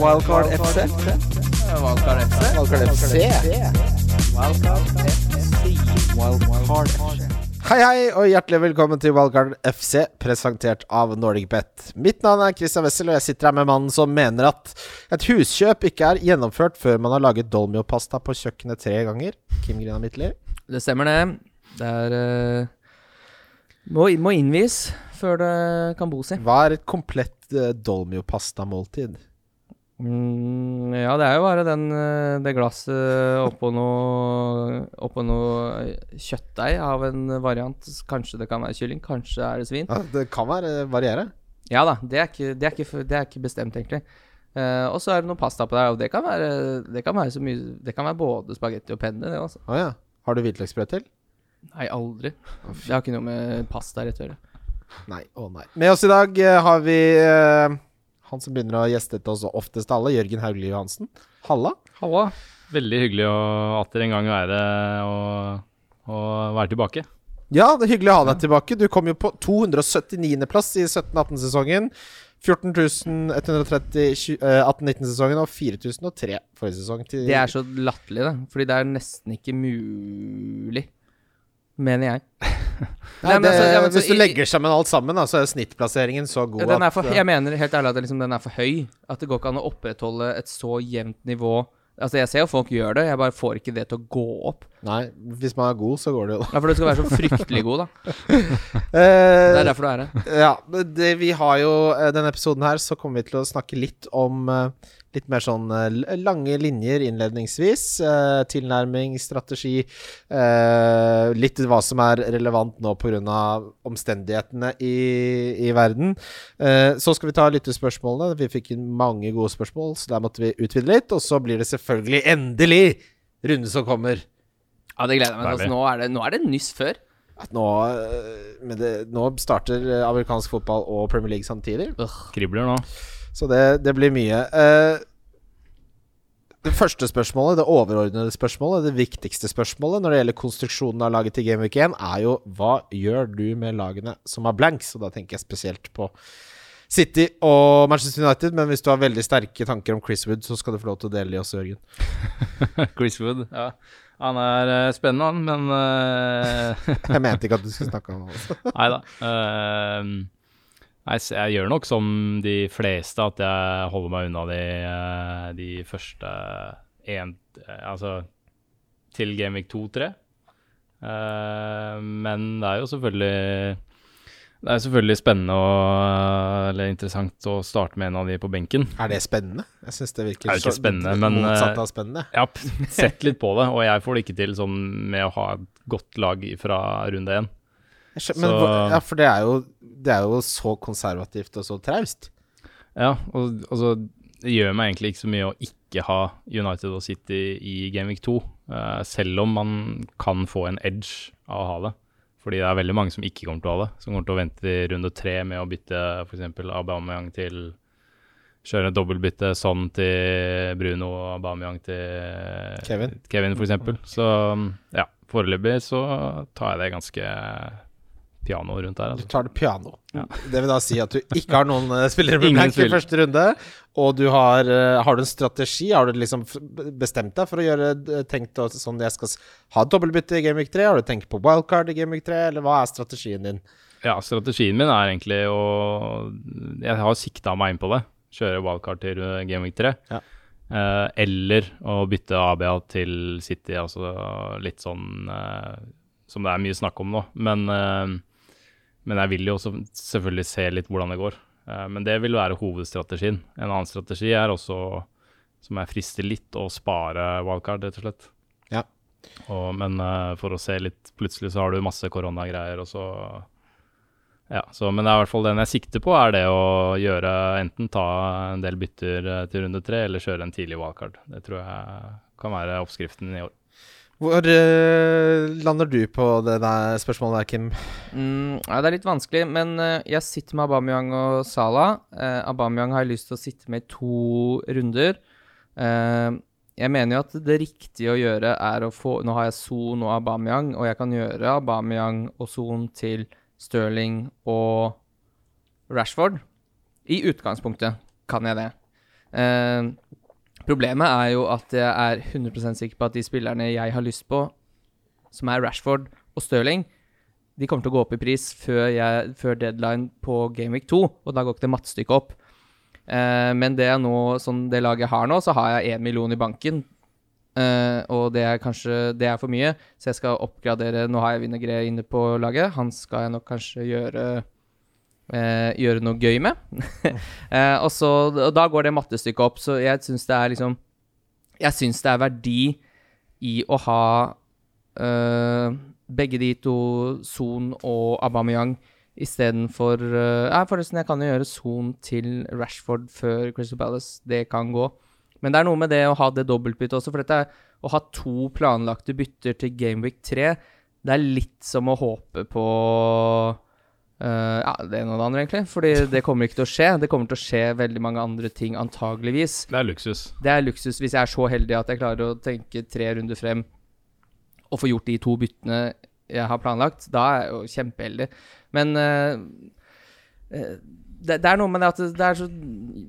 Wildcard FC. Wildcard FC. Wildcard FC. Wildcard FC. Hei, hei, og hjertelig velkommen til Wildcard FC, presentert av NordicBet. Mitt navn er Christian Wessel, og jeg sitter her med mannen som mener at et huskjøp ikke er gjennomført før man har laget dolmiopasta på kjøkkenet tre ganger. Kim Grina Midtly. Det stemmer, det. Det er uh, må, må innvies før det kan bos i. Hva er et komplett uh, dolmiopasta-måltid? Mm, ja, det er jo bare den, eh, det glasset oppå noe Oppå noe kjøttdeig av en variant. Kanskje det kan være kylling, kanskje er det svin. Ja, det kan være variere. Ja da, det er ikke, det er ikke, det er ikke bestemt, egentlig. Uh, og så er det noe pasta på der, og det kan være, det kan være så mye Det kan være både spagetti og penne, det også. Oh, ja. Har du hvitløksbrød til? Nei, aldri. Det har ikke noe med pasta rett å gjøre. Nei, å nei. Med oss i dag eh, har vi eh, han som begynner å gjeste til oss oftest alle, Jørgen Hauglie Johansen. Halla. Halla. Veldig hyggelig å atter en gang være og, og være tilbake. Ja, det er hyggelig å ha deg tilbake. Du kom jo på 279.-plass i 17-18-sesongen. 14.130 18-19-sesongen og 4003 forrige sesong. Til Det er så latterlig, da. Fordi det er nesten ikke mulig, mener jeg. Nei, det, altså, ja, men så Hvis du legger sammen alt sammen, da, så er snittplasseringen så god Den at for, eh, jeg mener helt ærlig at det liksom, den er for høy. At det går ikke an å opprettholde et så jevnt nivå. Altså Jeg ser jo folk gjør det, jeg bare får ikke det til å gå opp. Nei, hvis man er god, så går det jo, da. Ja, For du skal være så fryktelig god, da. Det Eh, er derfor du er her. Ja, det, vi har jo eh, denne episoden her, så kommer vi til å snakke litt om eh, litt mer sånn eh, lange linjer innledningsvis. eh, tilnærming, strategi. eh, litt hva som er relevant nå pga. omstendighetene i, i verden. Eh, så skal vi ta lyttespørsmålene. Vi fikk inn mange gode spørsmål, så der måtte vi utvide litt. Og så blir det selvfølgelig endelig runde som kommer. Ja, det gleder jeg meg til. Altså, nå, er det, nå er det nyss før. At nå, det, nå starter amerikansk fotball og Premier League samtidig. Kribler nå. Så det, det blir mye. Uh, det første spørsmålet, det overordnede spørsmålet, det viktigste spørsmålet når det gjelder konstruksjonen av laget til Game Week 1, er jo hva gjør du med lagene som har blanks? Og da tenker jeg spesielt på City og Manchester United, men hvis du har veldig sterke tanker om Chris Wood, så skal du få lov til å dele de også, Jørgen. Chris Wood. Ja. Han er eh, spennende, han, men uh, Jeg mente ikke at du skulle snakke om ham. Nei da. Eh, nei, jeg gjør nok som de fleste, at jeg holder meg unna de, eh, de første én Altså til Gameweek 2-3. men det er jo selvfølgelig det er selvfølgelig spennende og eller interessant å starte med en av de på benken. Er det spennende? Jeg syns det virker Det er ikke spennende, men, motsatt eh, av spennende. Jeg har sett litt på det, og jeg får det ikke til sånn med å ha et godt lag fra runde én. Jeg skjø- Men, så- hvor- ja, for det er, jo, det er jo så konservativt og så traust. Ja, og altså Det gjør meg egentlig ikke så mye å ikke ha United og City i Gameweek 2, uh, selv om man kan få en edge av å ha det. Fordi det er veldig mange som ikke kommer til å ha det, som kommer til å vente i runde tre med å bytte f.eks. Aubameyang til Kjøre et dobbeltbytte sånn til Bruno og Aubameyang til Kevin. Kevin f.eks. Så ja, foreløpig så tar jeg det ganske piano rundt der. Du Altså. tar det piano. Ja. Det vil da si at du ikke har noen eh, spillere på blank i første runde, og du har, eh, har du en strategi? Har du liksom bestemt deg for å gjøre tenkt sånn jeg skal ha dobbeltbytte i Game Week 3? Har du tenkt på wildcard i Game Week 3, eller hva er strategien din? Ja, strategien min er egentlig å Jeg har sikta meg inn på det. Kjøre wildcard til Gameweek Game Week 3. Ja. Eh, eller å bytte ABA til City, altså litt sånn som det er mye snakk om nå. Men, men jeg vil jo også selvfølgelig se litt hvordan det går. Eh, men det vil være hovedstrategien. En annen strategi er også, som jeg frister litt, å spare wildcard, rett og slett. Ja. Og, men eh, for å se litt Plutselig så har du masse koronagreier, og så ja, så, men det er i hvert fall den jeg sikter på, er det å gjøre enten ta en del bytter eh, til runde tre, eller kjøre en tidlig wildcard. Det tror jeg kan være oppskriften i år. Hvor uh, lander du på det der spørsmålet der, Kim? Mm, ja, det er litt vanskelig, men uh, jeg sitter med Aubameyang og Salah. Uh, Aubameyang har jeg lyst til å sitte med i to runder. Jeg mener jo at det riktige å gjøre er å få Nå har jeg Son og Aubameyang, og jeg kan gjøre Aubameyang og Son til Sterling og Rashford. I utgangspunktet kan jeg det. Eh, problemet er jo at jeg er 100 sikker på at de spillerne jeg har lyst på, som er Rashford og Stirling, de kommer til å gå opp i pris før, jeg, før deadline på Gameweek 2, og da går ikke det mattestykket opp. Eh, men det, nå, sånn det laget jeg har nå, så har jeg én million i banken. Eh, og det er kanskje det er for mye, så jeg skal oppgradere Nå har jeg Vinegre inne på laget. Han skal jeg nok kanskje gjøre eh, gjøre noe gøy med. eh, og, så, og da går det mattestykket opp, så jeg syns det er liksom Jeg syns det er verdi i å ha eh, begge de to, Son og Aubameyang, istedenfor uh, Ja, forresten, jeg kan jo gjøre Son til Rashford før Crystal Palace. Det kan gå. Men det er noe med det å ha det dobbeltbyttet også, for dette å ha to planlagte bytter til Gameweek 3. Det er litt som å håpe på Uh, ja, det ene og det andre, egentlig. Fordi det kommer ikke til å skje. Det kommer til å skje veldig mange andre ting, antageligvis. Det er luksus. Det er luksus hvis jeg er så heldig at jeg klarer å tenke tre runder frem og få gjort de to byttene jeg har planlagt. Da er jeg jo kjempeheldig. Men uh, det, det, er noe med det at det er så uh,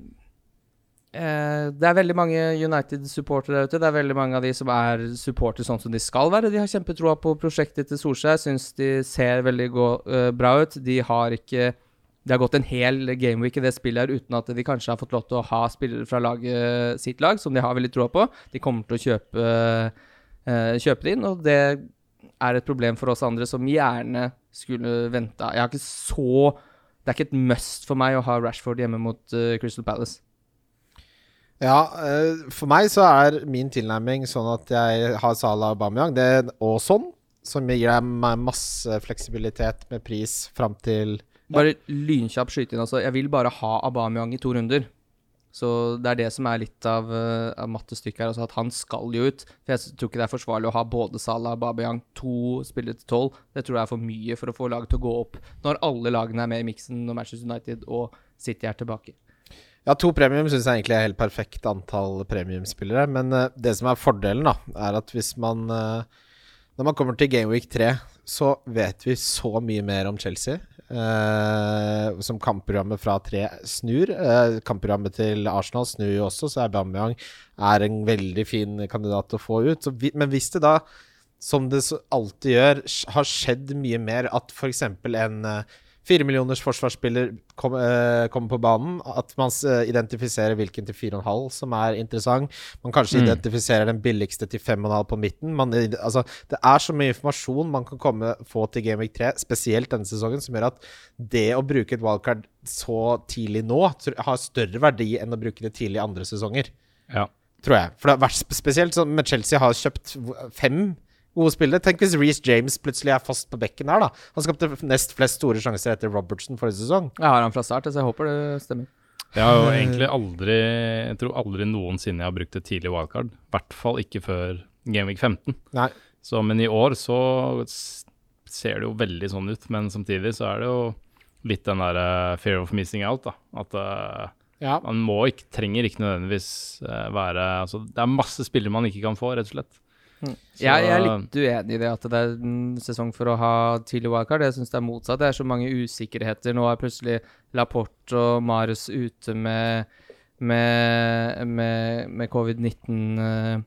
Det er veldig mange United-supportere der ute. Det er veldig mange av de som er supportere sånn som de skal være. De har kjempetroa på prosjektet til Solskjær. Syns de ser veldig gå, uh, bra ut. De har ikke det har gått en hel gameweek i det spillet her uten at de kanskje har fått lov til å ha spillere fra laget, sitt lag, som de har veldig troa på. De kommer til å kjøpe, kjøpe det inn, og det er et problem for oss andre som gjerne skulle venta. Jeg har ikke så Det er ikke et must for meg å ha Rashford hjemme mot Crystal Palace. Ja, uh, for meg så er min tilnærming sånn at jeg har Salah og Bamiyang. Det er og sånn, som gir meg masse fleksibilitet med pris fram til Bare lynkjapp skyte inn, altså. Jeg vil bare ha Aubameyang i to runder. Så det er det som er litt av, uh, av mattestykket her. Altså at han skal jo ut. For jeg tror ikke det er forsvarlig å ha både Salah og Babeyang to spillere til tolv. Det tror jeg er for mye for å få laget til å gå opp når alle lagene er med i miksen når Manchester United og City er tilbake. Ja, to premium syns jeg egentlig er helt perfekt antall premiumspillere. Men uh, det som er fordelen, da, er at hvis man uh, Når man kommer til Gameweek 3, så vet vi så mye mer om Chelsea. Uh, som kampprogrammet fra tre snur. Uh, kampprogrammet til Arsenal snur jo også, så Aubameyang er en veldig fin kandidat å få ut. Vi, men hvis det da, som det alltid gjør, har skjedd mye mer at f.eks. en uh, Fire millioners forsvarsspiller kommer uh, kom på banen. At man uh, identifiserer hvilken til 4,5 som er interessant. Man kanskje mm. identifiserer den billigste til 5,5 på midten. Man, altså, det er så mye informasjon man kan komme, få til Gameweek 3, spesielt denne sesongen, som gjør at det å bruke et wildcard så tidlig nå har større verdi enn å bruke det tidlig i andre sesonger. Ja. Tror jeg. For det har vært spesielt sånn med Chelsea har kjøpt fem gode spillere. Tenk hvis Reece James plutselig er fast på bekken her, da. Han skapte nest flest store sjanser etter Robertson forrige sesong. Jeg har han fra start, så jeg håper det stemmer. Jeg har jo egentlig aldri Jeg tror aldri noensinne jeg har brukt et tidlig wildcard. I hvert fall ikke før Gameweek 15. Nei. Så, men i år så ser det jo veldig sånn ut. Men samtidig så er det jo litt den der uh, fear of missing out, da. At uh, ja. man må ikke, trenger ikke nødvendigvis uh, være Altså, det er masse spillere man ikke kan få, rett og slett. Mm. Jeg, jeg, er litt uenig i det at det er en sesong for å ha tidlig wildcard. Jeg syns det er motsatt. Det er så mange usikkerheter. Nå er plutselig Laporte og Marius ute med, med, med, med covid-19 uh,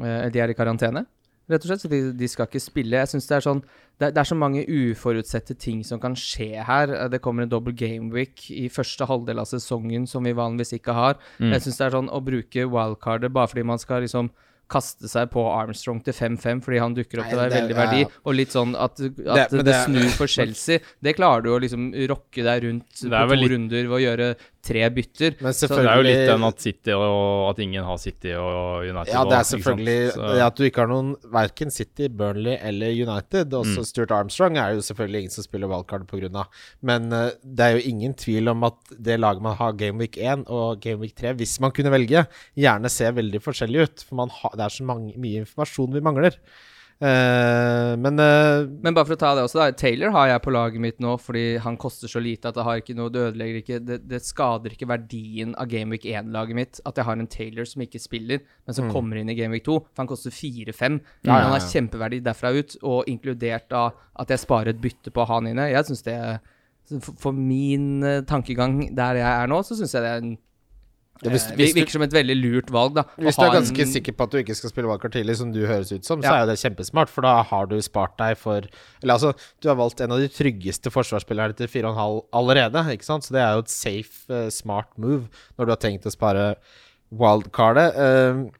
uh, De er i karantene, rett og slett. Så de, de skal ikke spille. Jeg synes det er sånn det, det, er så mange uforutsette ting som kan skje her. Det kommer en double gameweek i første halvdel av sesongen som vi vanligvis ikke har. Mm. Jeg syns det er sånn å bruke wildcardet bare fordi man skal liksom kaste seg på Armstrong til 5-5 fordi han dukker opp til deg, veldig verdi, ja. og litt sånn at, at det, det, snur for Chelsea. Det klarer du å liksom rokke deg rundt på to litt... runder ved å gjøre tre bytter. Men så Det er jo litt den at City og at ingen har City og United. Ja, det er selvfølgelig det at du ikke har noen verken City, Burnley eller United. Også mm. Stuart Armstrong er jo selvfølgelig ingen som spiller wildcard pga. Men uh, det er jo ingen tvil om at det laget man har Game Week 1 og Game Week 3, hvis man kunne velge, gjerne ser veldig forskjellig ut. For ha, det er så mange, mye informasjon vi mangler. Uh, men uh, Men bare for å ta det også, da. Taylor har jeg på laget mitt nå fordi han koster så lite at det har ikke noe Det ødelegger ikke Det, det skader ikke verdien av Gameweek 1-laget mitt at jeg har en Taylor som ikke spiller, men som mm. kommer inn i Gameweek 2. For han koster 4-5. Ja, han har kjempeverdi derfra ut, og inkludert da at jeg sparer et bytte på han inne. Jeg syns det for, for min uh, tankegang der jeg er nå, så syns jeg det er en Ja, hvis- eh, hvis det virker som et veldig lurt valg, da. Hvis du er ganske en- sikker på at du ikke skal spille wildcard tidlig, som du høres ut som, så er jo det kjempesmart, for da har du spart deg for Eller altså, du har valgt en av de tryggeste forsvarsspillerne til 4,5 allerede, ikke sant? Så det er jo et safe, eh, smart move når du har tenkt å spare wildcardet. Uh,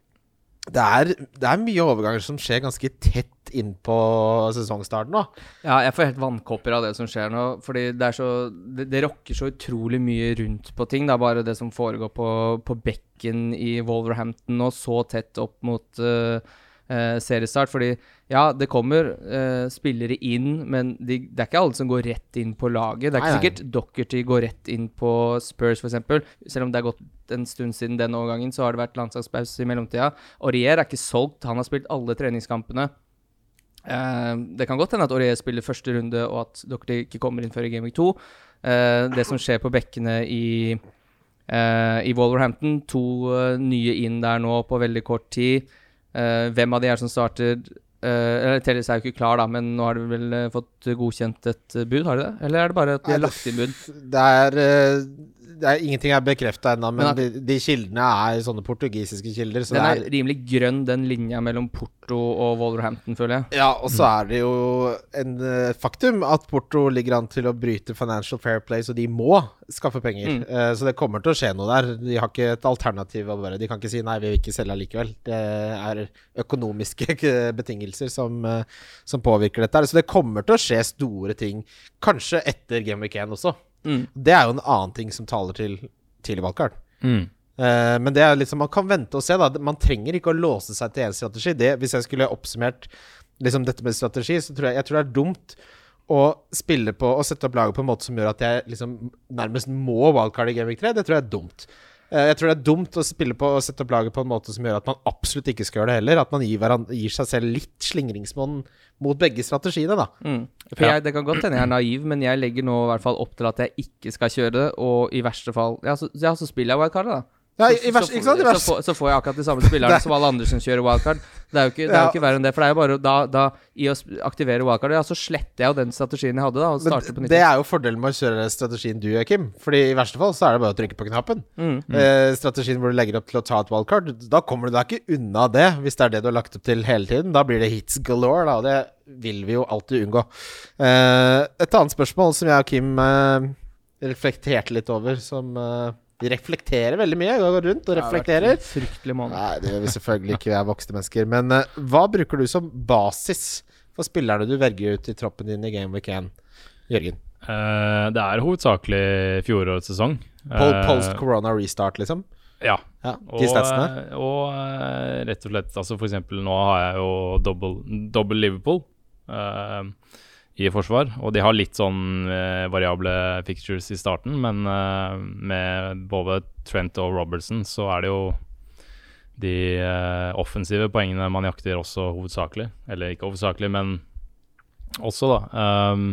det, er, det er mye overganger som skjer ganske tett innpå sesongstarten nå. Ja, jeg får helt vannkopper av det som skjer nå. Fordi det er så Det, det rokker så utrolig mye rundt på ting. Det er bare det som foregår på, på bekken i Wolverhampton nå, så tett opp mot uh, uh, seriestart. Fordi ja, det kommer uh, spillere inn, men de, det er ikke alle som går rett inn på laget. Det er ikke Nei, sikkert Dockerty går rett inn på Spurs, f.eks. Selv om det er gått en stund siden den overgangen, så har det vært landslagspause i mellomtida. Aurier er ikke solgt. Han har spilt alle treningskampene. Eh, det kan godt hende at Aurier spiller første runde, og at Dockerty ikke kommer inn før i Game Week 2. Eh, det som skjer på bekkene i, eh, i Wolverhampton, to eh, nye inn der nå på veldig kort tid. Eh, hvem av de er som starter? Uh, eller Telles er jo ikke klar, da, men nå har de vel fått godkjent et bud, har de det? Eller er det bare at de har lagt inn bud? Det er, det er Ingenting er bekrefta ennå, men Men de, de kildene er sånne portugisiske kilder. Så Den det er er rimelig grønn, den linja mellom Porto og Wolverhampton, føler jeg. Ja, og så er det jo en uh, faktum at Porto ligger an til å bryte Financial Fair Play, så de må skaffe penger. Mm. Uh, så det kommer til å skje noe der. De har ikke et alternativ. å bare, De kan ikke si nei, vi vil ikke selge likevel. Det er økonomiske betingelser som, uh, som påvirker dette. Så det kommer til å skje store ting, kanskje etter Game Week 1 også. Mm. Det er jo en annen ting som taler til tidlig valgkart. Mm. Uh, men det er liksom, man kan vente og se. da Man trenger ikke å låse seg til én strategi. Det, hvis jeg skulle oppsummert liksom dette med strategi, så tror jeg, jeg tror det er dumt å spille på og sette opp laget på en måte som gjør at jeg liksom nærmest må wildcard i Game Week 3. Det tror jeg er dumt. Eh, jeg tror det er dumt å spille på og sette opp laget på en måte som gjør at man absolutt ikke skal gjøre det heller. At man gir, gir seg selv litt slingringsmonn mot begge strategiene, da. Mm. For jeg, Det kan godt hende jeg er naiv, men jeg legger nå i hvert fall opp til at jeg ikke skal kjøre det, og i verste fall Ja, så, ja, så spiller jeg wildcardet, da. Ja, i, Så- i vers, så, ikke sant? I får- vers, så, får, så får jeg akkurat de samme spillerne som alle andre som kjører wildcard. Det er jo ikke, det er jo Ja. ikke verre enn det. For det er jo bare da, da I å aktivere wildcard, ja, så sletter jeg jo den strategien jeg hadde, da, og starter på nytt. det er jo fordelen med å kjøre strategien du Kim. Fordi i verste fall så er det bare å trykke på knappen. Mm. Eh, strategien hvor du legger opp til å ta et wildcard, da kommer du deg ikke unna det, hvis det er det du har lagt opp til hele tiden. Da blir det hits galore, da, og det vil vi jo alltid unngå. Eh, et annet spørsmål som jeg og Kim eh, reflekterte litt over, som Vi reflekterer veldig mye. Jeg går rundt og reflekterer. Det Fryktelig måned. Nei, det gjør vi selvfølgelig ikke, vi er voksne mennesker. Men uh, hva bruker du som basis for spillerne du velger ut i troppen din i Game Week 1, Jørgen? Uh, det er hovedsakelig fjorårets sesong. Eh, Post corona restart, liksom? Ja. Ja, Og, og rett og slett altså For eksempel nå har jeg jo double, double Liverpool eh, i forsvar. Og de har litt sånn eh, variable fixtures i starten, men eh, med både Trent og Robertson så er det jo de eh, offensive poengene man jakter også hovedsakelig. Eller ikke hovedsakelig, men også, da. Um,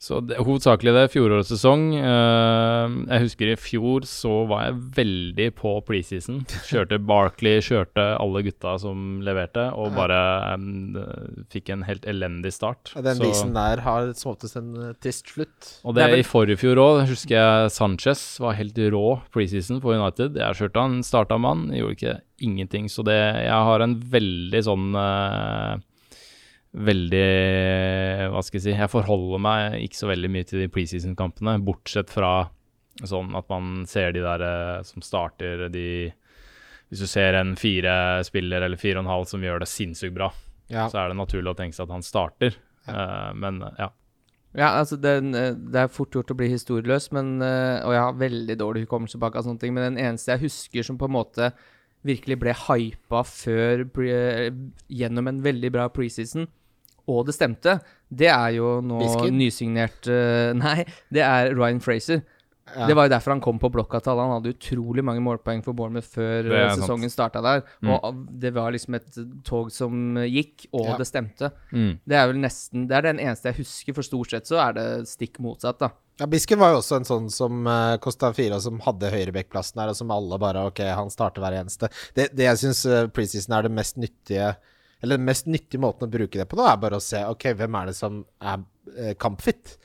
så det, hovedsakelig det, fjorårets sesong. Eh, jeg husker i fjor så var jeg veldig på preseason. Kjørte Barkley, kjørte alle gutta som leverte, og bare um, fikk en helt elendig start. Ja, Den Så- visen der har som oftest en eh, trist slutt. og Det det i forrige fjor òg, husker jeg Sanchez var helt rå preseason for United. Jeg kjørte han, starta med han, gjorde ikke ingenting. Så det Jeg har en veldig sånn eh, Veldig Hva skal jeg si Jeg forholder meg ikke så veldig mye til de preseason-kampene, bortsett fra sånn at man ser de der eh, som starter de Hvis du ser en fire spiller eller fire og en halv som gjør det sinnssykt bra, Ja. så er det naturlig å tenke seg at han starter. Eh, men ja. Ja, altså den, eh, Det er fort gjort å bli historieløs, men, eh, og jeg har veldig dårlig hukommelse bak av sånne ting, men den eneste jeg husker som på en måte virkelig ble hypa før gjennom en veldig bra preseason, og det stemte, det er jo nå nysignert uh, Nei, det er Ryan Fraser. Ja. Det var jo derfor han kom på blokka til alle. Han hadde utrolig mange målpoeng for Bournemouth før eh, sesongen starta der. Mm. Og det var liksom et tog som gikk, og Ja. det stemte. Mm. Det er vel nesten Det er den eneste jeg husker, for stort sett så er det stikk motsatt, da. Ja, Bisken var jo også en sånn som uh, kosta fire, og som hadde høyrebekkplassen her, og som alle bare Ok, han starter hver eneste. Det, det jeg syns uh, preseason er det mest nyttige Eller den mest nyttige måten å bruke det på nå, er bare å se ok, hvem er det som er eh, kampfit.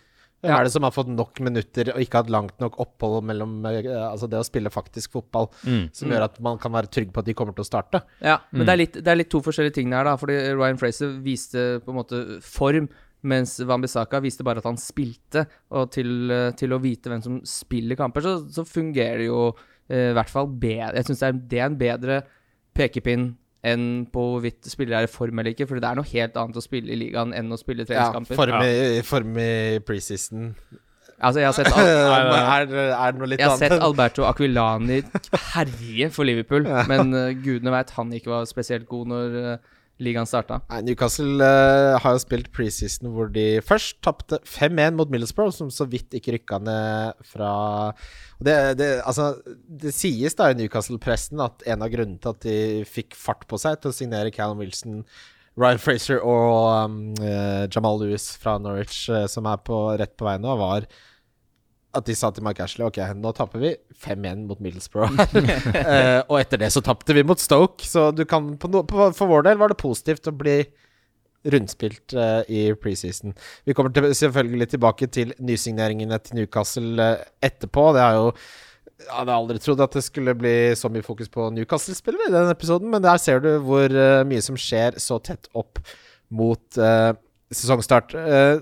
Hvem Ja. er det som har fått nok minutter og ikke hatt langt nok opphold mellom eh, Altså det å spille faktisk fotball, Mm. som gjør at man kan være trygg på at de kommer til å starte? Ja, men det, er litt, det er litt to forskjellige ting her, da. Fordi Ryan Fraser viste på en måte form, mens Wambisaka viste bare at han spilte. Og til, eh, til å vite hvem som spiller kamper, så, så fungerer det jo eh, i hvert fall bedre. Jeg syns det, er- det er en bedre pekepinn enn på hvorvidt spillere er i form eller ikke. For det er noe helt annet å spille i ligaen enn å spille Ja, treningskamper. form i, form i preseason. altså, jeg har sett Al er, er det noe litt jeg har sett? Alberto Aquilani herje for Liverpool, men uh, gudene veit han ikke var spesielt god når eh, ligaen starta. Nei, Newcastle uh, har jo spilt preseason hvor de først tapte 5-1 mot Middlesbrough, som så vidt ikke rykka ned fra det, det, altså, det sies da i Newcastle-pressen at en av grunnene til at de fikk fart på seg til å signere Callum Wilson, Ryan Fraser og um, uh, Jamal Lewis fra Norwich, uh, som er på, rett på vei nå, var at de sa til Mike Ashley Ok, nå taper vi 5-1 mot Middlesbrough. uh, og etter det så tapte vi mot Stoke, så du kan på no, på, for vår del var det positivt å bli rundspilt uh, i preseason. Vi kommer til, selvfølgelig tilbake til nysigneringene til Newcastle uh, etterpå. Det er jo Jeg hadde aldri trodd at det skulle bli så mye fokus på Newcastle-spillere i den episoden, men der ser du hvor mye som skjer så tett opp mot sesongstart.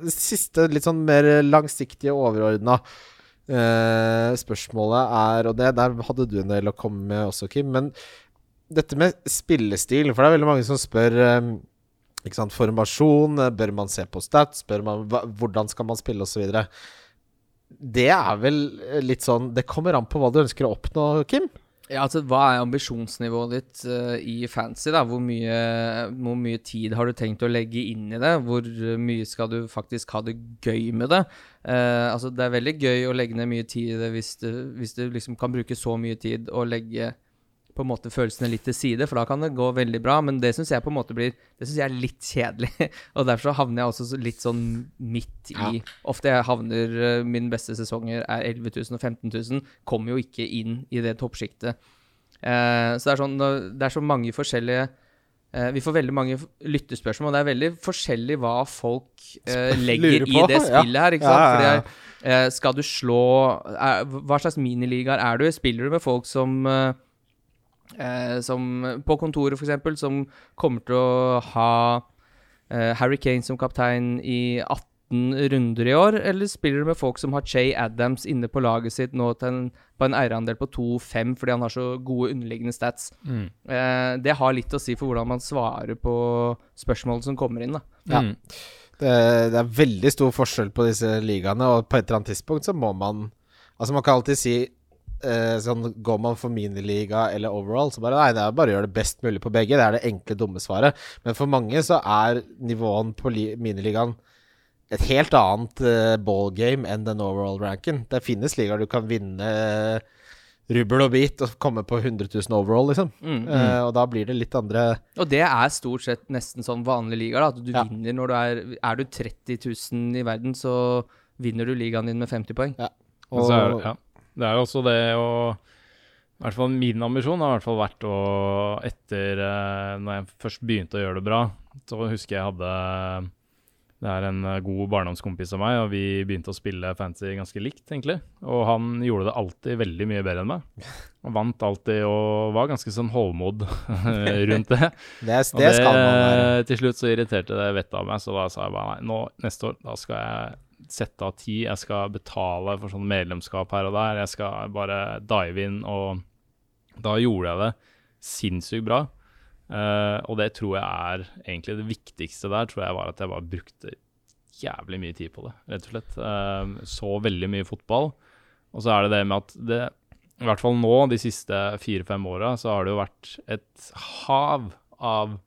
Siste litt sånn mer langsiktige, overordna eh, spørsmålet er Og det der hadde du en del å komme med også, Kim. Men dette med spillestil, for det er veldig mange som spør um, ikke sant, Formasjon, eh, bør man se på stats, bør man, hva, hvordan skal man spille osv. Det er vel litt sånn Det kommer an på hva du ønsker å oppnå, Kim. Ja, altså Hva er ambisjonsnivået ditt uh, i fancy? da? Hvor mye, hvor mye tid har du tenkt å legge inn i det? Hvor eh, mye skal du faktisk ha det gøy med det? Uh, altså Det er veldig gøy å legge ned mye tid i det hvis du, hvis du liksom kan bruke så mye tid og legge på en måte følelsene litt til side, for da kan det gå veldig bra. Men det syns jeg på en måte blir Det synes jeg er litt kjedelig. og derfor så havner jeg også litt sånn midt i Ja. Ofte jeg havner min Mine beste sesonger er 11 000 og 15 000. Kommer jo ikke inn i det toppsjiktet. Eh, så det er sånn Det er så mange forskjellige eh, Vi får veldig mange lyttespørsmål, og det er veldig forskjellig hva folk eh, legger i det ja. spillet her. ikke sant? Ja, ja, Fordi jeg- eh, skal du slå er, Hva slags miniligaer er du? Spiller du med folk som eh, Som på kontoret, f.eks., som kommer til å ha eh, Harry Kane som kaptein i 18 runder i år, eller spiller du med folk som har Che Adams inne på laget sitt nå til en, på en eierandel på 2-5 fordi han har så gode underliggende stats? Mm. Eh, det har litt å si for hvordan man svarer på spørsmål som kommer inn. da. Ja. Mm. Det, det er veldig stor forskjell på disse ligaene, og på et eller annet tidspunkt så må man Altså, man kan alltid si eh, sånn Går man for miniliga eller overall, så bare Nei, det er bare å gjøre det best mulig på begge. Det er det enkle, dumme svaret. Men for mange så er nivåen på miniligaen et helt annet uh, ballgame enn den overall-ranken. Det finnes ligaer du kan vinne eh, rubbel og bit og komme på 100 000 overall, liksom. Mm. Eh, og da blir det litt andre Og det er stort sett nesten sånn vanlig liga. da, At du Ja. vinner når du er Er du 30 000 i verden, så vinner du ligaen din med 50 poeng. Ja. Og så er, det- ja. Det er jo også det å I hvert fall min ambisjon har i hvert fall vært å Etter eh, Når jeg først begynte å gjøre det bra, så husker jeg hadde Det er en eh, god barndomskompis av meg, og vi begynte å spille fancy ganske likt, egentlig. Og han gjorde det alltid veldig mye bedre enn meg. Han vant alltid og var ganske sånn hovmod rundt det. Det, Og det skal man være. Til slutt så irriterte det vettet av meg, så da sa jeg bare nei, nå neste år da skal jeg sette av tid, jeg skal betale for sånn medlemskap her og der, jeg skal bare dive inn, og da gjorde jeg det sinnssykt bra. Uh, og det tror jeg er egentlig det viktigste der, tror jeg var at jeg bare brukte jævlig mye tid på det, rett og slett. Uh, så veldig mye fotball. Og så er det det med at det, i hvert fall nå, de siste fire-fem åra, så har det jo vært et hav av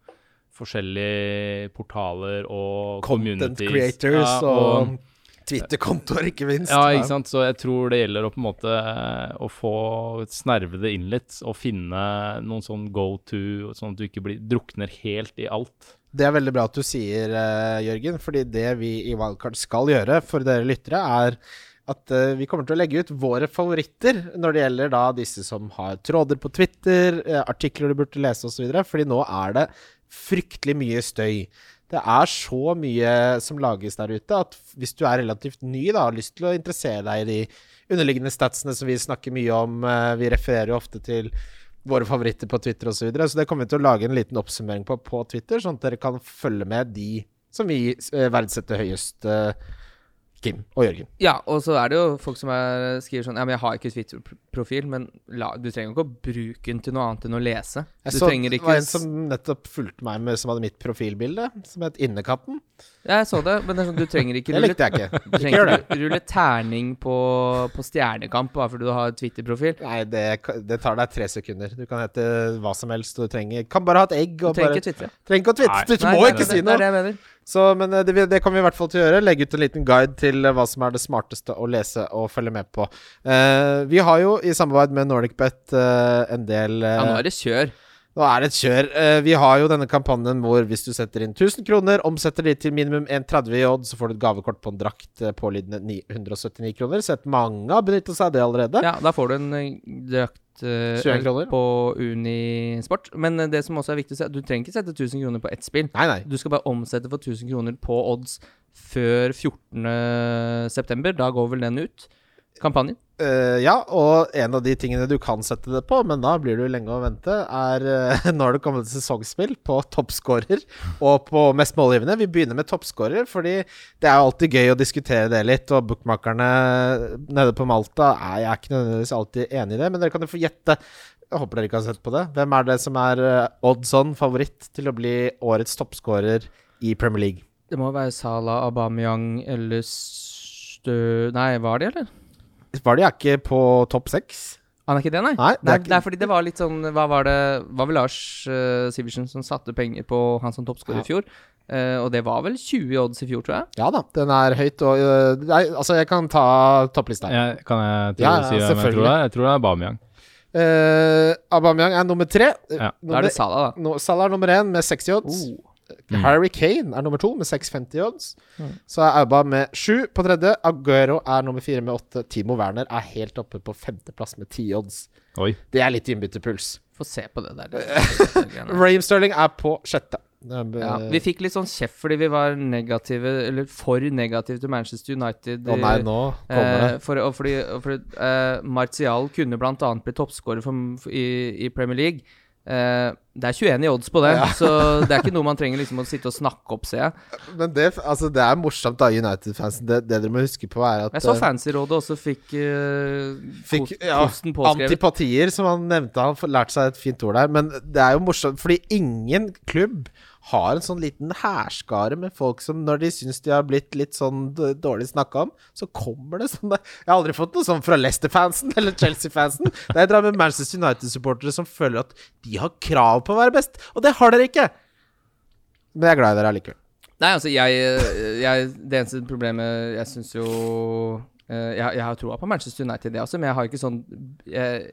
forskjellige portaler og Content communities. creators Ja, og Twitter-kontoer, ikke minst. ja, ikke sant. Så jeg tror det gjelder å på en måte eh, å få snerve det inn litt, og finne noen sånn go to, sånn at du ikke blir, drukner helt i alt. Det er veldig bra at du sier, eh, Jørgen, fordi det vi i Wildcard skal gjøre for dere lyttere, er at eh, vi kommer til å legge ut våre favoritter når det gjelder da disse som har tråder på Twitter, artikler du burde lese osv., fordi nå er det fryktelig mye støy. Det er så mye som lages der ute, at hvis du er relativt ny da, har lyst til å interessere deg i de underliggende statsene som vi snakker mye om, eh, vi refererer jo ofte til våre favoritter på Twitter osv. Så, videre. så det kommer vi til å lage en liten oppsummering på på Twitter, sånn at dere kan følge med de som vi eh, verdsetter høyest. eh, Kim og Jørgen. Ja, og så er det jo folk som er, skriver sånn Ja, men jeg har ikke Twitter-profil, men la, du trenger ikke å bruke den til noe annet enn å lese. Jeg du så trenger det ikke var en som nettopp fulgte meg med som hadde mitt profilbilde, som het Innekatten. Jeg så det, men det er sånn, du trenger ikke rulle, likte jeg ikke. Du trenger ikke rulle terning på, på Stjernekamp bare fordi du har Twitter-profil. Nei, det, det tar deg tre sekunder. Du kan hete hva som helst. Du trenger Kan bare ha et egg. Du trenger bare, ikke Twitter. trenger ikke å twitre. Du Nei, må er ikke det- si Det er det jeg mener. Så, men eh, det, det kommer vi i hvert fall til å gjøre. Legge ut en liten guide til eh, hva som er det smarteste å lese og følge med på. Uh, vi har jo i samarbeid med NordicBet uh, en del uh, Ja, nå er det kjør. Nå er det et kjør. Eh, vi har jo denne kampanjen hvor hvis du setter inn 1000 kroner, omsetter de til minimum 1,30 i odd, så får du et gavekort på en drakt eh, pålydende 979 kroner. Sett mange har benyttet seg av det allerede. Ja, da får du en eh, drakt 21 kroner. på Unisport. Men det som også er viktig å si, du trenger ikke sette 1000 kroner på ett spill. Nei, nei. Du skal bare omsette for 1000 kroner på odds før 14.9. Da går vel den ut? Kampanjen? Uh, ja, og en av de tingene du kan sette det på, men da blir du lenge å vente, er uh, når det kommer til sesongspill på toppskårer og på mest målgivende. Vi begynner med toppskårer, fordi det er jo alltid gøy å diskutere det litt. Og bookmakerne nede på Malta er jeg er ikke nødvendigvis alltid enig i det, men dere kan jo få gjette. Jeg håper dere ikke har sett på det. Hvem er det som er uh, oddson favoritt til å bli årets toppskårer i Premier League? Det må være Salah, Aubameyang eller Stø... Nei, var de, eller? Var er ikke på topp seks? Han er ikke det, nei? Nei, det er ikke- det er fordi det var litt sånn Hva var det Var vel Lars uh, Sivertsen som satte penger på han som toppskårer Ja. i fjor? Uh, og det var vel 20 odds i fjor, tror jeg. Ja da, den er høyt og uh, Nei, altså, jeg kan ta topplista. Ja, kan jeg til Ja, si hvem jeg tror det er? Jeg tror det er Bamiang. Uh, Aubameyang er nummer tre. Ja. Da er det Salah, da. No, Salah er nummer én med 60 odds. Mm. Harry Kane er nummer to med 6,50 odds. Mm. Så er Auba med sju på tredje. Aguero er nummer fire med åtte. Timo Werner er helt oppe på femteplass med ti odds. Oi. Det er litt innbytterpuls. Få se på det der. det Sterling er på sjette. Ja, vi fikk litt sånn kjeft fordi vi var negative, eller for negative til Manchester United. Å nei, nå kommer det. Eh, for, og fordi, og fordi eh, Martial kunne blant annet bli toppskårer i, i Premier League. Eh, det er 21 i odds på det, Ja. så det er ikke noe man trenger liksom å sitte og snakke opp, ser jeg. Men det, altså, det er morsomt, da, United-fansen. Det, det dere må huske på, er at Jeg så øh, Fancy-rådet også fikk, uh, Fikk, ja. Antipatier, som han nevnte. Han lærte seg et fint ord der. Men det er jo morsomt, fordi ingen klubb har en sånn liten hærskare med folk som når de syns de har blitt litt sånn dårlig snakka om, så kommer det sånne Jeg har aldri fått noe sånn fra Leicester-fansen eller Chelsea-fansen. Det er drar med Manchester United-supportere som føler at de har krav på å være best, og det har dere ikke! Men jeg er glad i dere allikevel. Nei, altså, jeg, jeg Det eneste problemet Jeg syns jo eh, jeg, jeg har troa på Manchester United, det også, men jeg har ikke sånn jeg,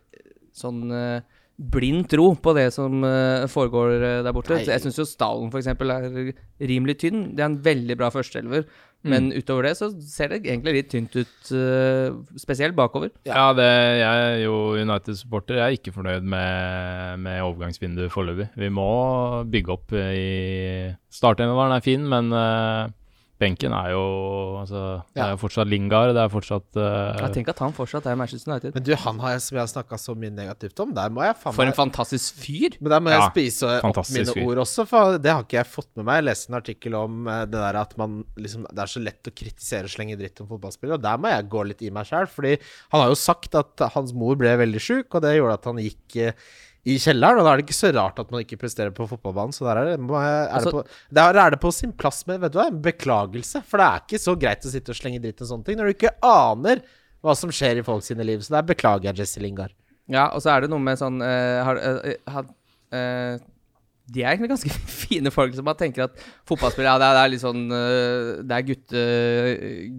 Sånn eh, blind tro på det som eh, foregår eh, der borte. Nei. Jeg syns jo Stallen f.eks. er rimelig tynn. Det er en veldig bra førsteelver. Men utover det så ser det egentlig litt tynt ut, eh, spesielt bakover. Ja, det, jeg er jo United-supporter. Jeg er ikke fornøyd med, med overgangsvinduet foreløpig. Vi må bygge opp i Startenvaren er fin, men eh, benken er jo altså, Det er jo fortsatt Lingard, det er fortsatt uh, Jeg tenker at han fortsatt er Manchester United. Men du, han har jeg, som jeg har snakka så mye negativt om. Der må jeg faen For en fantastisk fyr! Men der må jeg Ja, spise opp mine fyr. ord også, for det har ikke jeg fått med meg. Jeg leste en artikkel om eh, det der at man liksom Det er så lett å kritisere og slenge dritt om fotballspillere, og der må jeg gå litt i meg sjæl, Fordi han har jo sagt at hans mor ble veldig sjuk, og det gjorde at han gikk eh, i kjelleren, og da er det ikke så rart at man ikke presterer på fotballbanen. Så der er det, er Altså- det, på, der er det på sin plass med vet du hva, en beklagelse. For det er ikke så greit å sitte og slenge dritt og sånne ting når du ikke aner hva som skjer i folk sine liv. Så der beklager jeg Jesse Lingard. Ja, og så er det noe med sånn uh, har, uh, eh, De er egentlig ganske fine folk som bare tenker at fotballspillere ja, det er, det er litt sånn Det er gutte,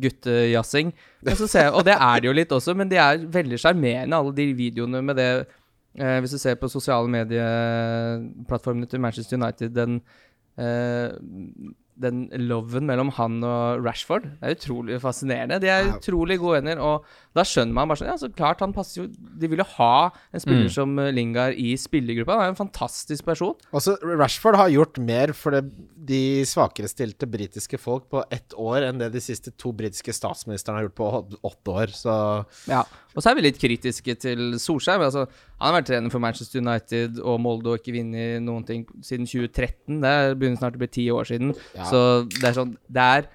guttejazzing. Så Og det er det jo litt også, men de er veldig sjarmerende, alle de videoene med det eh, Hvis du ser på sosiale medieplattformene til Manchester United, den eh, den loven mellom han og Rashford det er utrolig fascinerende. De er utrolig gode venner, og da skjønner man bare sånn Ja, så klart han passer jo De vil jo ha en spiller Mm. som eh, Lingard i spillergruppa. Han er en fantastisk person. Også Rashford har gjort mer for det de svakere stilte britiske folk på ett år enn det de siste to britiske statsministrene har gjort på åtte år. Så Ja, og så er vi litt kritiske til Solskjær. Men altså, han har vært trener for Manchester United og Molde og ikke vunnet noen ting siden 2013. Det er- begynner snart å bli ti år siden. Ja. Så det er sånn Det er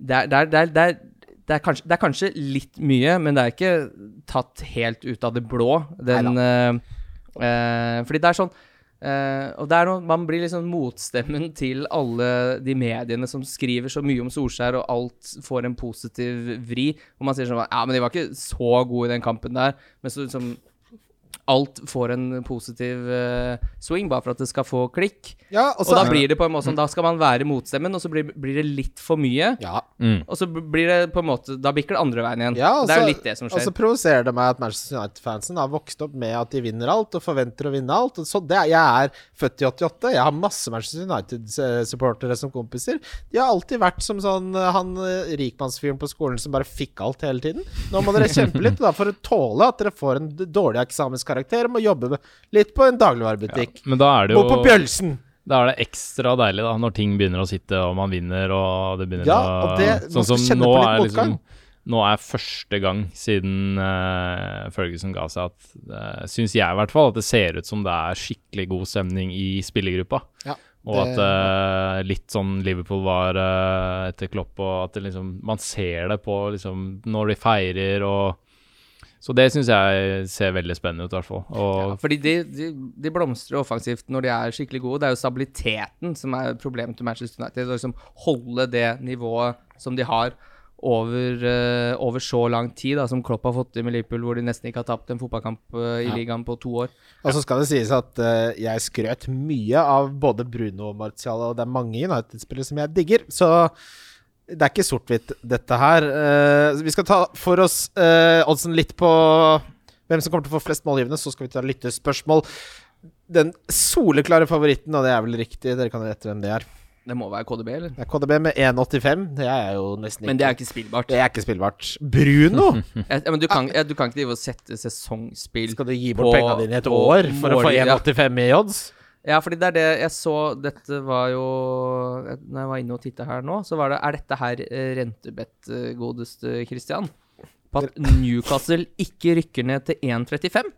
Det er, det er, det er, det er, det er, kanskje, det er kanskje litt mye, men det er ikke tatt helt ut av det blå. Den uh, uh, Fordi det er sånn uh, og det er noe, Man blir liksom motstemmen til alle de mediene som skriver så mye om Solskjær, og alt får en positiv vri. Og man sier sånn Ja, men de var ikke så gode i den kampen der. Men så liksom Alt får en positiv uh, swing, bare for at det skal få klikk. Ja, og Og da blir det på en måte sånn Da skal man være motstemmen, og så blir, blir det litt for mye. ja. Mm. Og så blir det på en måte Da bikker det andre veien igjen. Ja, og det er jo litt det som skjer. Og så provoserer det meg at Manchester United-fansen har vokst opp med at de vinner alt og forventer å vinne alt. Og så det, jeg er født i 88. Jeg har masse Manchester United-supportere som kompiser. De har alltid vært som sånn eh, han eh, rikmannsfyren på skolen som bare fikk alt hele tiden. Nå må dere kjempe litt da, for å tåle at dere får en dårlig eksamenskarakter og må jobbe med- litt på en dagligvarebutikk. Men da er det Bo på Bjølsen! Da er det ekstra deilig da, når ting begynner å sitte og man vinner og det begynner Ja, å og det- man Sånn som nå er liksom. Nå er første gang siden uh, Ferguson ga seg at uh, Syns jeg i hvert fall at det ser ut som det er skikkelig god stemning i spillergruppa. Ja, Og at uh, litt sånn Liverpool var uh, etter Klopp, og at det liksom Man ser det på liksom når de feirer og Så det syns jeg ser veldig spennende ut, i hvert fall. Og Ja, fordi de, de, de blomstrer offensivt når de er skikkelig gode. Det er jo stabiliteten som er problemet til Manchester United. Å liksom holde det nivået som de har over, uh, over så lang tid, da, som Klopp har fått til med Liverpool, hvor de nesten ikke har tapt en fotballkamp uh, i Ja. ligaen på to år. Og så skal det sies at uh, jeg skrøt mye av både Bruno og Martial, og det er mange United-spillere som jeg digger. Så det er ikke sort-hvitt, dette her. Uh, vi skal ta for oss uh, oddsen litt på hvem som kommer til å få flest målgivende. Så skal vi ta lyttespørsmål. Den soleklare favoritten, og det er vel riktig, dere kan gjette hvem det er. Det må være KDB, eller? Det er KDB med 1,85. Det er jo nesten ikke Men det er ikke spillbart. det er ikke spillbart. Bruno! Ja, men du kan, ja, du kan ikke drive og sette sesongspill Skal du gi På- bort pengene dine et år for å få mål- ja. 1,85 i odds? Ja, fordi det er det jeg så Dette var jo Når jeg var inne og titta her nå, så var det Er dette her eh, rentebett, eh, godeste Christian? På at Newcastle ikke rykker ned til 1,35?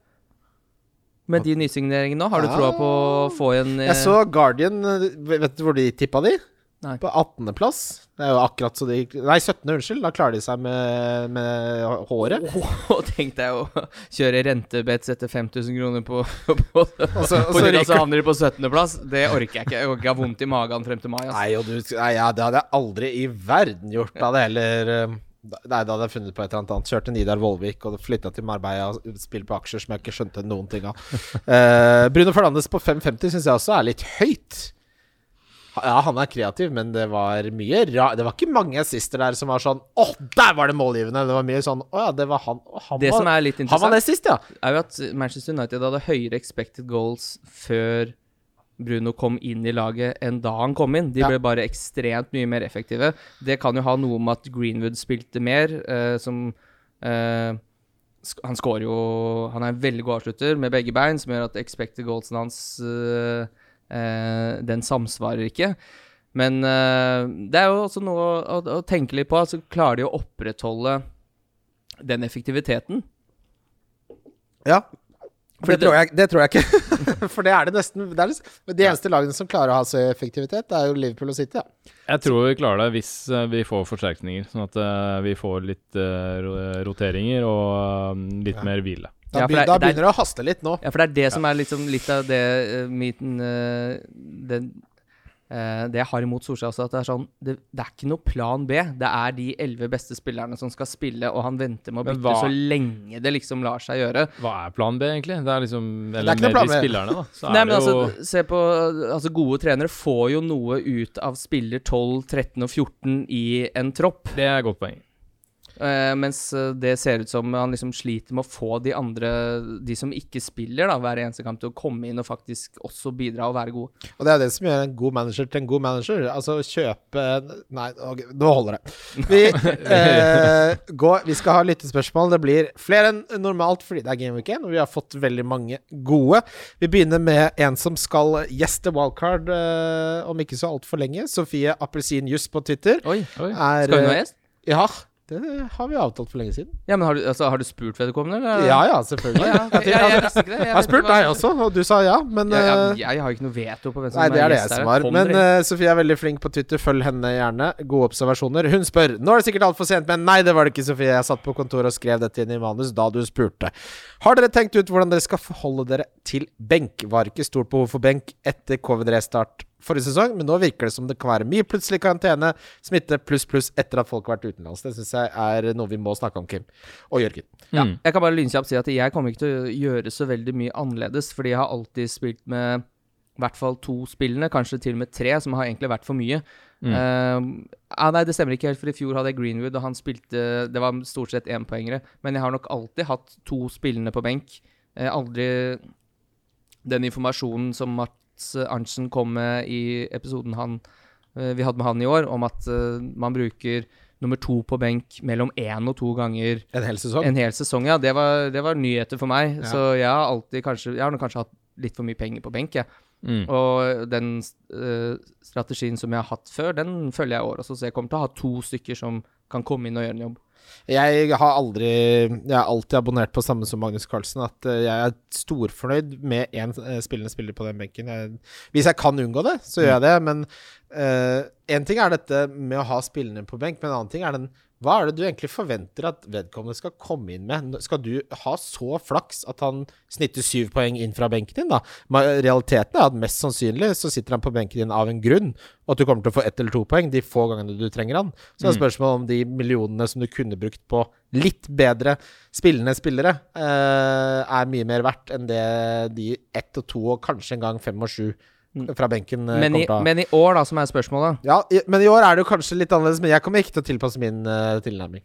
Med de nysigneringene nå, har du troa på å få en eh, Jeg så Guardian Vet du hvor de tippa de? Nei. På 18.-plass. Det er jo akkurat så de Nei, 17., unnskyld. Da klarer de seg med, med håret. Og tenk deg å kjøre rentebets etter 5000 kroner på, på, på, så, på og så havner de på 17.-plass. Det orker jeg ikke. Jeg orker ikke ha vondt i magen frem til mai. Altså. Nei, og du, nei ja, det hadde jeg aldri i verden gjort. Da hadde heller eh, Nei, da hadde jeg funnet på et eller annet annet. Kjørte Nidar Vollvik og flytta til Marbella og spilt på aksjer som jeg ikke skjønte noen ting av. uh, Bruno Fernandes på 5,50 syns jeg også er litt høyt. Ja, han er kreativ, men det var mye ra Det var ikke mange assister der som var sånn Å, der var det målgivende! Det var mye sånn Å ja, det var han. Han Det var, som er litt han var det sist, ja. er jo at Manchester United hadde høyere expected goals før Bruno kom inn i laget enn da han kom inn. De Ja. ble bare ekstremt mye mer effektive. Det kan jo ha noe med at Greenwood spilte mer, eh, som eh, Han skårer jo Han er en veldig god avslutter med begge bein, som gjør at expected goalsen hans eh, Den samsvarer ikke. Men eh, det er jo også noe å, å, å tenke litt på. Altså, klarer de å opprettholde den effektiviteten? Ja. For det, tror jeg, det tror jeg ikke. For det er det nesten det er det, De eneste lagene som klarer å ha så effektivitet, det er jo Liverpool og City. Ja. jeg tror vi klarer det hvis eh, vi får forsterkninger, sånn at eh, vi får litt eh, roteringer og eh, litt Ja. mer hvile. Da, Ja, det er- da det er- begynner det å haste litt nå. Ja, for det er det som er liksom litt av det uh, myten uh, det, uh, Det jeg har imot Solskjær også, at det er sånn det, det er ikke noe plan B. Det er de elleve beste spillerne som skal spille, og han venter med å bytte hva- så lenge det liksom lar seg gjøre. Hva er plan B, egentlig? Det er liksom er Eller ikke noe med plan de B. spillerne, da. Så Nei, er men altså, jo se på altså, Gode trenere får jo noe ut av spiller 12, 13 og 14 i en tropp. Det er et godt poeng. Eh, mens eh, det ser ut som han liksom sliter med å få de andre, de som ikke spiller da, hver eneste kamp, til å komme inn og faktisk også bidra og være gode. Og det er det som gjør en god manager til en god manager. Altså kjøpe Nei, okay, nå holder det. Vi, uh, går, vi skal ha lyttespørsmål. Det blir flere enn normalt fordi det er Game Week 1, og vi har fått veldig mange gode. Vi begynner med en som skal gjeste Wildcard uh, om ikke så altfor lenge. Sofie Appelsinjuss på Twitter. Oi, Oi. Er, Skal hun ha gjest? Ja, det har vi avtalt for lenge siden. Ja, men har du, altså, har du spurt vedkommende? eller? Ja ja, selvfølgelig. Ja, jeg visste ikke det. Jeg har spurt deg også, og du sa ja, men Ja, ja, eh, jeg har ikke noe veto på hvem som Nei, det er det gjest jeg som har. Men uh, Sofie er veldig flink på Twitter. Følg henne gjerne. Gode observasjoner. Hun spør Nå er det sikkert altfor sent, men nei, det var det ikke, Sofie. Jeg satt på kontoret og skrev dette inn i manus da du spurte. Har dere tenkt ut hvordan dere skal forholde dere til benk? Var ikke stort behov for benk etter covid-restart forrige sesong, men nå virker det som det kan være mye plutselig karantene, smitte pluss pluss etter at folk har vært utenlands. Det syns jeg er noe vi må snakke om, Kim. Og Jørgen. Ja, Mm. jeg kan bare lynkjapt si at jeg kommer ikke til å gjøre så veldig mye annerledes, fordi jeg har alltid spilt med i hvert fall to spillene, kanskje til og med tre, som har egentlig vært for mye. Mm. Uh, ah, nei, det stemmer ikke helt, for i fjor hadde jeg Greenwood, og han spilte Det var stort sett énpoengere. Men jeg har nok alltid hatt to spillende på benk. Uh, aldri den informasjonen som Mats Arntzen kom med i episoden han, eh, vi hadde med han i år, om at eh, man bruker nummer to på benk mellom én og to ganger En hel sesong? en hel sesong, ja. Det var, det var nyheter for meg. Ja. Så jeg har alltid kanskje Jeg har kanskje hatt litt for mye penger på benk, jeg. Mm. Og den uh, strategien som jeg har hatt før, den følger jeg i år også. Så jeg kommer til å ha to stykker som kan komme inn og gjøre en jobb. Jeg har aldri Jeg har alltid abonnert på samme som Magnus Carlsen. At eh, jeg er storfornøyd med én uh, spillende spiller på den benken. Jeg, hvis jeg kan unngå det, så gjør jeg det. Men én ting er dette med å ha spillende på benk, men en annen ting er den Hva er det du egentlig forventer at vedkommende skal komme inn med? Skal du ha så flaks at han snitter syv poeng inn fra benken din, da? Realiteten er at mest sannsynlig så sitter han på benken din av en grunn, og at du kommer til å få ett eller to poeng de få gangene du trenger han. Så det er spørsmålet om de millionene som du kunne brukt på litt bedre spillende spillere, eh, er mye mer verdt enn det de ett og to og kanskje en gang fem og sju fra benken eh, Men i, men i år, da, som er spørsmålet Ja, i, men i år er det jo kanskje litt annerledes, men jeg kommer ikke til å tilpasse min uh, tilnærming.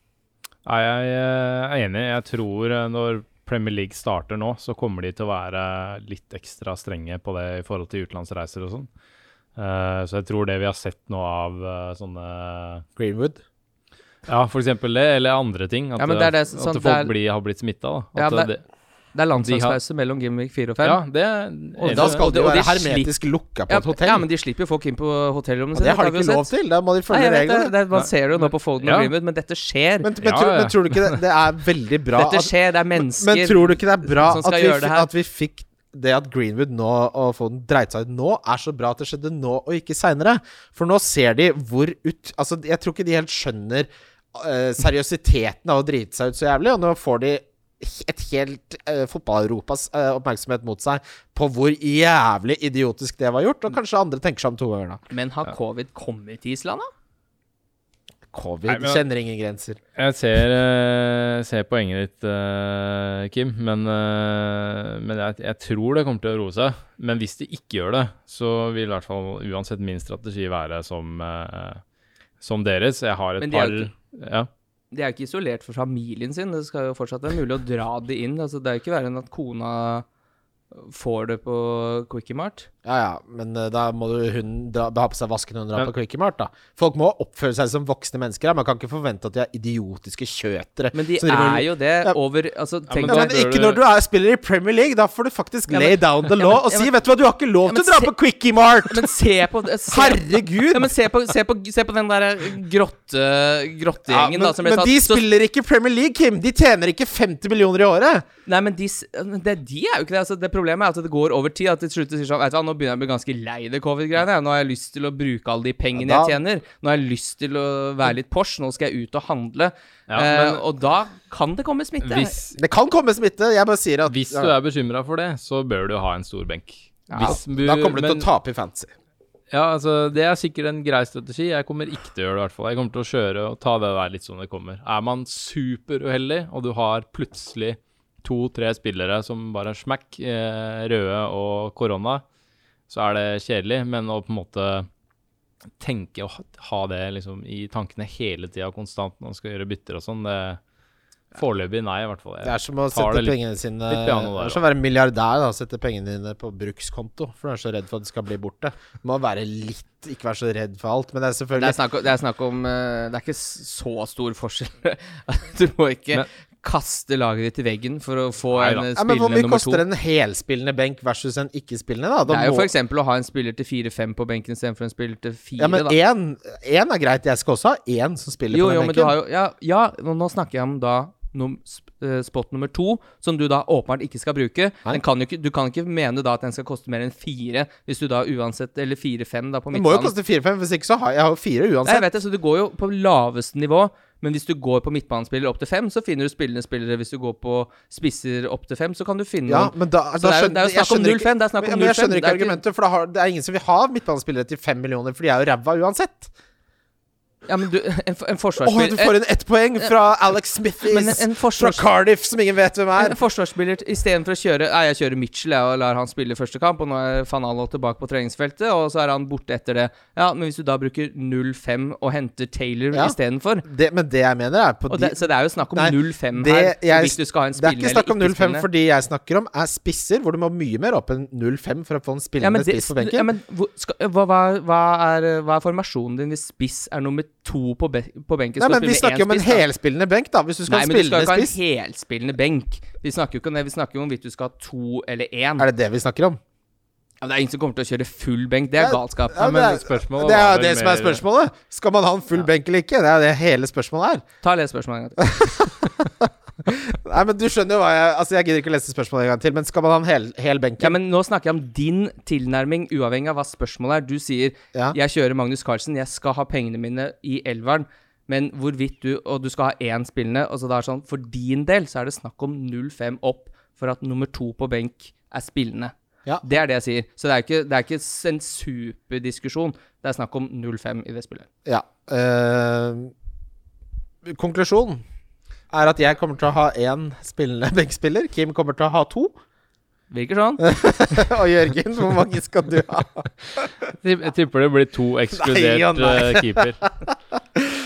Nei, jeg jeg er enig. Jeg tror eh, når Premier League starter nå, så kommer de til å være litt ekstra strenge på det i forhold til utenlandsreiser og sånn. Uh, så jeg tror det vi har sett nå av uh, sånne Greenwood. Ja, for eksempel det, eller andre ting. At, Ja, det det, at sånn, folk det er- blir, har blitt smitta. Ja, At det, Det er landslagspause mellom Game Week 4 og 5. ja, det Og. Da skal og de være de hermetisk lukka på Ja, et hotell. ja, men de slipper jo folk inn på hotellrommet sitt. Ja, det har de ikke lov sett. til. Da må de følge reglene. det, man ser det jo nå på Foden Ja. og Greenwood, men dette skjer. Men, men, ja. men tror du ikke det, det er veldig bra Dette skjer, det er mennesker Men tror du ikke det er bra som at skal vi, gjøre det her. at vi fikk det at Greenwood nå og Foden dreit seg ut nå, er så bra at det skjedde nå og ikke seinere? For nå ser de hvor ut Altså, jeg tror ikke de helt skjønner uh, seriøsiteten av å drite seg ut så jævlig, og nå får de et helt uh, fotball-Europas uh, oppmerksomhet mot seg på hvor jævlig idiotisk det var gjort, og kanskje andre tenker seg om to ganger da. Men har covid kommet til Island, da? Covid Nei, men- kjenner ingen grenser. Jeg ser, uh, ser poenget ditt, Kim, men, men jeg, jeg tror det kommer til å roe seg. Men hvis de ikke gjør det, så vil i hvert fall uansett min strategi være som, som deres. Jeg har et par ja. De er ikke isolert for familien sin. Det skal jo fortsatt være mulig å dra det inn. Altså, det er jo ikke verre enn at kona får det på Quickie Mart. Ja ja, men eh, da må du hun dra, ha på seg vasken hun drar Ja. på Quickie Mart, da. Folk må oppføre seg som voksne mennesker. Da. Man kan ikke forvente at de er idiotiske kjøtere. Men de er er jo det Ja. over Altså, tenk men da men ikke du- når du er, spiller i Premier League. Da får du faktisk Ja, men- lay down the Ja, law men- og ja, si men- Vet du hva, du har ikke lov Ja, til å dra se- på Quickie Mart! Men se på se, Herregud! Ja, men se på, se på, se på den der grotte, grottegjengen, da. Som ble men tatt- de så- spiller ikke Premier League, Kim. De tjener ikke 50 millioner i året. Nei, men de, det, de er jo ikke det. Altså, det Problemet er at det går over tid. At til slutt sier sånn Vet du hva, nå begynner jeg å bli ganske lei det covid-greiene. Nå har jeg lyst til å bruke alle de pengene Ja, da- jeg tjener. Nå har jeg lyst til å være litt Porsche. Nå skal jeg ut og handle. Ja, eh, og da kan det komme smitte. Hvis, Det kan komme smitte. Jeg bare sier at hvis du er bekymra for det, så bør du ha en stor benk. ja, Hvis du- Da kommer du til å tape i fantasy. Ja, altså, det er sikkert en grei strategi. Jeg kommer ikke til å gjøre det, i hvert fall. Jeg kommer til å kjøre og ta det der litt som det kommer. Er man superuheldig, og du har plutselig to-tre spillere som bare er smekk, eh, røde og korona, så er det kjedelig. Men å på en måte tenke og ha- det liksom i tankene hele tida konstant når man skal gjøre bytter og sånn. Det Foreløpig nei, i hvert fall. Det er som å sette litt- pengene sine der, Det er som å være milliardær da sette pengene dine på brukskonto, for du er så redd for at det skal bli borte. Du må være litt Ikke være så redd for alt, men det er Det er selvfølgelig snakk om, det er, snakk om eh, Det er ikke så stor forskjell. du må ikke Men- kaste laget ditt i veggen for å få Nei en nummer to. ja, Men hvor mye koster en helspillende benk versus en ikke-spillende, da? da Det er jo må- f.eks. å ha en spiller til 4-5 på benken istedenfor en spiller til 4. Ja, men da. én én er greit. Jeg skal også ha én som spiller Jo, på jo, benken. men du har jo Ja, ja nå, nå snakker jeg om da num, eh, spot nummer to, som du da åpenbart ikke skal bruke. Den kan jo ikke, du kan ikke mene da at den skal koste mer enn fire, hvis du da uansett Eller fire-fem, da, på Det må jo koste 4-5, hvis ikke så har jeg jo fire Nei, jeg vet det, så du går jo på laveste nivå. Men hvis du går på midtbanespiller opp til fem, så finner du spillende spillere. Hvis du går på spisser opp til fem, så kan du finne Ja, men da, da det er det er jo snakk om skjønner ikke- det er snakk om men- men Jeg skjønner ikke argumentet, for har, det er ingen som vil ha midtbanespillere til 5 millioner, for de er jo ræva uansett. Ja, men du, en, en Åh, oh, du får en ett poeng fra Alex Smithies fra. Cardiff, som ingen vet hvem er. En er. forsvarsspiller istedenfor å kjøre Nei, jeg kjører Mitchell jeg, og lar han spille første kamp, og nå er van Allo tilbake på treningsfeltet, og så er han borte etter det. Ja, men hvis du da bruker 0-5 og henter Taylor Ja. istedenfor men det jeg mener, er på de, det, Så det er jo snakk om 0-5 her, jeg- hvis du skal ha en Det er ikke snakk om 0-5, ikke-spillende. for de jeg snakker om, er spisser, hvor du må mye mer opp enn 0-5 for å få en spillende ja, det, spiss på benken. ja, men hvor, skal, hva, hva, hva, er, hva er formasjonen din hvis spiss er nummer to på, be, på benken? Nei, men Vi snakker jo om en spiss, helspillende benk, da. Hvis du skal Nei, men du skal ikke ha en helspillende benk. Vi snakker jo ikke om det, vi snakker jo om hvorvidt du skal ha to eller én. Er det det vi snakker om? Ja, det er ingen som kommer til å kjøre full benk. Det er Ja, galskap. Ja, Ja, men det er- Det er det som er spørsmålet. Skal man ha en full benk eller ikke? Det er det hele spørsmålet er. Ta og les spørsmålet en gang til. Nei, men du skjønner jo hva jeg Altså, jeg gidder ikke å lese spørsmålet en gang til, men skal man ha en hel, hel benk? Ja, men nå snakker jeg om din tilnærming, uavhengig av hva spørsmålet er. Du sier Ja. 'jeg kjører Magnus Carlsen, jeg skal ha pengene mine i elveren', men hvorvidt du Og du skal ha én spillende, og så da er sånn For din del så er det snakk om 0-5 opp for at nummer to på benk er spillende. Ja. Det er det jeg sier. Så det er ikke, det er ikke en superdiskusjon. Det er snakk om 0-5 i det spillet. Ja. eh, konklusjonen er at jeg kommer til å ha én spillende benkspiller. Kim kommer til å ha to. Virker sånn. Og Jørgen, hvor mange skal du ha? Jeg tipper det blir to ekskludert Nei nei. eh, keeper.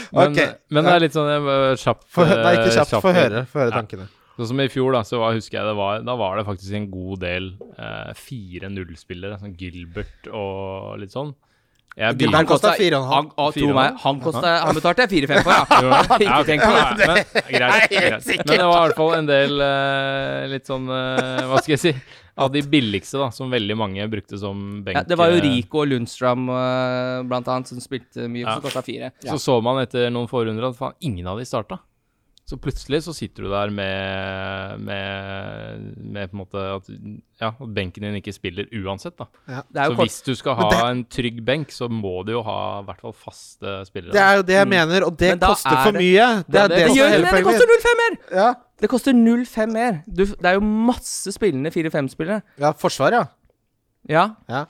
Men, okay. men det er litt sånn eh, kjapt Få Nei, ikke eh, kjapt. Få høre, høre, tankene. Ja. Sånn som i fjor, da, så var, husker jeg det var Da var det faktisk en god del eh, 4-0-spillere. Sånn Gilbert og litt sånn. Jeg Gilbert begynte- kosta fire og en halv. Han, tro meg, han, han betalte jeg 4-5 for, ja. Ja, Ikke tenk på det. Men, greit, greit. Men det var i hvert fall en del uh, litt sånn uh, Hva skal jeg si? Av de billigste, da, som veldig mange brukte som benk. Ja, det var jo eh, Rico og Lundstrøm uh, blant annet som spilte mye, Ja. som kosta fire. Så så man etter noen forhundre at faen, ingen av de starta. Så plutselig så sitter du der med, med, med på en måte at, ja, at benken din ikke spiller uansett, da. Det er Så kort, hvis du skal ha det- en trygg benk, så må du jo ha i hvert fall faste spillere. Det er jo det jeg mener, og det Men koster er for det- mye. Det Ja, det det, det gjør det! Det koster 0,5 mer! Ja. Det koster 0,5 mer. Du, det er jo masse spillende 4-5-spillere. ja, forsvar, ja. Ja.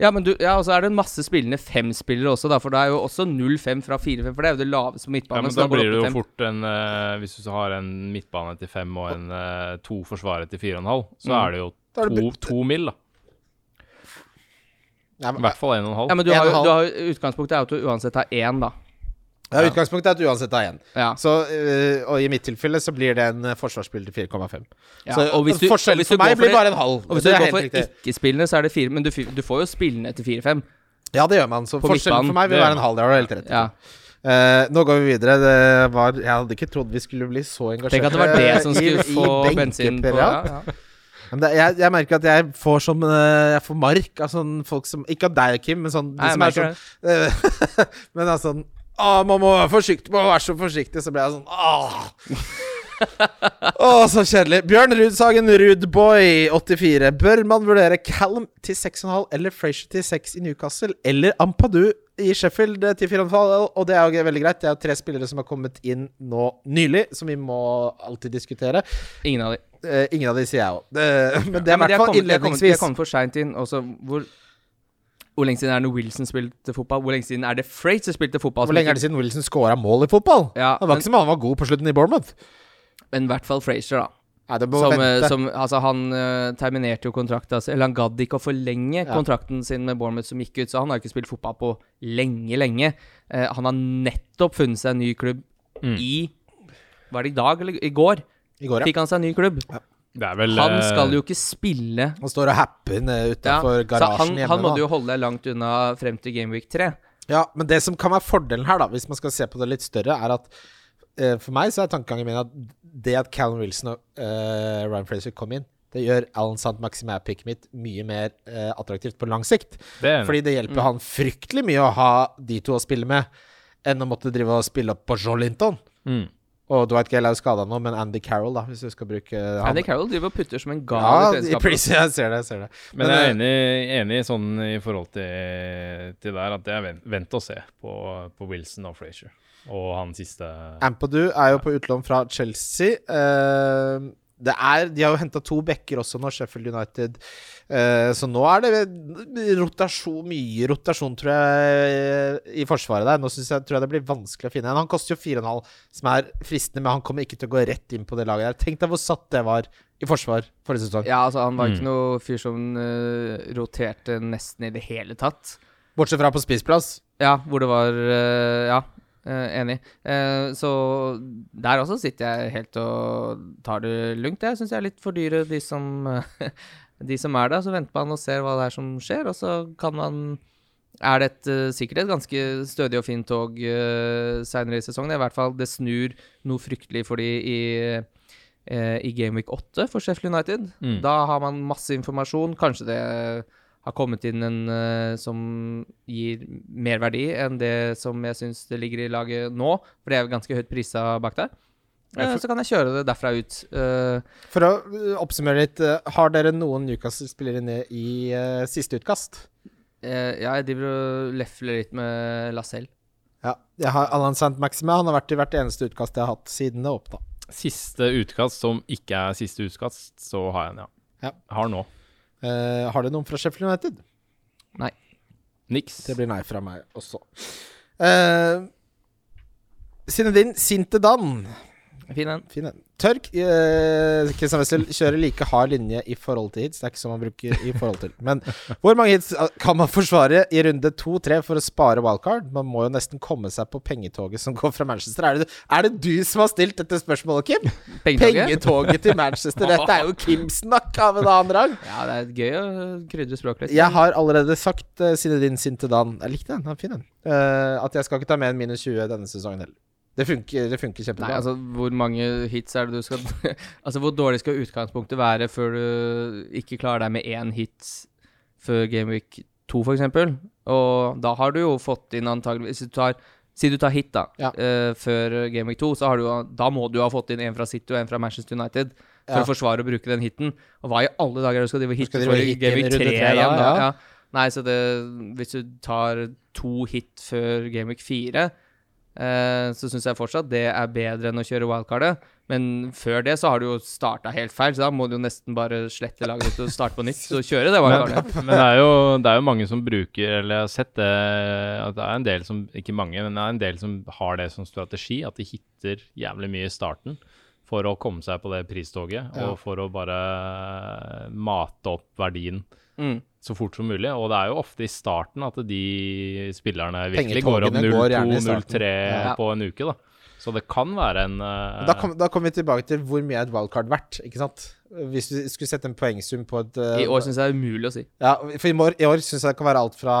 Ja. men du, ja, og så er det en masse spillende fem-spillere også, da, for det er jo også 0-5 fra 4-5, for det er jo det laveste på midtbane. Ja, men så da blir det jo fort en uh, Hvis du så har en midtbane til fem og en uh, to forsvarere til fire og en halv, så Mm. er det jo er det to, mil, da. Ja, I hvert fall en og en halv. Ja, men du har, jo- du har, utgangspunktet er at du uansett har én, da. Ja, utgangspunktet er at uansett er én. Ja. Så, øh, og i mitt tilfelle så blir det en forsvarsspill forsvarsspiller til 4,5. Ja, Så og hvis du- og forskjellen hvis du for meg blir det- bare en halv. Og hvis du går for ikke-spillende, så er det fire, men du, du får jo spillende til 4-5. Ja, det gjør man. Så på forskjellen for meg vil være en halv. Det har du helt rett i. Ja. Uh, nå går vi videre. Det var, jeg hadde ikke trodd vi skulle bli så engasjerte. Tenk at det var det som skulle i få i bensin på ja. ja, det, jeg, jeg merker at jeg får sånn Jeg får mark av sånne folk som Ikke av deg, Kim, men sånn de Nei, som er sånn Men altså sånn Å, man må være forsiktig, må være så forsiktig. Så blir jeg sånn Åh. Å, så kjedelig. Bjørn Rudsagen, Rudboy, 84. Bør man vurdere Callum til 6,5 eller Frazier til 6 i Newcastle? Eller Ampadu i Sheffield til 4,5? Og det er jo veldig greit. Det er jo tre spillere som har kommet inn nå nylig, som vi må alltid diskutere. Ingen av de. Eh, ingen av de sier jeg òg. Men det er i hvert fall innledningsvis. de har kommet- De har kommet for seint inn. Også, hvor, hvor lenge siden er det Wilson spilte fotball? Hvor lenge siden er det Fraser spilte fotball? Hvor lenge er det siden Wilson scora mål i fotball? Ja, det var men- ikke som om han var god på slutten i Bournemouth. Men i hvert fall Frazier, da. Ja, Som, eh, som, altså han uh, terminerte jo kontrakten altså, Eller han gadd ikke å forlenge Ja. kontrakten sin med Bournemouth som gikk ut, så han har ikke spilt fotball på lenge, lenge. Uh, han har nettopp funnet seg en ny klubb Mm. i Var det i dag eller i går? I går, ja. Fikk han seg en ny klubb. Er vel Han eh, skal jo ikke spille Han står og happer ja, garasjen han, hjemme. han måtte jo holde deg langt unna frem til Gameweek 3. Ja, men det som kan være fordelen her, da, hvis man skal se på det litt større, er at uh, for meg så er tankegangen min at det at Callum Wilson og uh, Ryan Fraser kom inn, det gjør Alan Sant Maximæ-picket mitt mye mer uh, attraktivt på lang sikt. det Fordi det hjelper han fryktelig mye å ha de to å spille med, enn å måtte drive og spille opp på Jolinton. mm. Og Dwight Gale er jo skada nå, men Andy Carroll, da, hvis du skal bruke han. Andy Carroll driver og putter som en gal ja, i treningskampen. jeg ser det. jeg ser det. Men, Men, jeg er eh, enig, enig sånn i forhold til, til der at det er vent, vent å se på, på Wilson og Frazier. Og han siste Ampadu er jo på utlån fra Chelsea. Det er, de har jo henta to backer også nå, Sheffield United. Eh, så nå er det rotasjon, mye rotasjon, tror jeg, i forsvaret der. Nå jeg, tror jeg det blir vanskelig å finne en. Han koster jo 4,5, som er fristende, men han kommer ikke til å gå rett inn på det laget der. Tenk deg hvor satt det var i forsvar forrige sesong. Ja, altså Han var ikke Mm. noe fyr som uh, roterte nesten i det hele tatt. Bortsett fra på spiseplass. Ja, hvor det var uh, Ja, enig. Eh, så der også sitter jeg helt og tar det lugnt. Jeg syns jeg er litt for dyre, de som, de som er der. Så venter man og ser hva det er som skjer, og så kan man er det et, eh, sikkert et ganske stødig og fint tog uh, seinere i sesongen. I hvert fall det snur noe fryktelig for de i, uh, i Gameweek 8 for Sheffield United. Mm. Da har man masse informasjon. Kanskje det har kommet inn en uh, som gir mer verdi enn det som jeg syns det ligger i laget nå, for det er ganske høyt prisa bak der. Ja, Eh, så kan jeg kjøre det derfra ut. Uh, For å uh, oppsummere litt, uh, har dere noen Newcastle-spillere ned i uh, siste utkast? eh, ja, jeg driver og lefler litt med Lacelle. Ja. Jeg har Alan St. Maxime. Han har vært i hvert eneste utkast jeg har hatt siden det åpna. Siste utkast som ikke er siste utkast, så har jeg en, ja. Ja. Har nå. Uh, har du noen fra Sheffield United? Nei. Niks. Det blir nei fra meg også. Uh, Sinedin Sintedan. Fin en. Fin en. Tørk. Uh, Christian Wessel kjører like hard linje i forhold til hits. Det er ikke som man bruker i forhold til. Men hvor mange hits uh, kan man forsvare i runde to-tre for å spare wildcard? Man må jo nesten komme seg på pengetoget som går fra Manchester. Er det, er det du som har stilt dette spørsmålet, Kim? Pengetoget? Pengetoget til Manchester. Dette er jo Kim-snakk av en annen rang. Ja, det er gøy å krydre språket litt. Jeg har allerede sagt uh, Sinedin Sintedan Jeg likte den, den er fin den. Uh, at jeg skal ikke ta med en minus 20 denne sesongen heller. Det funker, det funker kjempebra. Nei, altså hvor mange hits er det du skal Altså hvor dårlig skal utgangspunktet være før du ikke klarer deg med én hit før Gameweek 2, f.eks.? Og da har du jo fått inn antageligvis Hvis du tar Si du tar hit, da, Ja. uh, før Gameweek 2, så har du, da må du ha fått inn en fra City og en fra Manchester United for Ja. å forsvare å bruke den hiten. Og hva i alle dager er det du skal drive hit skal for i Gameweek runde 3 da, igjen, da? ja. Nei, så det Hvis du tar to hit før Gameweek 4 Eh, så syns jeg fortsatt det er bedre enn å kjøre wildcardet. Men før det så har du jo starta helt feil, så da må du jo nesten bare slette laget ditt og starte på nytt Så kjøre det wildcardet. men det, er jo, det er jo mange som bruker Eller jeg har sett det At det er en del som Ikke mange, men det er en del som har det som strategi. At de hitter jævlig mye i starten for å komme seg på det pristoget. Og for å bare mate opp verdien Mm. så fort som mulig. Og det er jo ofte i starten at de spillerne virkelig går opp Pengetogene går gjerne i starten. 0-2-0-3 Ja. på en uke, da. Så det kan være en uh, Da kom- kommer vi tilbake til hvor mye er et wildcard verdt, ikke sant? Hvis du skulle sette en poengsum på et uh, I år syns jeg det er umulig å si. Ja, for i år, i år syns jeg det kan være alt fra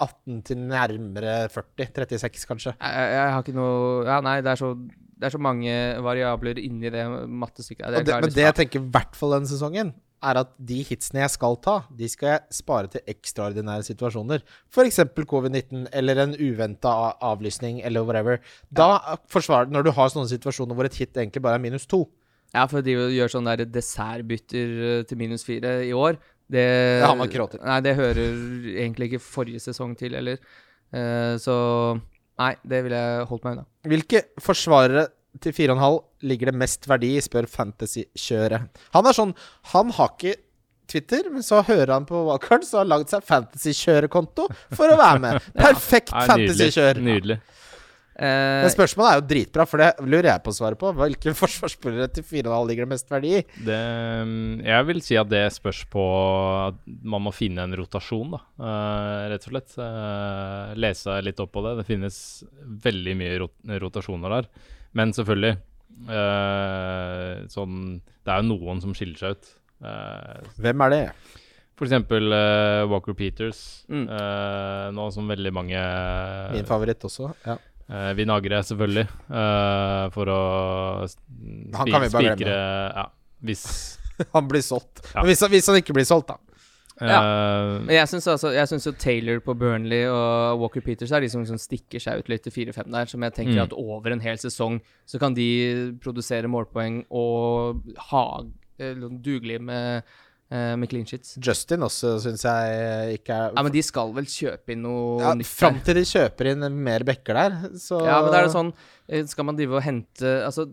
18 til nærmere 40. 36, kanskje. Jeg, jeg, har ikke noe Ja, nei, det er så, det er så mange variabler inni det mattestykket. Det, men det jeg tenker i hvert fall denne sesongen, er at de hitsene jeg skal ta, de skal jeg spare til ekstraordinære situasjoner. F.eks. covid-19 eller en uventa avlysning eller whatever. Da forsvarer Når du har sånne situasjoner hvor et hit egentlig bare er minus to, Ja, for de gjør sånne der dessertbytter eh, til minus fire i år. Det, Det har man ikke. Nei, det hører egentlig ikke forrige sesong til heller. Eh, så nei, det ville jeg holdt meg unna. Hvilke forsvarere til 4,5 ligger det mest verdi i, spør Fantasy-kjøret. Han er sånn Han har ikke Twitter, men så hører han på Wildcard, så har han lagd seg Fantasy-kjørekonto for å være med. Perfekt er nydelig. fantasy-kjør. Nydelig. Eh, Men spørsmålet er jo dritbra, for det lurer jeg på å svare på. Hvilke forsvarsspillere til 4,5 ligger det mest verdi i? Det, mm, jeg vil si at det spørs på at man må finne en rotasjon, da. Uh, rett og slett. Uh, lese litt opp på det. Det finnes veldig mye rot rotasjoner der. Men selvfølgelig eh, sånn Det er jo noen som skiller seg ut. Uh, Hvem er det? for eksempel uh, Walker Peters. Mm. nå som veldig mange Min favoritt også. Ja. Uh, Vinagre, selvfølgelig. for å Han kan spikre Ja, hvis Han blir solgt. Ja. Men hvis, hvis han ikke blir solgt, da. Eh, Men jeg syns altså, jo Taylor på Burnley og Walker Peters er de som, som stikker seg ut litt til 4-5 der. Som jeg tenker Mm. at over en hel sesong så kan de produsere målpoeng og ha eh, dugelig med, eh, med clean sheets. Justin også syns jeg ikke er Ja, men de skal vel kjøpe inn noe ja, nytt Fram til de kjøper inn mer backer der, så Ja, men da er det sånn Skal man drive og hente Altså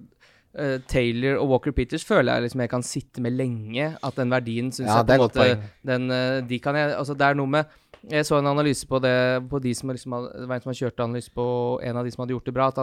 eh, Taylor og Walker Peters føler jeg liksom jeg kan sitte med lenge. At den verdien syns Ja, jeg på en måte den, uh, De kan jeg Altså, det er noe med Jeg så en analyse på det På de som liksom hadde, en som hadde kjørt analyse på en av de som hadde gjort det bra, at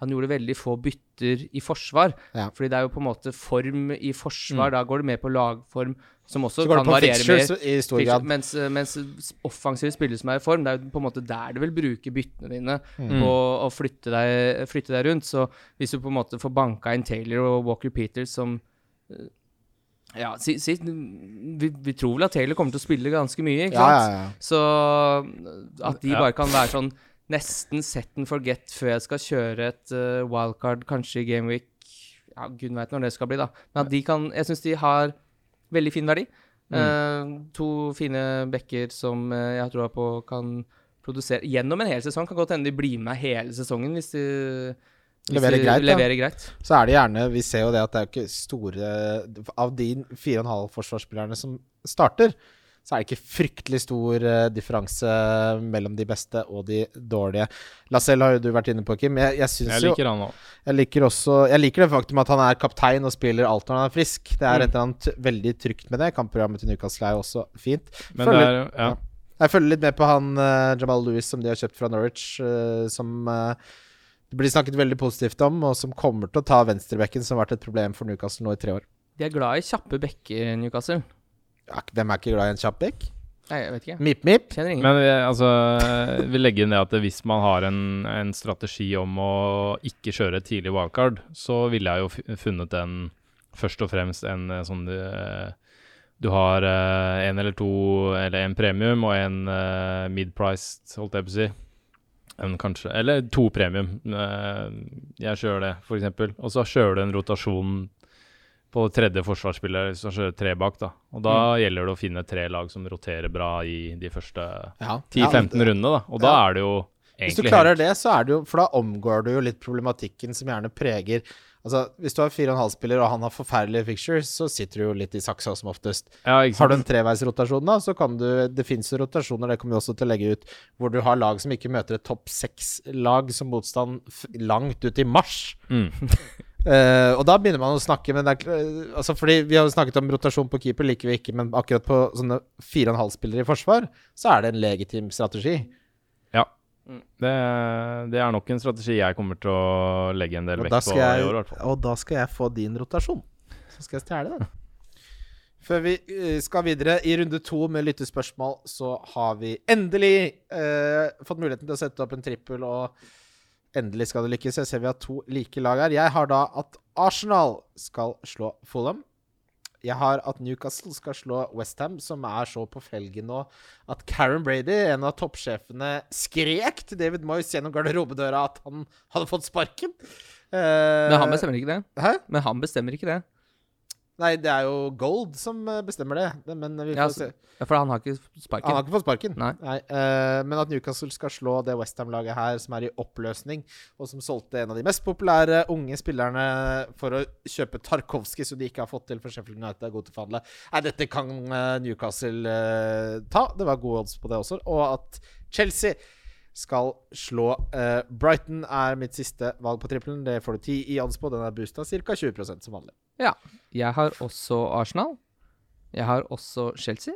han, gjorde veldig få bytter i forsvar. Ja. Fordi det er jo på en måte form i forsvar. Da går det mer på lagform, som også kan variere mer. i stor grad. Mens, mens offensive spillere som er i form, det er jo på en måte der du vil bruke byttene dine Mm. på å flytte deg, flytte deg rundt. Så hvis du på en måte får banka inn Taylor og Walker Peters som Ja, si, si, vi, vi tror vel at Taylor kommer til å spille ganske mye, ikke Ja, sant? ja, ja. Så at de Ja. bare kan være sånn nesten set and forget før jeg skal kjøre et uh, wildcard, kanskje i Gameweek Ja, gud veit når det skal bli, da. Men at de kan Jeg syns de har veldig fin verdi. Eh, to fine bekker som uh, jeg tror jeg på kan produsere gjennom en hel sesong. Kan godt hende de blir med hele sesongen hvis de, Leverer greit, leverer greit. Så er det gjerne Vi ser jo det at det er jo ikke store Av de 4,5 forsvarsspillerne som starter, så er det ikke fryktelig stor eh, differanse mellom de beste og de dårlige. Lacelle har jo du vært inne på, Kim. Jeg, jeg jeg liker jo liker han òg. Jeg liker også Jeg liker det faktum at han er kaptein og spiller alt når han er frisk. Det er Mm. et eller annet veldig trygt med det. Kampprogrammet til Newcastle er jo også fint. Men Følger- det er ja. Jeg følger litt med på han eh, Jamal Lewis som de har kjøpt fra Norwich, eh, som det blir snakket veldig positivt om, og som kommer til å ta venstrebekken, som har vært et problem for Newcastle nå i tre år. De er glad i kjappe bekker, Newcastle. Ja, hvem er ikke glad i en kjapp bekk? Nei, jeg vet ikke. Kjenner ingen. Men vi altså, vi legger det at hvis man har en, en strategi om å ikke kjøre et tidlig wildcard, så ville jeg jo funnet den først og fremst en eh, sånn du, Du har eh, en eller to, eller en premium og en uh, mid-priced, holdt jeg på å si. En kanskje, eller to premium. Eh, jeg kjører det, eksempel. Og så kjører du en rotasjon på tredje forsvarsspiller, så kjører tre bak, da. Og da gjelder det å finne tre lag som roterer bra i de første Ja. 10-15 rundene, da. Og da er det jo Hvis du klarer helt det, så er det jo For da omgår du jo litt problematikken som gjerne preger Altså, Hvis du har 4,5-spiller, og han har forferdelige fixtures, så sitter du jo litt i saksa som oftest. Ja, Har du en treveisrotasjon, da, så kan du Det fins jo rotasjoner, det kommer vi også til å legge ut, hvor du har lag som ikke møter et topp seks-lag som motstand langt ut i mars. Mm. uh, og da begynner man å snakke men er, altså fordi Vi har jo snakket om rotasjon på keeper, liker vi ikke, men akkurat på sånne 4,5-spillere i forsvar, så er det en legitim strategi. Det, det er nok en strategi jeg kommer til å legge en del vekt på jeg, i år, i hvert fall. og da skal jeg få din rotasjon. Så skal jeg stjele den. Før vi eh, skal videre i runde to med lyttespørsmål, så har vi endelig eh, fått muligheten til å sette opp en trippel, og endelig skal det lykkes. Jeg ser vi har to like lag her. Jeg har da at Arsenal skal slå Fulham. Jeg har at Newcastle skal slå Westham, som er så på felgen nå at Karen Brady, en av toppsjefene, skrek til David Moyes gjennom garderobedøra at han hadde fått sparken. Uh, Men han bestemmer ikke det. Hæ? Men han bestemmer ikke det. Nei, det er jo Gold som eh, bestemmer det. men vi får Ja, se. Ja, for han har ikke sparken? Han har ikke fått sparken. Nei. eh, men at Newcastle skal slå det Westham-laget her, som er i oppløsning, og som solgte en av de mest populære unge spillerne for å kjøpe Tarkovskij, som de ikke har fått til for Sheffield United er god til å forhandle. Nei, dette kan eh, Newcastle uh, ta. Det var gode odds på det også. Og at Chelsea skal slå uh, Brighton er mitt siste valg på trippelen. Det får du ti i odds på. Den er boosta ca. 20% som vanlig. Ja. Jeg har også Arsenal. Jeg har også Chelsea.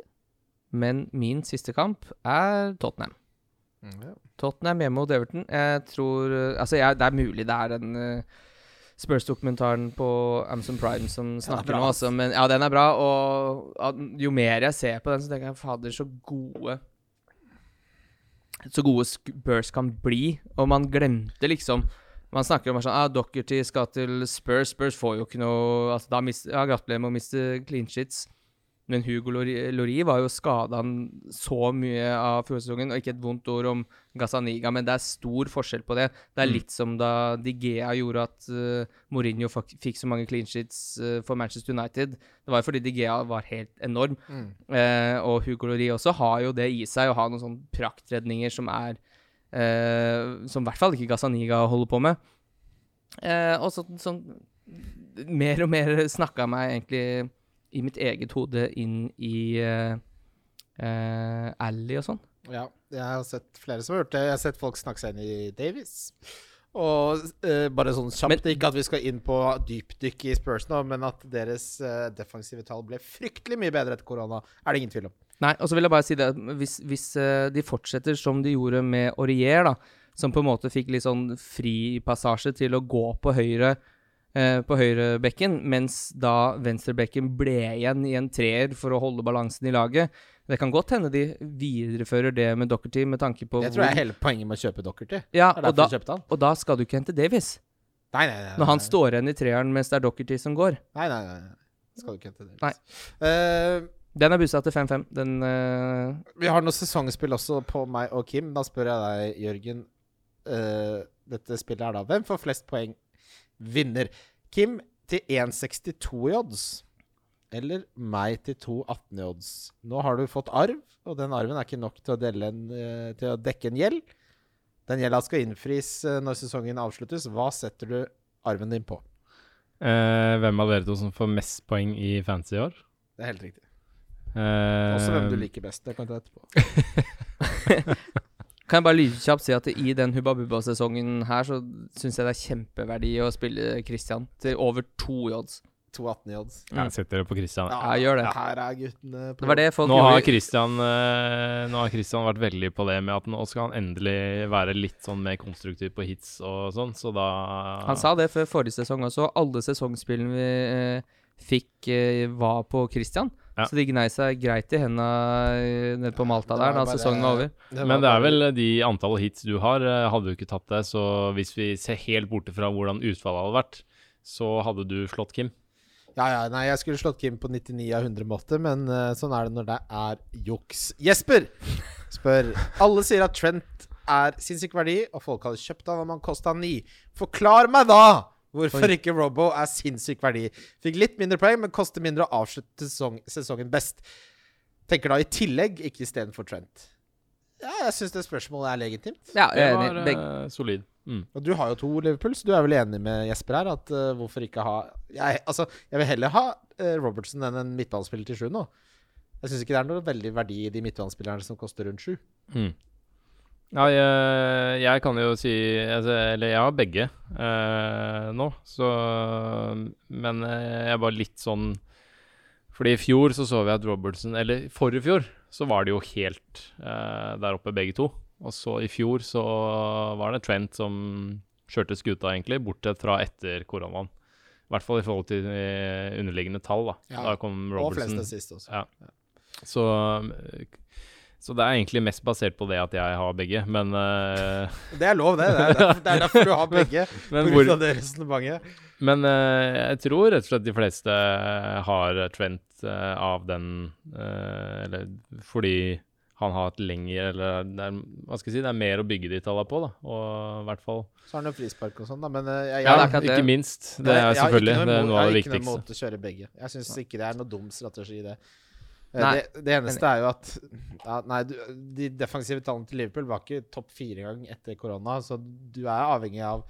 Men min siste kamp er Tottenham. Tottenham hjemme mot Everton. Jeg tror eh, Altså, jeg, det er mulig det er den uh, Spurs-dokumentaren på Amazon Prime som snakker bra, nå, altså. Men ja, den er bra. Og ja, jo mer jeg ser på den, så tenker jeg fader, så gode Så gode Spurs kan bli. Og man glemte liksom Man snakker om sånn ah, Dockerty skal til Spurs. Spurs får jo ikke noe Altså, da mist, ja, Gratulerer med å miste clean shits. Men Hugo Lori, Lori var jo skada så mye av fjorårssesongen, og ikke et vondt ord om Gazaniga, men det er stor forskjell på det. Det er Mm. litt som da Digea gjorde at uh, Mourinho fikk så mange clean sheets uh, for Manchester United. Det var jo fordi Digea var helt enorm. Mm. Uh, og Hugo Lori også har jo det i seg, å ha noen sånne praktredninger som er Som i hvert fall ikke Gazaniga holder på med. Eh, og så, sånn Mer og mer snakka meg egentlig i mitt eget hode inn i uh, Ally og sånn. Ja, jeg har sett flere som har gjort det. Jeg har sett folk snakke seg inn i Davies. Og eh, bare sånn kjapt, Men- ikke at vi skal inn på dypdykk i Spurs nå, men at deres eh, defensive tall ble fryktelig mye bedre etter korona, er det ingen tvil om. Nei, og så vil jeg bare si det hvis, hvis eh, de fortsetter som de gjorde med Aurier, da, som på en måte fikk litt sånn fri passasje til å gå på høyre eh, på høyrebekken, mens da venstrebekken ble igjen i en treer for å holde balansen i laget. Det kan godt hende de viderefører det med Dockerty med tanke på Det tror jeg er hele poenget med å kjøpe Dockerty. Ja, og da, og da skal du ikke hente Davies. Nei, nei, nei. Når han står igjen i treeren mens det er Dockerty som går. Nei, nei, nei. nei. Skal du ikke hente Davies. Nei. Eh, Den er bussa til 5-5. Den uh... vi har noe sesongspill også på meg og Kim. Da spør jeg deg, Jørgen. Uh, dette spillet er da Hvem får flest poeng vinner? Kim til 1,62 i odds. Eller meg til 2,18 i odds. Nå har du fått arv, og den arven er ikke nok til å, dele en, uh, til å dekke en gjeld. Den gjelda skal innfris når sesongen avsluttes. Hva setter du arven din på? Eh, hvem av dere to som får mest poeng i fancy i år? Det er helt riktig. Eh, Også hvem du liker best. Det kan jeg ta etterpå. Kan jeg bare lydkjapt si at i den Hubba Bubba-sesongen her, så syns jeg det er kjempeverdi å spille Christian til over to odds. 2,18 i odds. Jeg setter det på Christian. Ja, gjør det. Her er guttene på Det var det folk Nå har. Christian øh, Nå har Christian vært veldig på det med at nå skal han endelig være litt sånn mer konstruktiv på hits og sånn, så da Han sa det før forrige sesong også. Alle sesongspillene vi øh, fikk, øh, var på Christian. Ja. Så de gnei seg greit i henda eh, nede på Malta Det der da bare- sesongen var over. Men det er vel de antallet hits du har, eh, hadde du ikke tatt det, så hvis vi ser helt borte fra hvordan utfallet hadde vært, så hadde du slått Kim. Ja, ja, nei, jeg skulle slått Kim på 99 av 100 måter, men uh, sånn er det når det er juks. Jesper spør Alle sier at Trent er sinnssyk verdi, og folk hadde kjøpt han om han kosta 9. Forklar meg da hvorfor ikke Robbo er sinnssyk verdi. Fikk litt mindre poeng, men koster mindre å avslutte sesong, sesongen best. Tenker da i tillegg, ikke istedenfor Trent. Ja, jeg syns det spørsmålet er legitimt. Ja, Det jeg er var eh, solid. Mm. Og du har jo to Liverpool, så du er vel enig med Jesper her? At uh, hvorfor ikke ha jeg, Altså, jeg vil heller ha uh, Robertson enn en midtbanespiller til sju nå. Jeg syns ikke det er noe veldig verdi i de midtbanespillerne som koster rundt sju. Mm. Ja, jeg, jeg kan jo si altså, Eller jeg har begge eh, nå, så Men eh, jeg var litt sånn Fordi i fjor så så vi at Robertson Eller forrige fjor så var det jo helt eh, der oppe, begge to. Og så i fjor så var det Trent som kjørte skuta, egentlig, bortsett fra etter koronaen. I hvert fall i forhold til eh, underliggende tall, da. Ja, Da kom Og flest fleste sist også. Ja. Så, så det er egentlig mest basert på det at jeg har begge, men, uh... Det er lov, det. Det er derfor, det er derfor du har begge. men, På hvor, grunn av det resonnementet. men uh, jeg tror rett og slett de fleste har Trent uh, av den eh, Eller fordi han har et lengre Eller det er, hva skal jeg si, det er mer å bygge de tallene på, da. Og i hvert fall Så har han jo frispark og sånn, da, men eh, jeg, jeg, Ja, det er akkurat det. Ikke minst. Det er selvfølgelig ikke det er noe av det viktigste. Jeg har ikke noe måte imot å kjøre begge. Jeg syns ikke det er noe dum strategi, det. Eh. Det, det eneste er jo at ja, Nei, du, de defensive tallene til Liverpool var ikke topp fire gang etter korona, så du er avhengig av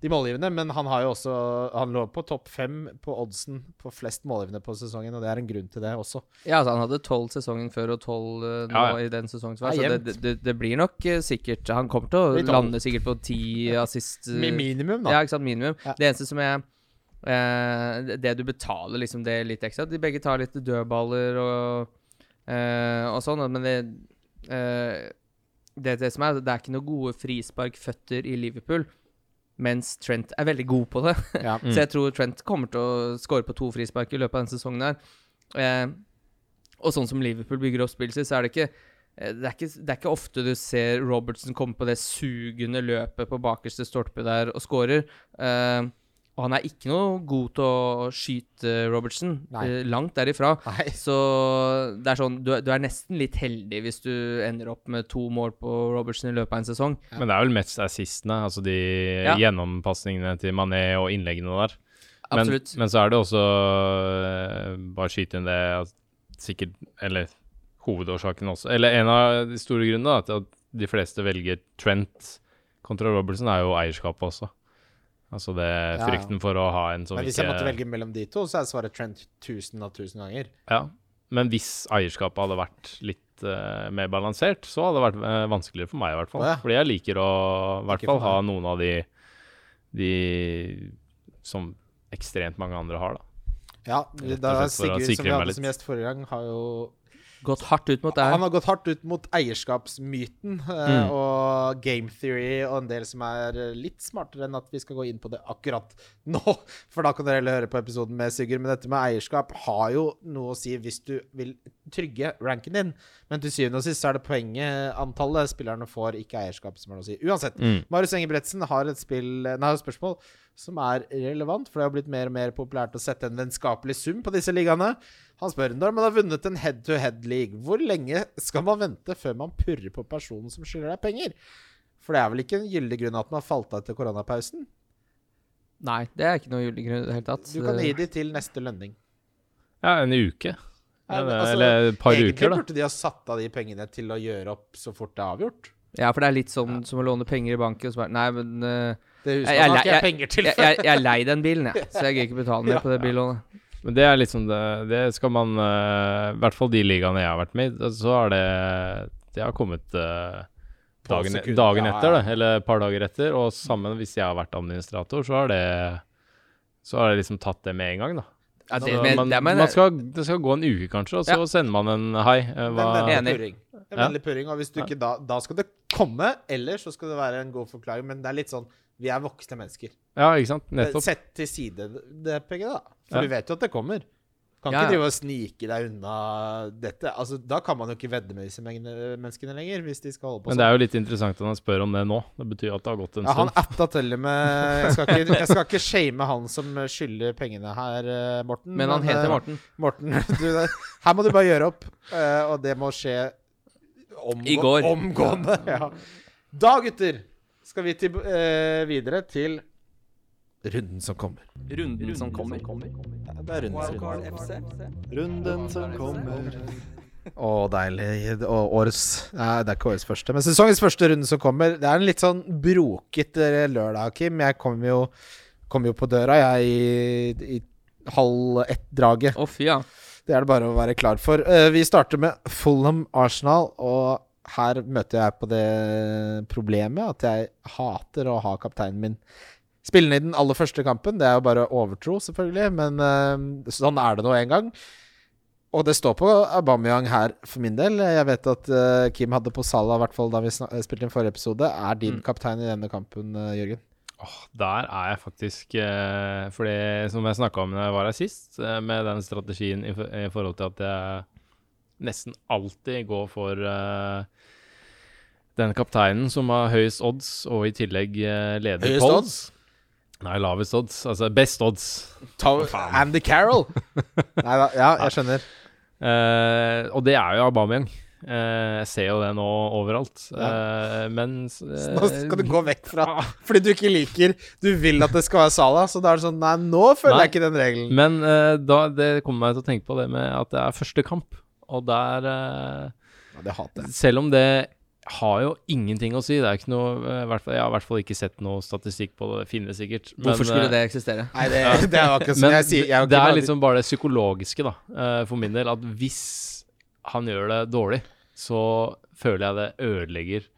de målgivende. Men han har jo også Han lå på topp fem på oddsen på flest målgivende på sesongen, og det er en grunn til det også. Ja, altså Han hadde tolv sesongen før og tolv nå Ja, ja. i den sesongen som var. Så det, det, det blir nok eh, sikkert Han kommer til å lande sikkert på ti assist. Minimum, da. Ja, ikke sant. Minimum. Ja. Det eneste som jeg Det du betaler liksom det litt ekstra De begge tar litt dødballer og, eh, og sånn, men det eh, det, det som er, det er ikke noen gode frisparkføtter i Liverpool, mens Trent er veldig god på det. Ja. Mm. Så jeg tror Trent kommer til å score på to frispark i løpet av denne sesongen her. Eh, og sånn som Liverpool bygger opp spillet sitt, så er det ikke eh, det er, ikke, det er ikke ofte du ser Robertson komme på det sugende løpet på bakerste stolpe der og scorer. Eh, og han er ikke noe god til å skyte Robertson. Nei. Eh, langt derifra. Nei. Så det er sånn du, er- du er nesten litt heldig hvis du ender opp med to mål på Robertson i løpet av en sesong. Men det er vel mest assistene, altså de Ja. gjennompasningene til Mané og innleggene der. Men, men så er det også eh, Bare skyte inn det at sikkert Eller hovedårsaken også. Eller en av de store grunnene da, til at de fleste velger Trent kontra Robertson, er jo eierskapet også. Altså det frykten for å ha en som ikke Men hvis ikke jeg måtte velge mellom de to, så er svaret Trent 1000 av 1000 ganger. Ja, men hvis eierskapet hadde vært litt uh, mer balansert, så hadde det vært uh, vanskeligere for meg, i hvert fall. Ja. Fordi jeg liker å i hvert fall ha noen av de, de som ekstremt mange andre har, da. Ja, da Sigurd, som vi hadde som gjest forrige gang, har jo Gått hardt ut mot det Han har gått hardt ut mot eierskapsmyten eh, Mm. og game theory og en del som er litt smartere enn at vi skal gå inn på det akkurat nå. For da kan dere heller høre på episoden med Sigurd. Men dette med eierskap har jo noe å si hvis du vil trygge ranken din. Men til syvende og sist så er det poenget antallet spillerne får, ikke eierskap, som har noe å si. Uansett. Mm. Marius Engebretsen har et, spill, nei, spørsmål som er relevant, for det har blitt mer og mer populært å sette en vennskapelig sum på disse ligaene. Han spør når man har vunnet en head-to-head-league, hvor lenge skal man vente før man purrer på personen som skylder deg penger? For det er vel ikke en gyldig grunn at man har falt av etter koronapausen? Nei, det er ikke noe gyldig grunn i det hele tatt. Du kan gi de til neste lønning. Ja, en uke. Ja, Eller, altså, eller et par Egentlig uker, da. burde de ha satt av de pengene til å gjøre opp så fort det er avgjort. Ja, for det er litt sånn som å låne penger i banken og så bare Nei, men eh, Det huset Jeg- jeg- har ikke jeg penger til. jeg, jeg, jeg er lei den bilen, jeg. Så jeg gidder ikke betale mer på det billånet. Men det er liksom det Det skal man eh, I hvert fall de ligaene jeg har vært med i, så har det Det har kommet uh, dagen, dagen etter, da. Eller et par dager etter. Og sammen hvis jeg har vært administrator, så har det Så har jeg liksom tatt det med en gang, da. Ja, det, men, man, det, men, man skal, det skal gå en uke, kanskje, og så sender man en hei. eh, er vennlig purring. Ja. vennlig purring, og hvis du ikke da, da skal det komme, eller så skal det være en god forklaring. Men det er litt sånn Vi er voksne mennesker. ja, ikke sant? Nettopp. Sett til side det penget, da. For Ja. du vet jo at det kommer. Kan Ja, ikke drive og snike deg unna dette. Altså, Da kan man jo ikke vedde med disse menneskene lenger, hvis de skal holde på Men det er jo litt interessant at han spør om det nå. Det betyr at det har gått en Ja, han stund. atta til og med Jeg skal ikke, jeg skal ikke shame han som skylder pengene her, eh, Morten. men han men, heter Morten. Morten, du, her må du bare gjøre opp, eh, og det må skje omgå I går. omgående. Ja. Da, gutter, skal vi til, eh, videre til runden som kommer. Runden som kommer. Ja, det er runden som kommer. Runden som kommer. Å, deilig. Og årets Nei, det er ikke årets første, men sesongens første runde som kommer. Det er en litt sånn brokete lørdag, Kim. Jeg kom jo, kom jo på døra, jeg, i, i halv ett-draget. Oh, ja. Det er det bare å være klar for. Eh, vi starter med Fulham Arsenal, og her møter jeg på det problemet at jeg hater å ha kapteinen min spillende i den aller første kampen. Det er jo bare overtro, selvfølgelig, men uh, sånn er det nå en gang. Og det står på Aubameyang her for min del. Jeg vet at uh, Kim hadde på Salah, i hvert fall da vi spilte inn forrige episode. Er din Mm. kaptein i denne kampen, uh, Jørgen? Åh, der er jeg faktisk For det som jeg snakka om da jeg var her sist, med den strategien i, i forhold til at jeg nesten alltid gå for uh, den kapteinen som har høyest odds, og i tillegg uh, leder Høyest poll. odds? Nei, lavest odds. Altså best odds. Ta Andy Carroll! Nei da, ja, jeg skjønner. Uh, og det er jo Aubameyang. Uh, jeg ser jo det nå overalt. Eh, men uh, Nå skal du gå vekk fra Fordi du ikke liker Du vil at det skal være Sala, så da er det sånn Nei, nå følger Nei. jeg ikke den regelen. Men da, det kommer meg til å tenke på det med at det er første kamp. Og der eh, Ja, det hater jeg. Selv om det har jo ingenting å si. Det er ikke noe eh, hvert fall, Jeg har i hvert fall ikke sett noe statistikk på det. Det finnes sikkert. men, Hvorfor skulle eh, det eksistere? Nei, det, det er jo akkurat som Men jeg sier. Jeg det er liksom bare det psykologiske, da, eh, for min del. At hvis han gjør det dårlig, så føler jeg det ødelegger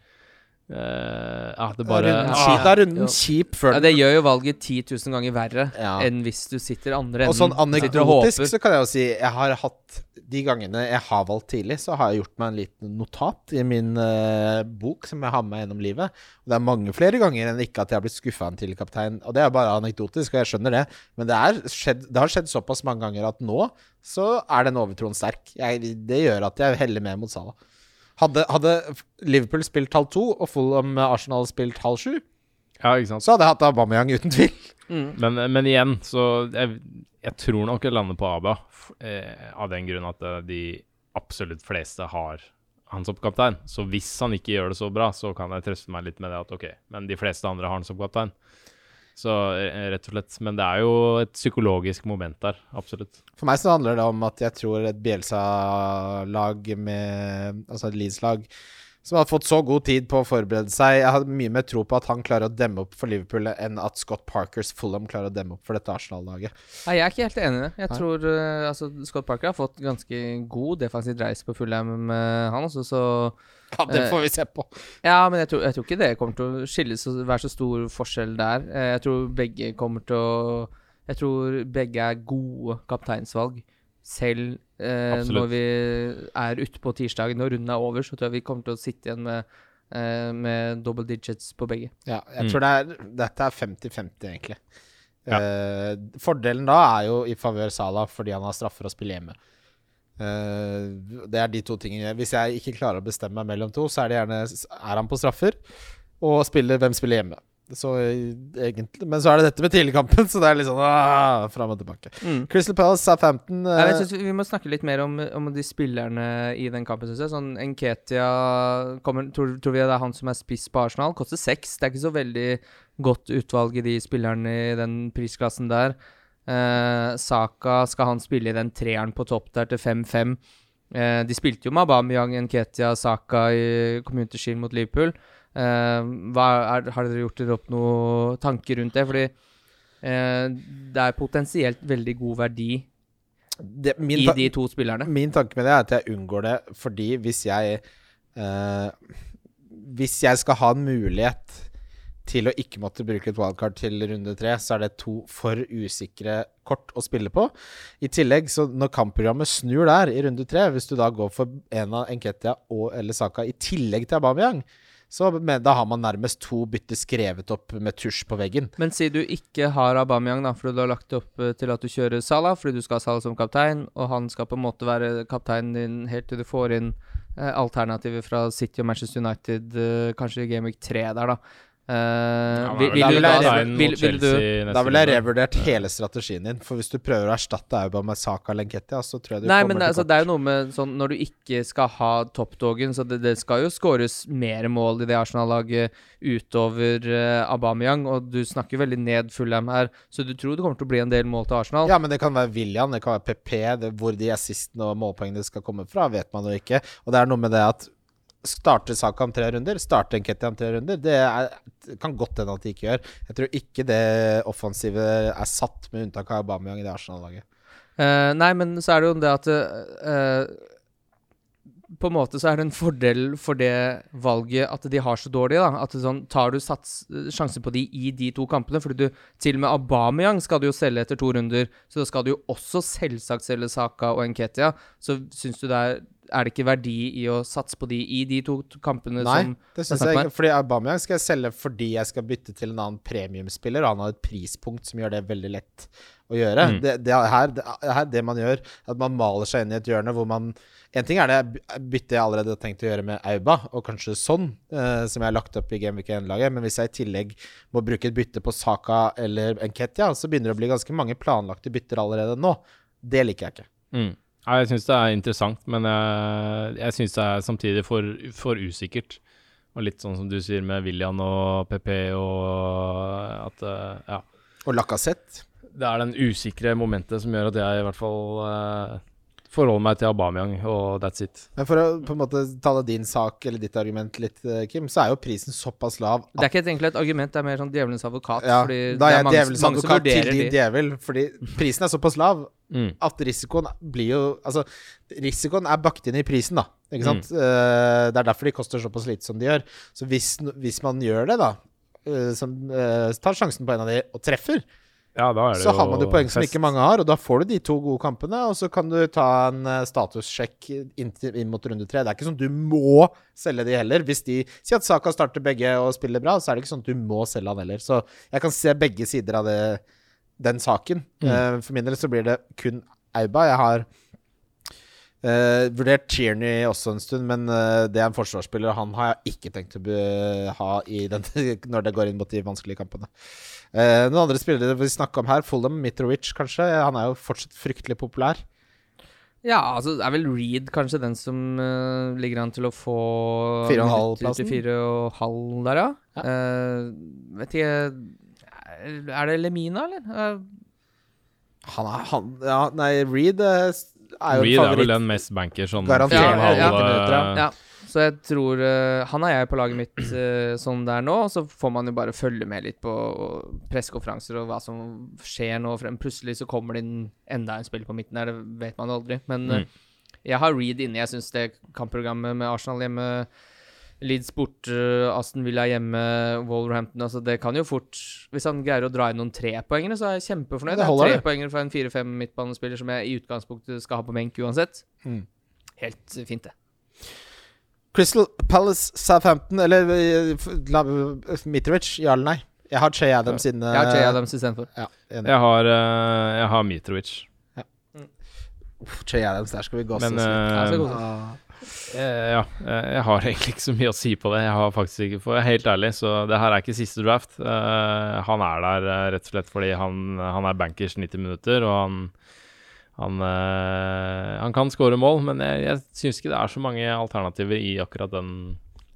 Eh, ah, det bare runden, ah, er runden ja. kjip før Ja, det gjør jo valget 10 000 ganger verre Ja. enn hvis du sitter andre enden. Og sånn sitter og anekdotisk håper. så kan jeg jo si Jeg har hatt De gangene jeg har valgt tidlig, så har jeg gjort meg en liten notat i min uh, bok som jeg har med meg gjennom livet. Og det er mange flere ganger enn ikke at jeg har blitt skuffa en tidligere kaptein. Og det er bare anekdotisk, og jeg skjønner det. Men det, er skjedd, det har skjedd såpass mange ganger at nå så er den overtroen sterk. Jeg, det gjør at jeg heller mer mot Salah. Hadde, hadde Liverpool spilt halv to, og Fulham Arsenal spilt halv sju, Ja, ikke sant. så hadde jeg hatt Aubameyang uten tvil. Mm. Men, men igjen, så jeg, jeg tror nok jeg lander på Aba. Eh, av den grunn at eh, de absolutt fleste har han som kaptein. Så hvis han ikke gjør det så bra, så kan jeg trøste meg litt med det at OK, men de fleste andre har han som kaptein. Så eh, rett og slett Men det er jo et psykologisk moment der, absolutt. For meg så handler det om at jeg tror et Bielsa-lag med Altså et Leeds-lag som har fått så god tid på å forberede seg Jeg har mye mer tro på at han klarer å demme opp for Liverpool enn at Scott Parkers Fulham klarer å demme opp for dette Arsenal-laget. Nei, jeg er ikke helt enig i det. Jeg Nei. tror eh, altså, Scott Parker har fått ganske god defensiv dreis på Fulham han også, så Ja, det Eh, får vi se på. Ja, men jeg tror, jeg tror ikke det kommer til å skille så, være så stor forskjell der. Eh, Jeg tror begge kommer til å Jeg tror begge er gode kapteinsvalg. Selv eh, når vi er ute på tirsdagen og runden er over, så tror jeg vi kommer til å sitte igjen med, eh, med double digits på begge. Ja, jeg Mm. tror det er, dette er 50-50, egentlig. Ja. Eh, fordelen da er jo i favør Salah fordi han har straffer å spille hjemme. Eh, det er de to tingene. Hvis jeg ikke klarer å bestemme meg mellom to, så er det gjerne Er han på straffer og spiller, hvem spiller hjemme. Så eh, egentlig Men så er det dette med tidligkampen, så det er litt sånn ah, fram og tilbake. Crystal Palace, er Nei, men eh, jeg synes vi- Vi må snakke litt mer om, om de spillerne i den kampen, syns jeg. Sånn Enketia kommer, tror, tror vi det er han som er spiss på Arsenal? Koster seks. Det er ikke så veldig godt utvalg i de spillerne i den prisklassen der. Eh, Saka, skal han spille i den treeren på topp der til 5-5? Eh, de spilte jo med Aubameyang, Nketia, Saka i Community Shield mot Liverpool. Eh, er, har dere gjort dere opp noen tanker rundt det? Fordi eh, det er potensielt veldig god verdi det, min, i de to spillerne. Min tanke med det er at jeg unngår det fordi hvis jeg eh, Hvis jeg skal ha en mulighet til å ikke måtte bruke et wildcard til runde tre, så er det to for usikre kort å spille på. I tillegg, så når kampprogrammet snur der i runde tre, hvis du da går for en av Enketia og eller Saka i tillegg til Aubameyang, så med, da har man nærmest to bytter skrevet opp med tusj på veggen. Men si du ikke har Aubameyang, da, fordi du har lagt opp eh, til at du kjører Salah, fordi du skal ha Salah som kaptein, og han skal på en måte være kapteinen din helt til du får inn eh, alternativer fra City og Manchester United, eh, kanskje Game Week 3 der, da. Eh, Ja, vil, vil, da du vil da, jeg ta vil, vil, du Da ville jeg revurdert hele strategien din, for hvis du prøver å erstatte Auba med Saka Lenketia, så tror jeg du Nei, kommer men til altså, kort. det er jo noe med sånn Når du ikke skal ha toppdogen, så det, det skal jo skåres mer mål i det Arsenal-laget utover uh, Aubameyang, og du snakker veldig ned Fulham her, så du tror det kommer til å bli en del mål til Arsenal? Ja, men det kan være William, det kan være PP. Det, hvor de assistene og målpoengene skal komme fra, vet man jo ikke. Og det er noe med det at Starter Saka om tre runder, starte Nketia om tre runder, det, er, kan godt hende at de ikke gjør. Jeg tror ikke det offensive er satt, med unntak av Aubameyang i det Arsenal-laget. Uh, nei, men så er det jo det at uh, På en måte så er det en fordel for det valget at de har så dårlige, da. At sånn, tar du sats, sjansen på de i de to kampene, fordi du til og med Aubameyang skal du jo selge etter to runder, så da skal du jo også selvsagt selge Saka og Nketia. Så syns du det er Er det ikke verdi i å satse på de i de to kampene Nei, som det er syns jeg ikke. Fordi Aubameyang skal jeg selge fordi jeg skal bytte til en annen premiumspiller, og han har et prispunkt som gjør det veldig lett å gjøre. Mm. Det, det, er her, det, er her det man gjør, at man maler seg inn i et hjørne hvor man En ting er det byttet jeg allerede har tenkt å gjøre med Auba, og kanskje sånn, eh, som jeg har lagt opp i Game Week 1-laget, men hvis jeg i tillegg må bruke et bytte på Saka eller Enketia, så begynner det å bli ganske mange planlagte bytter allerede nå. Det liker jeg ikke. Mm. Ja, jeg syns det er interessant, men jeg, jeg syns det er samtidig for, for usikkert. Og litt sånn som du sier med William og PP og at eh, Ja. Og Lacassette Det er den usikre momentet som gjør at jeg i hvert fall eh, forholder meg til Aubameyang, og that's it. Men for å på en måte tale din sak, eller ditt argument litt, eh, Kim, så er jo prisen såpass lav Det er ikke et- egentlig et argument, det er mer sånn djevelens advokat. Ja, fordi da er er jeg mange, djevelens mange advokat til din de. djevel, fordi prisen er såpass lav Mm. at risikoen blir jo Altså, risikoen er bakt inn i prisen, da. Ikke Mm. sant? Eh, det er derfor de koster såpass lite som de gjør. Så hvis, hvis man gjør det, da, uh, som uh, tar sjansen på en av de og treffer, Ja, så har man jo poeng som fest. ikke mange har, og da får du de to gode kampene, og så kan du ta en statussjekk inn, inn mot runde tre. Det er ikke sånn at du må selge de heller. Hvis de sier at Saka starter begge og spiller bra, så er det ikke sånn at du må selge han heller. Så jeg kan se begge sider av det, den saken. Mm. Eh, for min del så blir det kun Auba. Jeg har uh, vurdert Tierney også en stund, men uh, det er en forsvarsspiller, han har jeg ikke tenkt å ha i den, når det går inn mot de vanskelige kampene. Uh, noen andre spillere vi snakker om her, Fulham, Mitrovic kanskje. Han er jo fortsatt fryktelig populær. Ja, altså det er vel Reed kanskje den som uh, ligger an til å få Fire og en halv minutter plassen? til fire og halv der, ja. Ja. Uh, vet ikke er- Er det Lemina, eller? Han er han Ja, nei, Reed eh, er jo Reed en er vel favoritt. den mest banker sånn Garantert. Ja, ja, ja. eh, ja. Så jeg tror uh, Han er jeg på laget mitt uh, sånn der nå, og så får man jo bare følge med litt på pressekonferanser og hva som skjer nå. Frem. Plutselig så kommer det inn enda en spiller på midten der, det vet man aldri. Men Mm. eh, jeg har Reed inne. Jeg syns det kampprogrammet med Arsenal hjemme Leeds bort, eh, Aston Villa hjemme, Wolverhampton altså Det kan jo fort Hvis han greier å dra inn noen trepoengere, så er jeg kjempefornøyd. Det Det holder, er. Trepoengere for en fire-fem midtbanespiller som jeg i utgangspunktet skal ha på benk uansett. Mm. Helt fint, det. Crystal Palace, Southampton Eller eh, Mitrovic, ja eller nei? Jeg har Che Adams inne. Jeg har Jay Adams istedenfor. Ja. Jeg har, eh, jeg har Mitrovic. Ja. Che Adams, der skal vi gå Men så Eh, ja, eh, jeg har egentlig ikke så mye å si på det. Jeg har faktisk ikke, For helt ærlig, så det her er ikke siste draft. Eh, han er der rett og slett fordi han, han er bankers 90 minutter, og han han, han kan skåre mål, men jeg, jeg syns ikke det er så mange alternativer i akkurat den.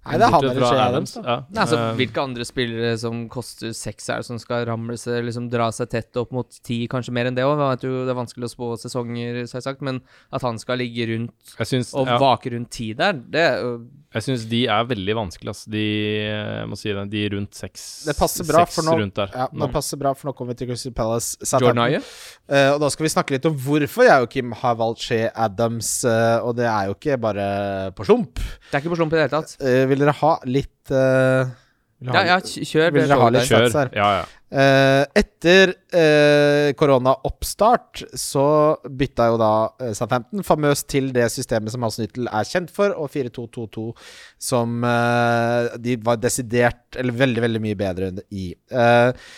Nei, det er han eller Adams, da. Ja. Nei, altså, hvilke andre spillere som koster seks, er det som skal ramle seg, liksom dra seg tett opp mot ti, kanskje mer enn det òg? Det er vanskelig å spå sesonger, så har jeg sagt, men at han skal ligge rundt synes, og ja, vake rundt ti der, det er jo jeg syns de er veldig vanskelige, altså. De, jeg må si det, de rundt seks Det passer bra, seks for nå, rundt der. ja, nå. det passer bra, for nå kommer vi til Crystal Palace. Jordan. Aye. Uh, og da skal vi snakke litt om hvorfor jeg og Kim har valgt Che Adams, Uh, og det er jo ikke bare på slump. Det er ikke på slump i det hele tatt. Uh, vil dere ha litt eh, vil dere Ja, ja, kjør. Vil dere ha litt. Kjør. her? Ja, ja. Eh, etter eh, koronaoppstart så bytta jo da eh, Southampton famøst til det systemet som Hans Nyttel er kjent for, og 4-2-2-2 som de var desidert eller veldig, veldig mye bedre i. Eh,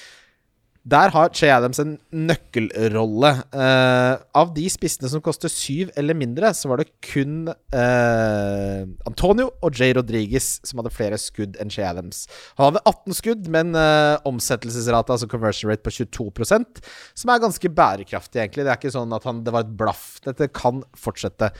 der har Che Adams en nøkkelrolle. Uh, av de spissene som koster syv eller mindre, så var det kun uh, Antonio og Jay Rodriguez som hadde flere skudd enn Che Adams. Han hadde 18 skudd, men uh, omsettelsesrate, altså conversion rate, på 22% som er ganske bærekraftig, egentlig. Det er ikke sånn at han, det var et blaff. Dette kan fortsette.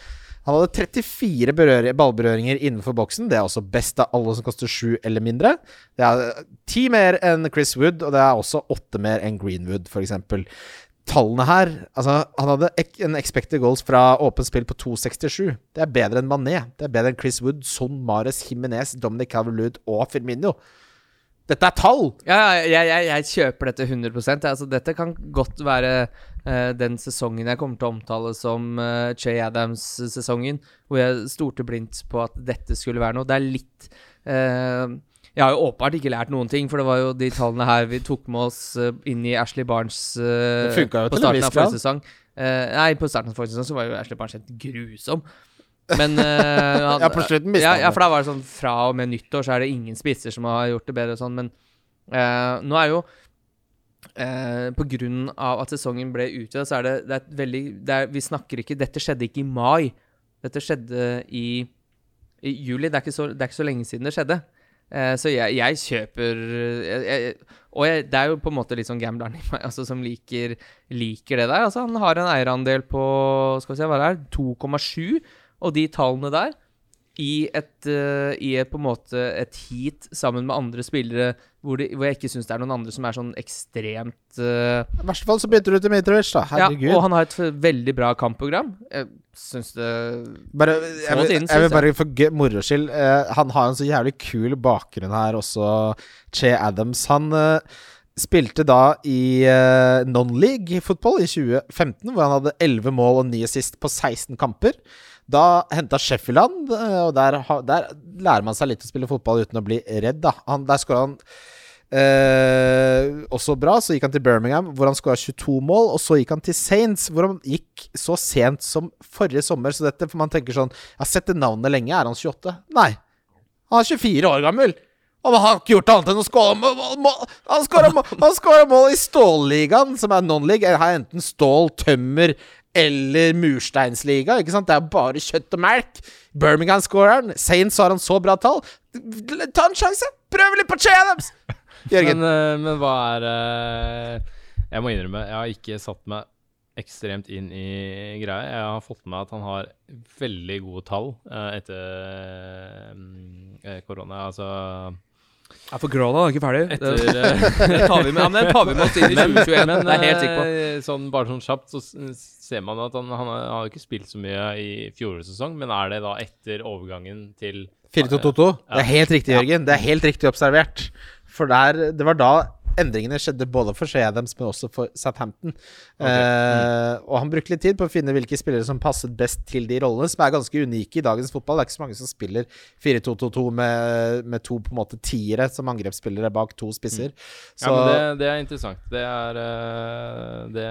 Han hadde 34 berøri- ballberøringer innenfor boksen. Det er også best av alle som koster sju eller mindre. Det er ti mer enn Chris Wood, og det er også åtte mer enn Greenwood, f.eks. Tallene her Altså, han hadde en expected goals fra åpent spill på 2,67. Det er bedre enn Mané. Det er bedre enn Chris Wood, Son Mares, Jimenez, Dominic Calvert-Lewin og Firmino. Dette er tall! Ja, jeg, jeg, jeg kjøper dette 100 altså, Dette kan godt være eh, den sesongen jeg kommer til å omtale som uh, Che Adams-sesongen, hvor jeg stolte blindt på at dette skulle være noe. Det er litt eh, Jeg har jo åpenbart ikke lært noen ting, for det var jo de tallene her vi tok med oss eh, inn i Ashley Barnes uh, Det jo på starten av forrige sesong. Uh, nei, på starten av forrige sesong så var jo Ashley Barnes helt grusom. Men uh, han, Ja, på slutten mistet ja, han ja, for da var det sånn fra og med nyttår så er det ingen spisser som har gjort det bedre og sånn, men uh, nå er jo eh, av at sesongen ble utvidet, så er det, det er veldig det er, Vi snakker ikke Dette skjedde ikke i mai. Dette skjedde i, i juli. Det er, så, det er ikke så lenge siden det skjedde. Eh, så jeg, jeg kjøper jeg, jeg, Og det er jo på en måte litt sånn gambleren i meg altså, som liker, liker det der. Altså, han har en eierandel på Skal vi se hva det er 2,7, og de tallene der i et, uh, i et på en måte et heat sammen med andre spillere hvor, de, hvor jeg ikke syns det er noen andre som er sånn ekstremt uh, I verste fall så bytter du til Mitrovic, da. Herregud. Ja, og han har et veldig bra kampprogram. Jeg syns det Bare, jeg, vil, inn, jeg vil bare for moro skyld uh, Han har en så jævlig kul bakgrunn her også, Che Adams. Han Spilte da i eh, non-league-fotball i 2015, hvor han hadde 11 mål og 9 assist på 16 kamper. Da henta Sheffield eh, og der, der lærer man seg litt å spille fotball uten å bli redd, da. Han, der skåra han eh, også bra. Så gikk han til Birmingham, hvor han skåra 22 mål. Og så gikk han til Saints, hvor han gikk så sent som forrige sommer. Så dette, for man tenker sånn Jeg har sett det navnet lenge. Er han 28? Nei. Han er 24 år gammel. Han har ikke gjort annet enn å skåre mål- Han skåra mål, mål i Stålligaen, som er non-league. Her er enten stål, tømmer eller mursteinsliga. Ikke sant? Det er bare kjøtt og melk. Birmingham skårer han. Saints har han så bra tall. Ta en sjanse! Prøv litt på Che Adams! Jørgen. Men, eh, men hva er eh, Jeg må innrømme, jeg har ikke satt meg ekstremt inn i greia. Jeg har fått med at han har veldig gode tall eh, etter eh, korona. Altså Ja, for Grona er ikke ferdig. etter Det, eh, tar vi med, ja, men det tar vi med oss inn i 2021. Men det er helt sikker på. eh, sånn, bare sånn kjapt så ser man at han, han, har, ikke spilt så mye i fjorårets sesong, men er det da etter overgangen til 4-2-2-2. Det er helt riktig, Jørgen. Det er helt riktig observert. For der, det var da endringene skjedde både for Shea Adams, men også for Southampton. Eh, og han brukte litt tid på å finne hvilke spillere som passet best til de rollene, som er ganske unike i dagens fotball. Det er ikke så mange som spiller 4-2-2-2 med, med to på en måte tiere som angrepsspillere bak to spisser. Så Ja, men det, det er interessant. Det er eh, det,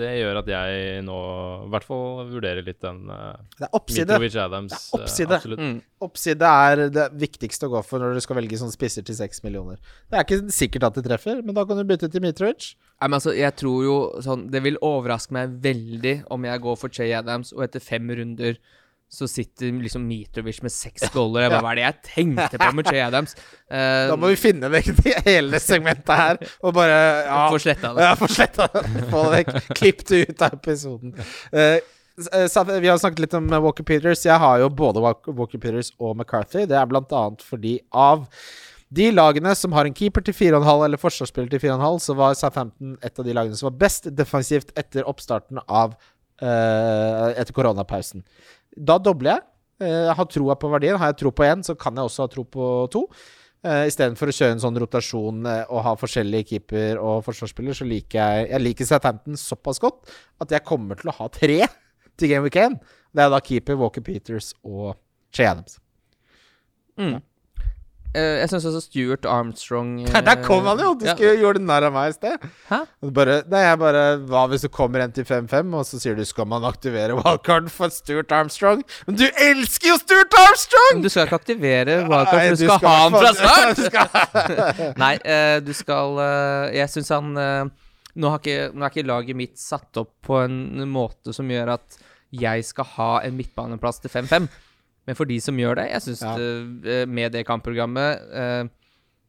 det gjør at jeg nå i hvert fall vurderer litt den uh. Mitrovic Adams. Det er oppside. Mm. Oppside er det viktigste å gå for når du skal velge sånne spisser til seks millioner. Det er ikke sikkert at det treffer, men da kan du bytte til Mitrovic. Nei, men altså, jeg tror jo sånn Det vil overraske meg veldig om jeg går for Che Adams, og etter fem runder så sitter liksom Mitrovic med seks goller. Jeg bare, Hva er det jeg tenkte på med Che Adams? Uh, Da må vi finne vekk det hele segmentet her og bare ja, Få sletta det. Ja, få sletta det. Få det vekk. Klipp det ut av episoden. Eh, eh, så vi har snakket litt om eh, Walker Peters. Jeg har jo både Walker Walker Peters og McCarthy. Det er blant annet fordi av de lagene som har en keeper til 4,5 eller forsvarsspiller til 4,5, så var Southampton et av de lagene som var best defensivt etter oppstarten av uh, Etter koronapausen. Da dobler jeg. Uh, Jeg har troa på verdien. Har jeg tro på én, så kan jeg også ha tro på to. Uh, Istedenfor å kjøre en sånn rotasjon og ha forskjellige keeper og forsvarsspiller, så liker jeg Jeg liker Southampton såpass godt at jeg kommer til å ha tre til Game Week 1. Det er da keeper Walker Peters og Che Adams. Mm. Eh, jeg syns også Stuart Armstrong uh, Der kom han jo! Du ja. skulle gjøre narr av meg i sted. Hæ? Bare, nei, jeg bare Hva hvis du kommer en til 5-5, og så sier du skal man aktivere wildcard for Stuart Armstrong? Men du elsker jo Stuart Armstrong! Men du skal ikke aktivere wildcard, for du skal, ha han fra start! Nei, uh, du skal eh, Jeg syns han eh, nå, har ikke, nå er ikke laget mitt satt opp på en måte som gjør at jeg skal ha en midtbaneplass til 5-5. Men for de som gjør det Jeg syns Ja. eh, med det kampprogrammet eh,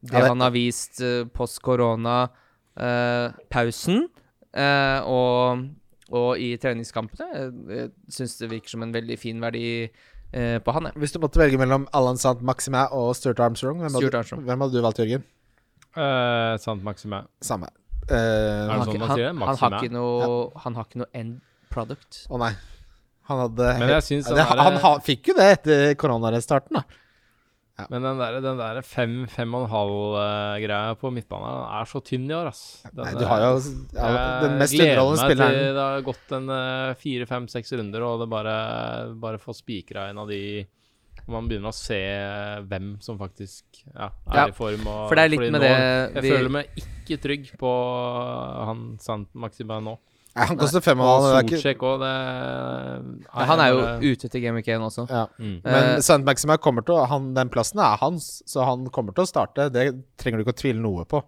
Det Ja, han har vist uh, post korona-pausen eh, og, og i treningskampene, jeg, jeg syns det virker som en veldig fin verdi eh, på han. jeg. Hvis du måtte velge mellom Allan Sant Maximin og Stuart Armstrong, hvem hadde, Stuart Armstrong. hvem hadde du valgt, Jørgen? Uh, Sant Maxime. Samme. Uh, Er Han det har, sånn ikke, man han, han, har ikke noe, han har ikke noe end product. Å nei. Han hadde Men jeg syns det, den Han derre- fikk jo det etter koronarestarten, da. Men den der, den der fem, fem og en halv-greia på midtbanen er så tynn i år, ass. Den, Nei, du har jo ja, den jeg mest gleder underholdende meg til spilleren. Det har gått en eh, fire, fem, seks runder, og det bare, bare får spikra en av de Man begynner å se hvem som faktisk ja, er Ja, i form. Og, For det er litt med nå, det Jeg vi, føler meg ikke trygg på han Sant Maximin nå. Nei, han koster fem og halv. er ikke- det ja, Han er jo ute til Game Week 1 også. Ja. mm. Men uh, Sant Maxima kommer til å han, Den plassen er hans, så han kommer til å starte. Det trenger du ikke å tvile noe på.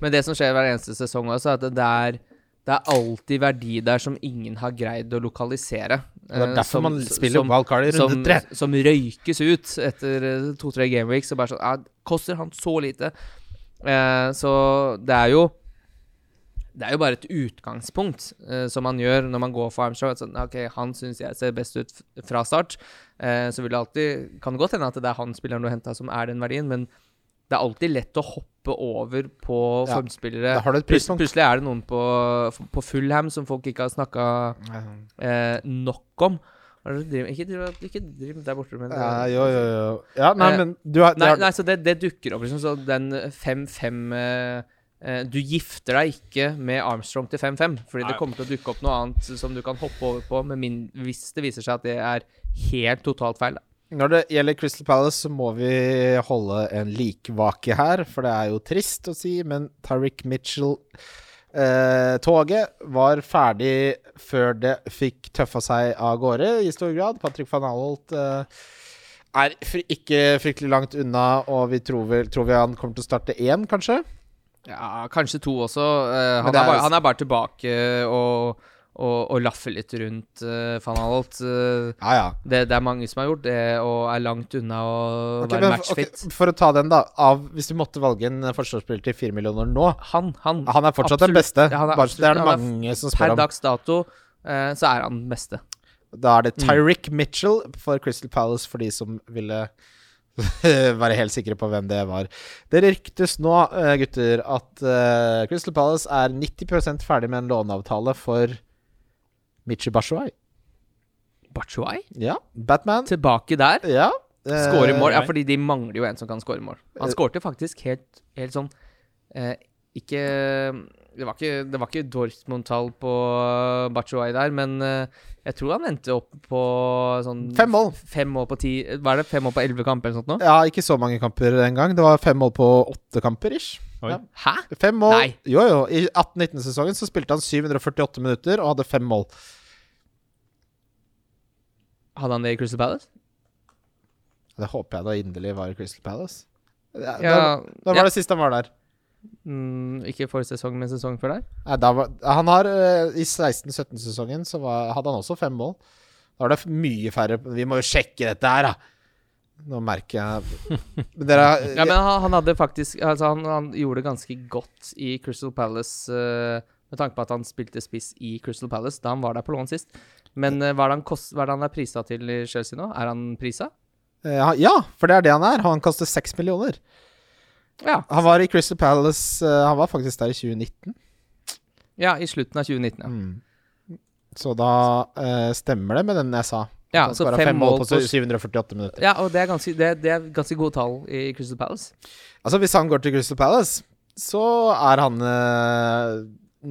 Men det som skjer hver eneste sesong også, er at det er, det er alltid verdi der som ingen har greid å lokalisere. Det er Eh, derfor som- man spiller som- wildcard i som, runde tre. som røykes ut etter eh, to-tre gameweeks. Og bare sånn ah, Koster han så lite? Eh, så det er jo Det er jo bare et utgangspunkt eh, som man gjør når man går for armshow. Sånn, ok, han syns jeg ser best ut fra start. Eh, så vil det alltid Kan det godt hende at det er han spilleren du har henta som er den verdien, men det er alltid lett å hoppe over på Ja, formspillere. Plutselig er det noen på, på Fullham som folk ikke har snakka eh, nok om. Er driver- Ikke driv, ikke driv der borte, men Ja, jo, jo, jo. Ja, nei, Eh, men du har, Nei, har nei, så det, det dukker opp, liksom. Så den 5-5 eh, eh, Du gifter deg ikke med Armstrong til 5-5, fordi Nei. det kommer til å dukke opp noe annet som du kan hoppe over på, med min, hvis det viser seg at det er helt totalt feil. Når det gjelder Crystal Palace, så må vi holde en likvake her, for det er jo trist å si, men Tariq Mitchell-toget var ferdig før det fikk tøffa seg av gårde, i stor grad. Patrick van Alholt eh, er fri ikke fryktelig langt unna, og vi tror, vel, tror vi han kommer til å starte én, kanskje? Ja, kanskje to også. Uh, han, er er- bare, han er bare tilbake og, og, og laffer litt rundt uh, van Holt. Uh, Ja, ja. det, det er mange som har gjort det, og er langt unna å okay, være men, matchfit. for å ta den, da. Av, hvis du måtte valge en forsvarsspiller til fire millioner nå Han, han, Han er fortsatt den beste. Er bare, det er det absolutt- mange som per spør om. dags dato uh, så er han den beste. Da er det Mm. Mitchell for Crystal Palace, for de som ville være helt sikre på hvem det var. Det ryktes nå, eh, gutter, at eh, Crystal Palace er 90% ferdig med en låneavtale for Michi Bashuai. Bachuay? Ja. Batman. Tilbake der. Ja. eh, Skåre mål. Ja, fordi de mangler jo en som kan skåre mål. Han Eh, skårte faktisk helt, helt sånn eh, Ikke det var ikke, det var ikke Dortmund-tall på Bachuay der, men eh, jeg tror han endte opp på sånn Fem mål. Fem mål på ti Hva er det? Fem mål på elleve kamper eller sånt nå? Ja, ikke så mange kamper den gang. Det var fem mål på åtte kamper, ish. Ja. Hæ? Fem mål. Nei. Jo, jo. I 18-19-sesongen så spilte han 748 minutter og hadde fem mål. Hadde han det i Crystal Palace? Det håper jeg da inderlig var i Crystal Palace. Ja, Ja, da, da var ja. det siste han var der. Mm, ikke forrige sesong, men sesong før der? Nei, da var, han har eh, I 16-17-sesongen så var, hadde han også fem mål. Da var det mye færre Vi må jo sjekke dette her, da! Nå merker jeg Men Dere Ja, men han, han hadde faktisk Altså, han, han gjorde det ganske godt i Crystal Palace uh, med tanke på at han spilte spiss i Crystal Palace da han var der på lån sist. Men uh, hva er kost, hva er det han er prisa til i Chelsea nå? Er han prisa? Uh, Ja, for det er det han er. Han koster seks millioner. Ja. Han var i Crystal Palace eh, Han var faktisk der i 2019. ja, i slutten av 2019, ja. Mm. Så da eh, stemmer det med den jeg sa. Ja, så fem fem mål på 748 minutter. Ja, og det er ganske, det, det er ganske gode tall i Crystal Palace. Altså, hvis han går til Crystal Palace, så er han eh,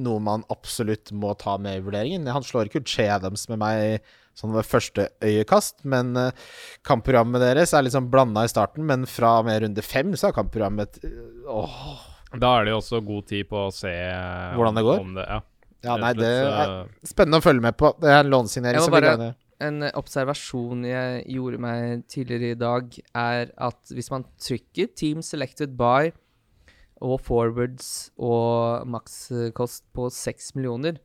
noe man absolutt må ta med i vurderingen. Han slår ikke ut Che Adams med meg sånn ved første øyekast, men eh, kampprogrammet deres er liksom blanda i starten, men fra og med runde fem så er kampprogrammet eh, Åh. Da er det jo også god tid på å se eh, Hvordan det går? Om det, ja. Ja, nei, det er spennende å følge med på. Det er en lånesignering som vil gjerne En observasjon jeg gjorde meg tidligere i dag, er at hvis man trykker Team Selected by og forwards og makskost på 6 millioner,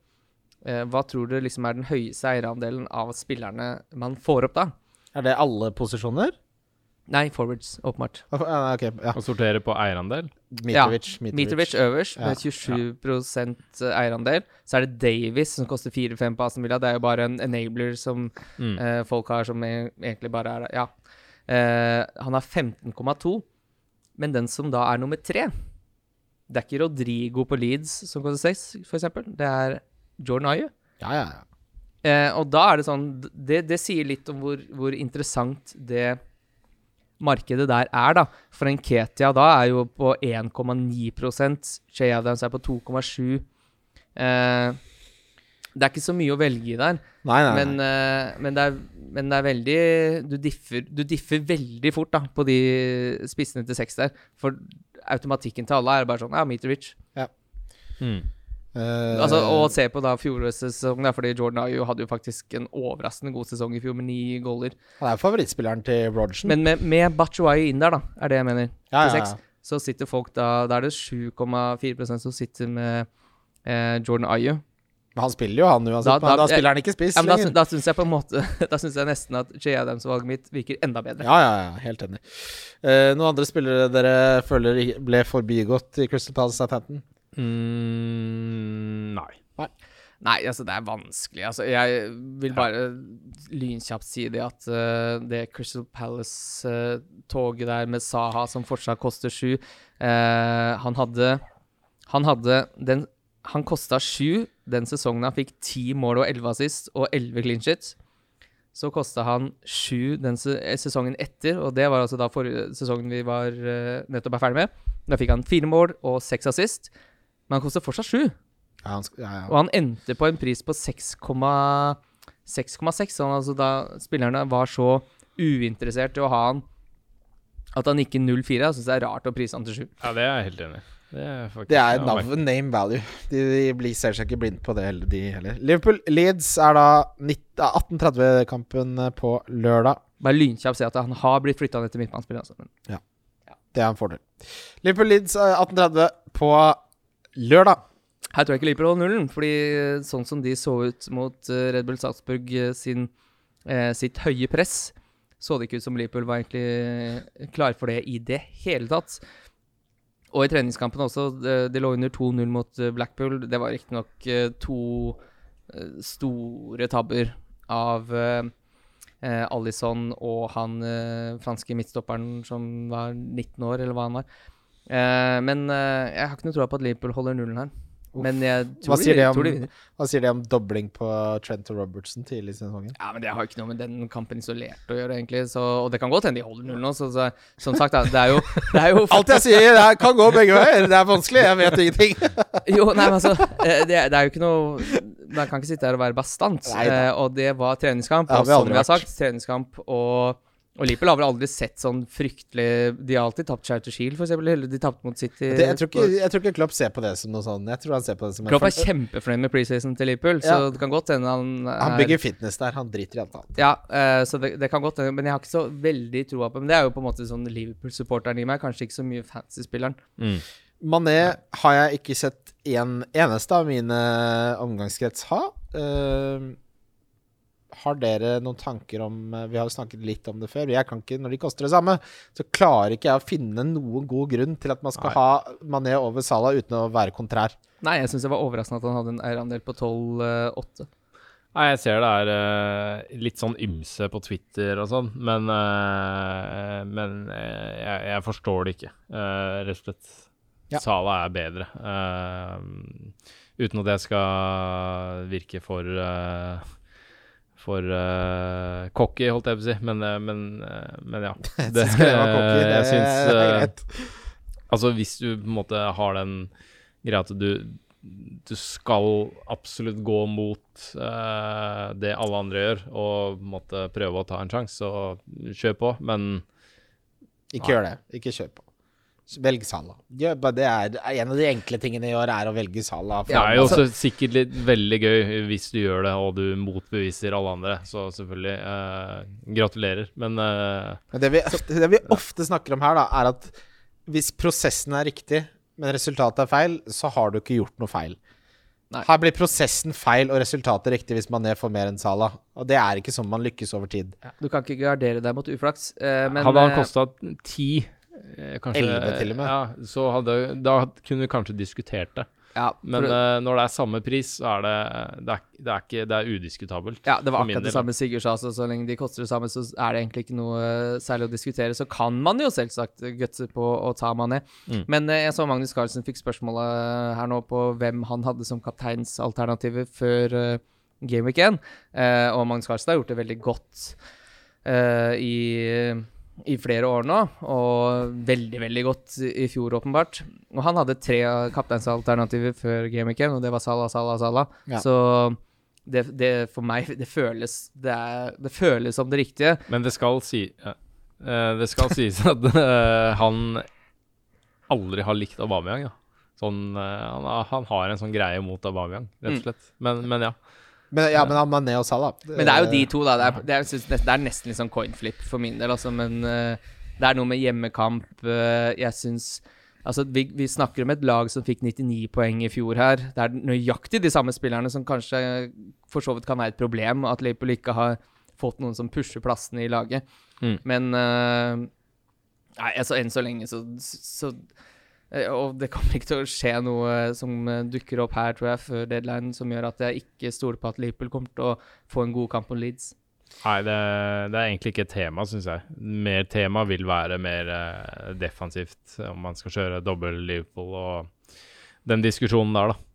hva tror du liksom er den høyeste eierandelen av spillerne man får opp da? Er det alle posisjoner? Nei, forwards, åpenbart. Å, nei, ok, ja. Å sortere på eierandel? Mitrovic. Mitrovic øverst med 27 ja. eierandel. Så er det Davies som koster 4-5 på Aston Villa. Det er jo bare en enabler som Mm. uh, folk har som e- egentlig bare er Ja. Uh, han har 15,2, men den som da er nummer tre Det er ikke Rodrigo på Leeds som koster 6, for eksempel. Det er Jordan Ayu. Ja, ja, ja. Eh, og da er det sånn Det, det sier litt om hvor, hvor interessant det markedet der er, da. For en Ketia da er jo på 1,9% Shay Adams er på 2,7 eh, Det er ikke så mye å velge i der, Nei, nei. men, eh, men, det er, men det er veldig du differ, du differ veldig fort da på de spissene til seks der. For automatikken til alle er bare sånn Ja, Mitrovic. Ja. Mm. Eh, Altså, og se på da fjorårets sesong, da, fordi Jordan Ayew hadde jo faktisk en overraskende god sesong i fjor med ni goaler. Han er jo favorittspilleren til Rogerson. Men med, med Bachuayi inn der, da, er det jeg mener, ja, til seks, ja. så sitter folk da Da er det 7,4% som sitter med eh, Jordan Ayew. Men han spiller jo, han uansett. Da- da, da- spiller han ikke spiss Ja, lenger. da, da syns jeg på en måte Da syns jeg nesten at Jay Adams-valget mitt virker enda bedre. Ja, ja, ja, helt enig. Uh, noen andre spillere dere føler ble forbigått i Crystal Palace Southampton? Mm, nei. Nei, altså, det er vanskelig. Altså, jeg vil bare lynkjapt si det at uh, det Crystal Palace-toget der med Saha, som fortsatt koster sju uh, Han hadde Han hadde den Han kosta sju den sesongen han fikk ti mål og elleve assist og elleve clean. Så kosta han sju den se eh, sesongen etter, og det var altså da forrige sesongen vi var nettopp er ferdig med. Da fikk han fire mål og seks assist. Men han koster fortsatt 7. Ja, han, ja, ja. Og han endte på en pris på 6,6. Sånn, altså da spillerne var så uinteressert i å ha han at han gikk i 0,4. Jeg syns det er rart å prise han til 7. Ja, det er jeg helt enig i. Det er, faktisk, Det er navn, name value. De, de blir, ser seg ikke blind på det heller, de heller. Liverpool-Leeds er da 1830-kampen på lørdag. Bare lynkjapt si at han har blitt flytta ned til midtbanespillet. Altså. Men Det er en fordel. Liverpool-Leeds er 1830 på lørdag. Her tror jeg ikke Liverpool holder nullen, fordi eh, sånn som de så ut mot eh, Red Bull Salzburg eh, sin, eh, sitt høye press, så det ikke ut som Liverpool var egentlig klar for det i det hele tatt. Og i treningskampen også. Det lå under 2-0 mot Blackpool. Det var riktignok to store tabber av eh, Alison og han eh, franske midtstopperen som var 19 år, eller hva han var. Eh, men eh, jeg har ikke noe tro på at Liverpool holder nullen her. Uff. Men jeg Hva tror, sier de, om- tror de vinner. Hva sier de om dobling på Trent og Robertson tidlig i sesongen? Ja, men det har ikke noe med den kampen isolert å gjøre, egentlig. Så, og det kan godt hende de holder nullen nå. Så, så, som sagt, da, det er jo, det er jo Alt jeg sier, det kan gå begge veier. Det er vanskelig. Jeg vet ingenting. Jo, nei, men altså eh, det, det er jo ikke noe Man kan ikke sitte her og være bastant. Nei. Og det var treningskamp. Og vi som vi har sagt, treningskamp og og Liverpool har vel aldri sett sånn fryktelig De har alltid tapt Charter Shield, for eksempel. Eller de tapte mot City. Det, jeg, tror ikke, jeg tror ikke Klopp ser på det som noe sånn. Jeg tror han ser på det som Klopp er for- kjempefornøyd med preseason til Liverpool, Ja. så det kan godt hende han Han er- bygger fitness der. Han driter i alt annet. Ja, uh, så det, det kan godt hende, men jeg har ikke så veldig troa på Men det er jo på en måte sånn Liverpool-supporteren i meg, kanskje ikke så mye fancy-spilleren. Mm. Mané har jeg ikke sett en eneste av mine omgangskrets ha. Eh, har dere noen tanker om eh, Vi har jo snakket litt om det før. Jeg kan ikke, Når de koster det samme, så klarer ikke jeg å finne noen god grunn til at man skal Nei. ha Mané over Salah uten å være kontrær. Nei, jeg syns det var overraskende at han hadde en eierandel på 12-8. Nei, jeg ser det er uh, litt sånn ymse på Twitter og sånn, men, uh, men uh, jeg, jeg forstår det ikke, eh, rett og slett. Ja. Sala er bedre. eh, uten at jeg skal virke for eh, for uh, cocky, holdt jeg på å si. Men, eh, men, eh, men ja. Det, jeg cocky? Det syns greit. Altså, hvis du på en måte har den greia at du du skal absolutt gå mot uh, det alle andre gjør, og måtte prøve å ta en sjanse, så kjør på. Men Ikke gjør det. Ikke kjør på. Velg Sala. Det er En av de enkle tingene i år er å velge Sala. det er jo også sikkert litt veldig gøy hvis du gjør det, og du motbeviser alle andre. Så selvfølgelig eh, gratulerer. Men eh, det vi, det vi ofte snakker om her, da, er at hvis prosessen er riktig, men resultatet er feil, så har du ikke gjort noe feil. Nei. Her blir prosessen feil og resultatet riktig hvis Mané får mer enn Sala. Og det er ikke sånn man lykkes over tid. Du kan ikke gardere deg mot uflaks. eh, men, hadde han eh, kosta ti, kanskje Elleve til og med. Ja, så hadde, da kunne vi kanskje diskutert det. ja, Men det, uh, når det er samme pris, så er det Det er, det er, ikke, det er udiskutabelt. ja, det var akkurat det samme Sigurd sa. Så, så lenge de koster det samme, så er det egentlig ikke noe eh, særlig å diskutere. Så kan man jo selvsagt gutse på å ta Mané. Mm. Men uh, jeg så Magnus Carlsen fikk spørsmålet her nå på hvem han hadde som kapteinsalternativet før uh, Game Week 1. Eh, og Magnus Carlsen har gjort det veldig godt eh, i i flere år nå, og veldig, veldig godt i fjor, åpenbart. Og han hadde tre kapteinsalternativer før Game Week 1, og det var Salah, Salah, Salah. Ja. Så det, det for meg Det føles det, er, det føles som det riktige. Men det skal, si, ja. Eh, det skal sies at eh, han aldri har likt Aubameyang. Ja. Sånn, eh, han, han har en sånn greie mot Aubameyang, rett Mm. og slett. Men, men ja. Men, ja, men Mané og Salah Men det er jo de to, da. Det er, det er, det er nesten litt sånn coinflip for min del, altså. Men eh, det er noe med hjemmekamp. eh, jeg syns Altså, vi, vi snakker om et lag som fikk 99 poeng i fjor her. Det er nøyaktig de samme spillerne som kanskje for så vidt kan være et problem, at Liverpool ikke har fått noen som pusher plassene i laget. Mm. Men uh, Nei, altså, enn så lenge så, så eh, Og det kommer ikke til å skje noe som eh, dukker opp her, tror jeg, før deadline, som gjør at jeg ikke stoler på at Liverpool kommer til å få en god kamp mot Leeds. Nei, det, det er egentlig ikke et tema, syns jeg. Mer tema vil være mer eh, defensivt, om man skal kjøre dobbel Liverpool og den diskusjonen der, da.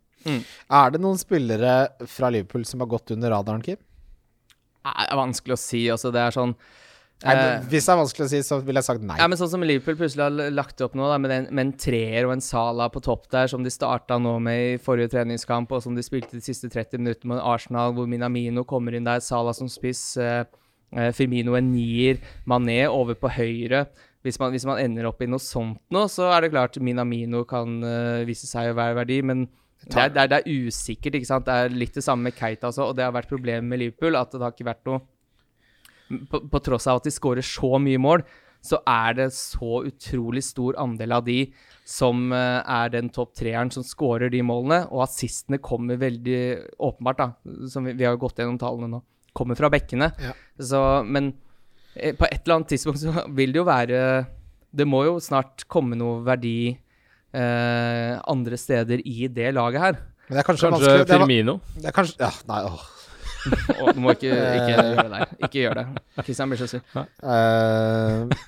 Er det noen spillere fra Liverpool som har gått under radaren, Kim? Nei, Det er vanskelig å si. Altså, det er sånn Nei, Eh, hvis det er vanskelig å si, så ville jeg sagt nei. Ja, men sånn som Liverpool plutselig har lagt opp nå, da, med, en, med en treer og en Sala på topp der, som de starta nå med i forrige treningskamp, og som de spilte de siste 30 minuttene med Arsenal, hvor Minamino kommer inn der, Sala som spiss, eh, eh, Firmino en nier, Mané over på høyre. Hvis man, hvis man ender opp i noe sånt nå, så er det klart Minamino kan eh, vise seg å være verdi, men det er, det, er, det er usikkert, ikke sant. Det er litt det samme med Keita også, og det har vært problemet med Liverpool, at det har ikke vært noe på, på tross av at de skårer så mye mål, så er det så utrolig stor andel av de som eh, er den topp treeren som skårer de målene, og assistene kommer veldig åpenbart, da, som vi, vi har jo gått gjennom tallene nå, kommer fra bekkene. Ja. Så, men eh, på et eller annet tidspunkt så vil det jo være Det må jo snart komme noe verdi eh, andre steder i det laget her. Men det er kanskje, Kanskje vanskelig. Det er, Firmino? det er kanskje Ja, nei, åh. Og du må ikke, ikke gjøre det. Ikke gjør det. Christian blir så sur. Eh,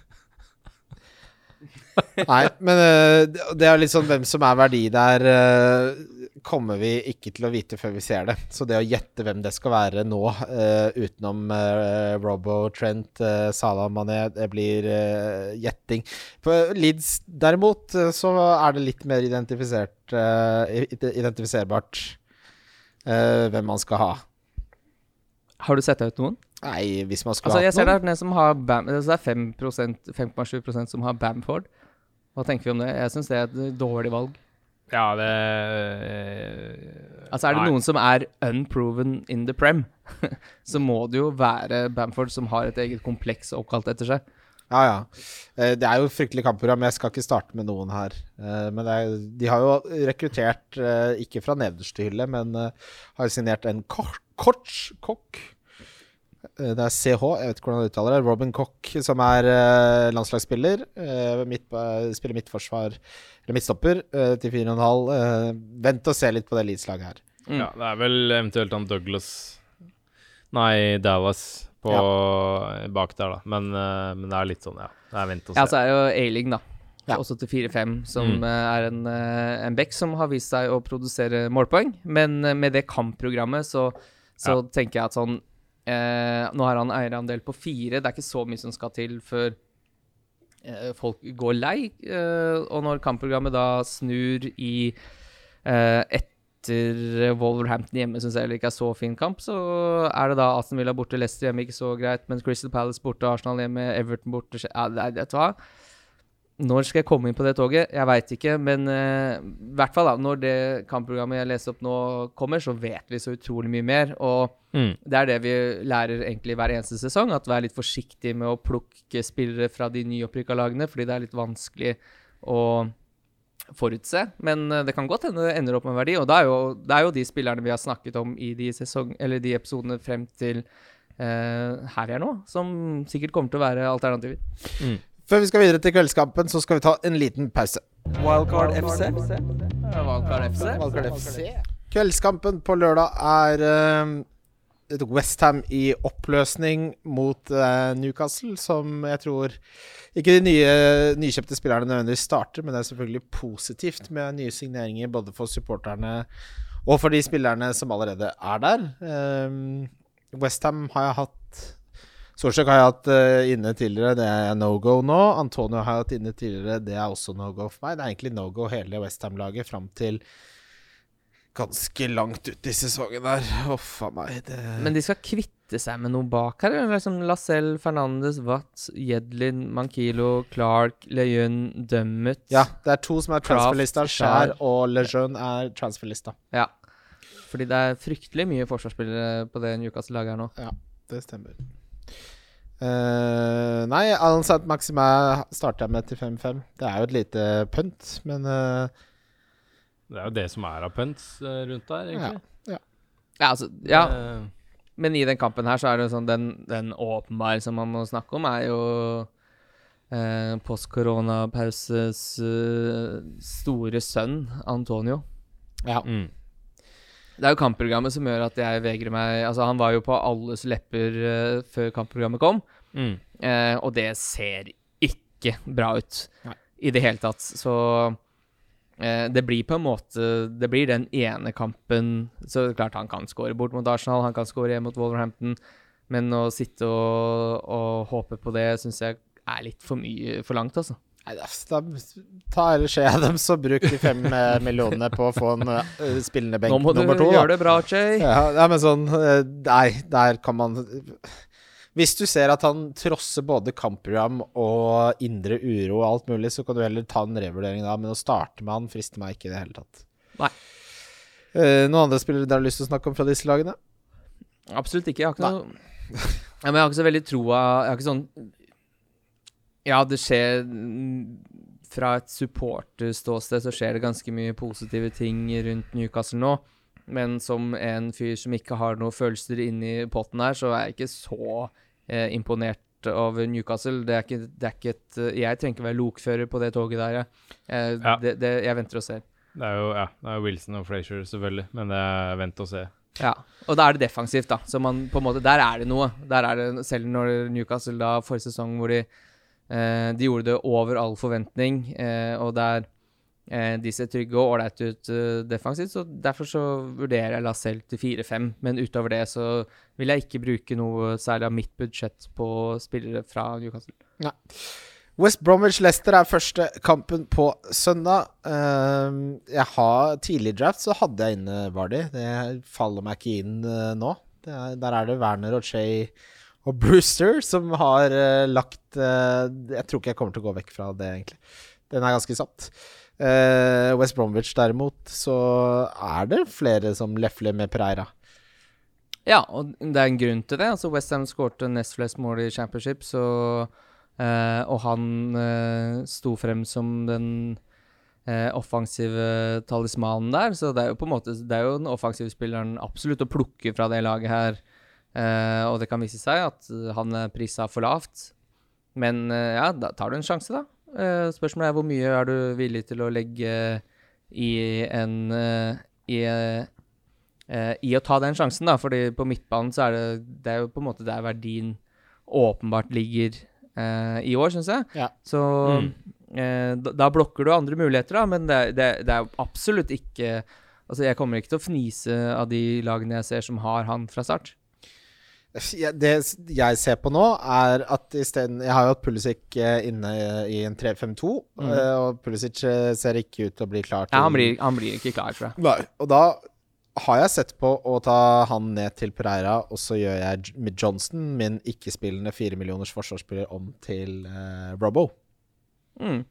Nei, men uh, det er litt sånn hvem som er verdi der, uh, kommer vi ikke til å vite før vi ser det. Så det å gjette hvem det skal være nå, uh, utenom uh, Robbo, Trent, uh, Salah Mané, det blir eh, gjetting. På Leeds derimot, eh, så er det litt mer identifisert eh, identifiserbart eh, hvem man skal ha. Har du sett ut noen? Nei, hvis man skulle Altså, jeg hatt ser noen. det som har Bam, altså det er 5,7% som har Bamford. Hva tenker vi om det? Jeg syns det er et dårlig valg. Ja, det Altså, er det Nei. noen som er unproven in the prem, så må det jo være Bamford som har et eget kompleks oppkalt etter seg. Ja, ja. Eh, Det er jo fryktelig kampprogram. Jeg skal ikke starte med noen her. Eh, Men det er, de har jo rekruttert, eh, ikke fra nederste hylle, men har signert en kort, kort kokk. Eh, Det er CH, jeg vet ikke hvordan han uttaler det. Robin Koch, som er eh, landslagsspiller. eh, Midt, spiller midtforsvar, eller midtstopper, til 4,5. Eh, Vent og se litt på det Leeds-laget her. Mm. Ja, det er vel eventuelt han Douglas Nei, Dallas på bak der, da. Men, men det er litt sånn, ja. Det er vent og se. Ja, så er jo A-Ling, da. Ja. Også til 4-5, som Mm. er en, en back som har vist seg å produsere målpoeng. Men med det kampprogrammet så, så tenker jeg at sånn eh, Nå har han eierandel på fire. Det er ikke så mye som skal til før eh, folk går lei. Eh, og når kampprogrammet da snur i eh, etter Wolverhampton hjemme, syns jeg heller ikke er så fin kamp, så er det da Aston Villa borte, Leicester hjemme, ikke så greit, men Crystal Palace borte, Arsenal hjemme, Everton borte ja, det Vet du hva? Når skal jeg komme inn på det toget? Jeg veit ikke, men uh, i hvert fall da, når det kampprogrammet jeg leser opp nå kommer, så vet vi så utrolig mye mer. Og Mm. det er det vi lærer egentlig hver eneste sesong, at vær litt forsiktig med å plukke spillere fra de nyopprykka lagene, fordi det er litt vanskelig å forutse. Men uh, det kan godt hende det ender opp med verdi, og det er jo, det er jo de spillerne vi har snakket om i de, sesong, eller de episodene frem til uh, her vi er nå, som sikkert kommer til å være alternativer. Før vi skal videre til kveldskampen, så skal vi ta en liten pause. Wildcard FC. Wildcard FC. Kveldskampen på lørdag er uh, Westham i oppløsning mot eh, Newcastle, som jeg tror ikke de nye, nykjøpte spillerne nødvendigvis starter, men det er selvfølgelig positivt med nye signeringer både for supporterne og for de spillerne som allerede er der. Um, Westham har jeg hatt Solskjær har jeg hatt uh, inne tidligere, det er no go nå. Antonio har jeg hatt inne tidligere, det er også no go for meg. Det er egentlig no go hele Westham-laget fram til ganske langt ut i sesongen der. Huff a meg. Det... Men de skal kvitte seg med noe bak her? Liksom Lacelle, Fernandes, Watts, Jedlin, Mankilo, Clark, Lejeune, Dummet ja, det er to som er transferlista. Skjær. og Lejeune er transferlista. Ja. Fordi det er fryktelig mye forsvarsspillere på det Newcastle-laget her nå. Ja, Det stemmer. Eh, nei, Alan Sant Maxima starter jeg med til 5-5. Det er jo et lite pønt, men uh, Det er jo det som er av punts eh, rundt der, egentlig. Ja, altså, ja, Uh, men i den kampen her så er det jo sånn Den, den åpenbare som man må snakke om, er jo uh, post-koronapauses store sønn, Antonio. ja. mm. Det er jo kampprogrammet som gjør at jeg vegrer meg Altså, han var jo på alles lepper uh, før kampprogrammet kom. Mm. uh, og det ser ikke bra ut Nei. i det hele tatt. Så uh, det blir på en måte Det blir den ene kampen Så klart han kan score bort mot Arsenal, han kan score hjem mot Wolverhampton. Men å sitte og, og håpe på det syns jeg er litt for mye for langt, altså. Nei, da, ta heller skjea dem, så bruk de fem eh, millionene på å få en uh, spillende benk nummer to. Nå må du gjøre det bra, Jay. Ja, ja, men sånn eh, Nei, der kan man Hvis du ser at han trosser både kampprogram og indre uro og alt mulig, så kan du heller ta en revurdering da, men å starte med han frister meg ikke i det hele tatt. Nei. Uh, noen andre spillere dere har lyst til å snakke om fra disse lagene? Absolutt ikke. Jeg har ikke noe ja, Men jeg har ikke så veldig troa Jeg har ikke sånn Ja, det skjer mm, Fra et supporterståsted så skjer det ganske mye positive ting rundt Newcastle nå. Men som en fyr som ikke har noen følelser inni potten her, så er jeg ikke så eh, imponert over Newcastle. Det er ikke, det er ikke et eh, Jeg trenger ikke være lokfører på det toget der, jeg. Eh, Ja. det, det, jeg venter og ser. Det er jo ja, det er jo Wilson og Frazier, selvfølgelig, men det er vent og se. Ja, og da er det defensivt, da. Så man på en måte Der er det noe. Der er det, selv når Newcastle da forrige sesong hvor de De gjorde det over all forventning, eh, og der eh, de ser trygge og ålreite ut eh, defensivt, så derfor så vurderer jeg Lacelle til 4-5. Men utover det så vil jeg ikke bruke noe særlig av mitt budsjett på spillere fra Newcastle. West Bromwich Leicester er første kampen på søndag. Ehm, jeg har Tidlig draft så hadde jeg inne Vardy. Det faller meg ikke inn eh, nå. Er, der er det Werner og Shay og Brewster som har uh, lagt uh, Jeg tror ikke jeg kommer til å gå vekk fra det, egentlig. Den er ganske satt. Uh, West Bromwich derimot, så er det flere som lefler med Pereira. Ja, og det er en grunn til det. Altså Westham skårte nest flest mål i championship, så eh, Og han eh, sto frem som den eh, offensive talismanen der, så det er jo på en måte Det er jo den offensive spilleren absolutt å plukke fra det laget her. Eh, og det kan vise seg at eh, han er prisa for lavt. Men uh, ja, da tar du en sjanse, da. Uh, spørsmålet er hvor mye er du villig til å legge i en eh, i, eh, i å ta den sjansen, da. Fordi på midtbanen så er det Det er jo på en måte der verdien åpenbart ligger eh, i år, syns jeg. Ja. Så eh, da, da blokker du andre muligheter, da, men det, det, det er jo absolutt ikke Altså, jeg kommer ikke til å fnise av de lagene jeg ser som har han fra start. Ja, det jeg ser på nå, er at isteden Jeg har jo hatt Pulisic eh, inne i en 3-5-2, Mm. eh, og Pulisic eh, ser ikke ut til å bli klar til Ja, han blir, han blir ikke klar, tror jeg. Nei. Og da har jeg sett på å ta han ned til Pereira, og så gjør jeg J- med Johnston, min ikke-spillende fire millioners forsvarsspiller, om til uh, Robbo. Mm.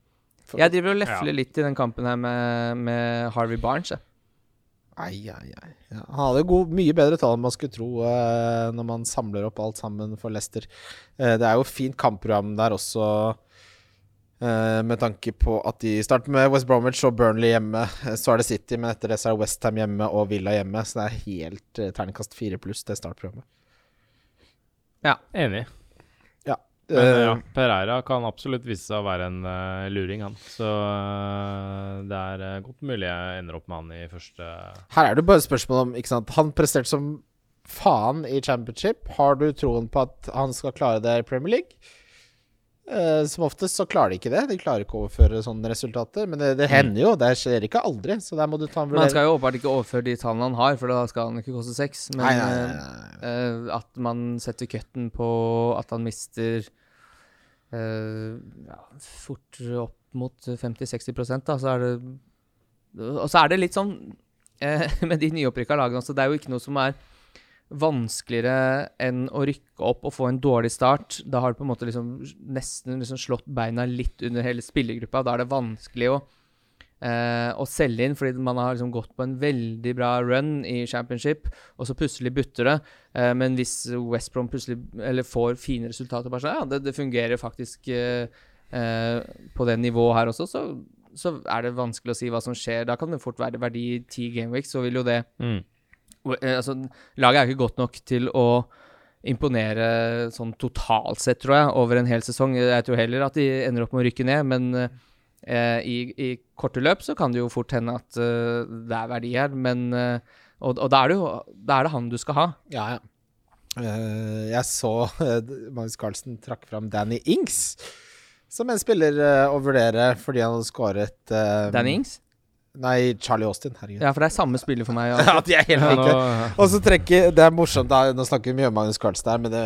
Jeg driver og lefler Ja. litt i den kampen her med, med Harvey Barnes. Jeg. Ai, ai, ai. Ja, han hadde god, mye bedre tall enn man skulle tro eh, når man samler opp alt sammen for Leicester. Eh, det er jo fint kampprogram der også, eh, med tanke på at de starter med West Bromwich og Burnley hjemme. Så er det City, men etter det så er det Westham hjemme og Villa hjemme. Så det er helt eh, terningkast fire pluss, det startprogrammet. Ja, Enig. Eh, Men ja, Pereira kan absolutt vise seg å være en uh, luring, han. Så uh, det er uh, godt mulig jeg ender opp med han i første Her er det bare et spørsmål om ikke sant? Han presterte som faen i championship. Har du troen på at han skal klare det i Premier League? Eh, som oftest så klarer de ikke det. De klarer ikke å overføre sånne resultater. Men det, det hender jo. Det skjer ikke aldri. Så der må du ta en vurdering. Man skal jo åpenbart ikke overføre de tallene han har, for da skal han ikke koste seks. Men Nei, nei, eh, nei. Eh, at man setter cutten på at han mister uh, ja, fort opp mot 50-60 da, så er det Og så er det litt sånn med de nyopprykka lagene også, det er jo ikke noe som er vanskeligere enn å rykke opp og få en dårlig start. Da har du på en måte liksom nesten liksom slått beina litt under hele spillergruppa. Da er det vanskelig å eh, å selge inn, fordi man har liksom gått på en veldig bra run i championship, og så plutselig butter det. Eh, men hvis West Brom plutselig får fine resultater, bare sånn, ja, det, det fungerer faktisk eh, eh, på det nivået her også, så, så er det vanskelig å si hva som skjer. Da kan det fort være verdi i ti gameweeks, så vil jo det mm. Eh, altså, Laget er ikke godt nok til å imponere sånn totalt sett, tror jeg, over en hel sesong. Jeg tror heller at de ender opp med å rykke ned, men eh, i, i korte løp så kan det jo fort hende at uh, det er verdi her. Men uh, Og, og da, er det jo, da er det han du skal ha. Ja, ja. Uh, jeg så Magnus Carlsen trakk fram Danny Ings som en spiller å vurdere fordi han hadde skåret Danny Ings? Nei, Charlie Austin. Herregud. Ja, for det er samme spiller for meg. Ja, Altså. de er helt Ja, like. nå, Og så trekker Det er morsomt, da. Nå snakker vi mye om Magnus Carlsen her, men det,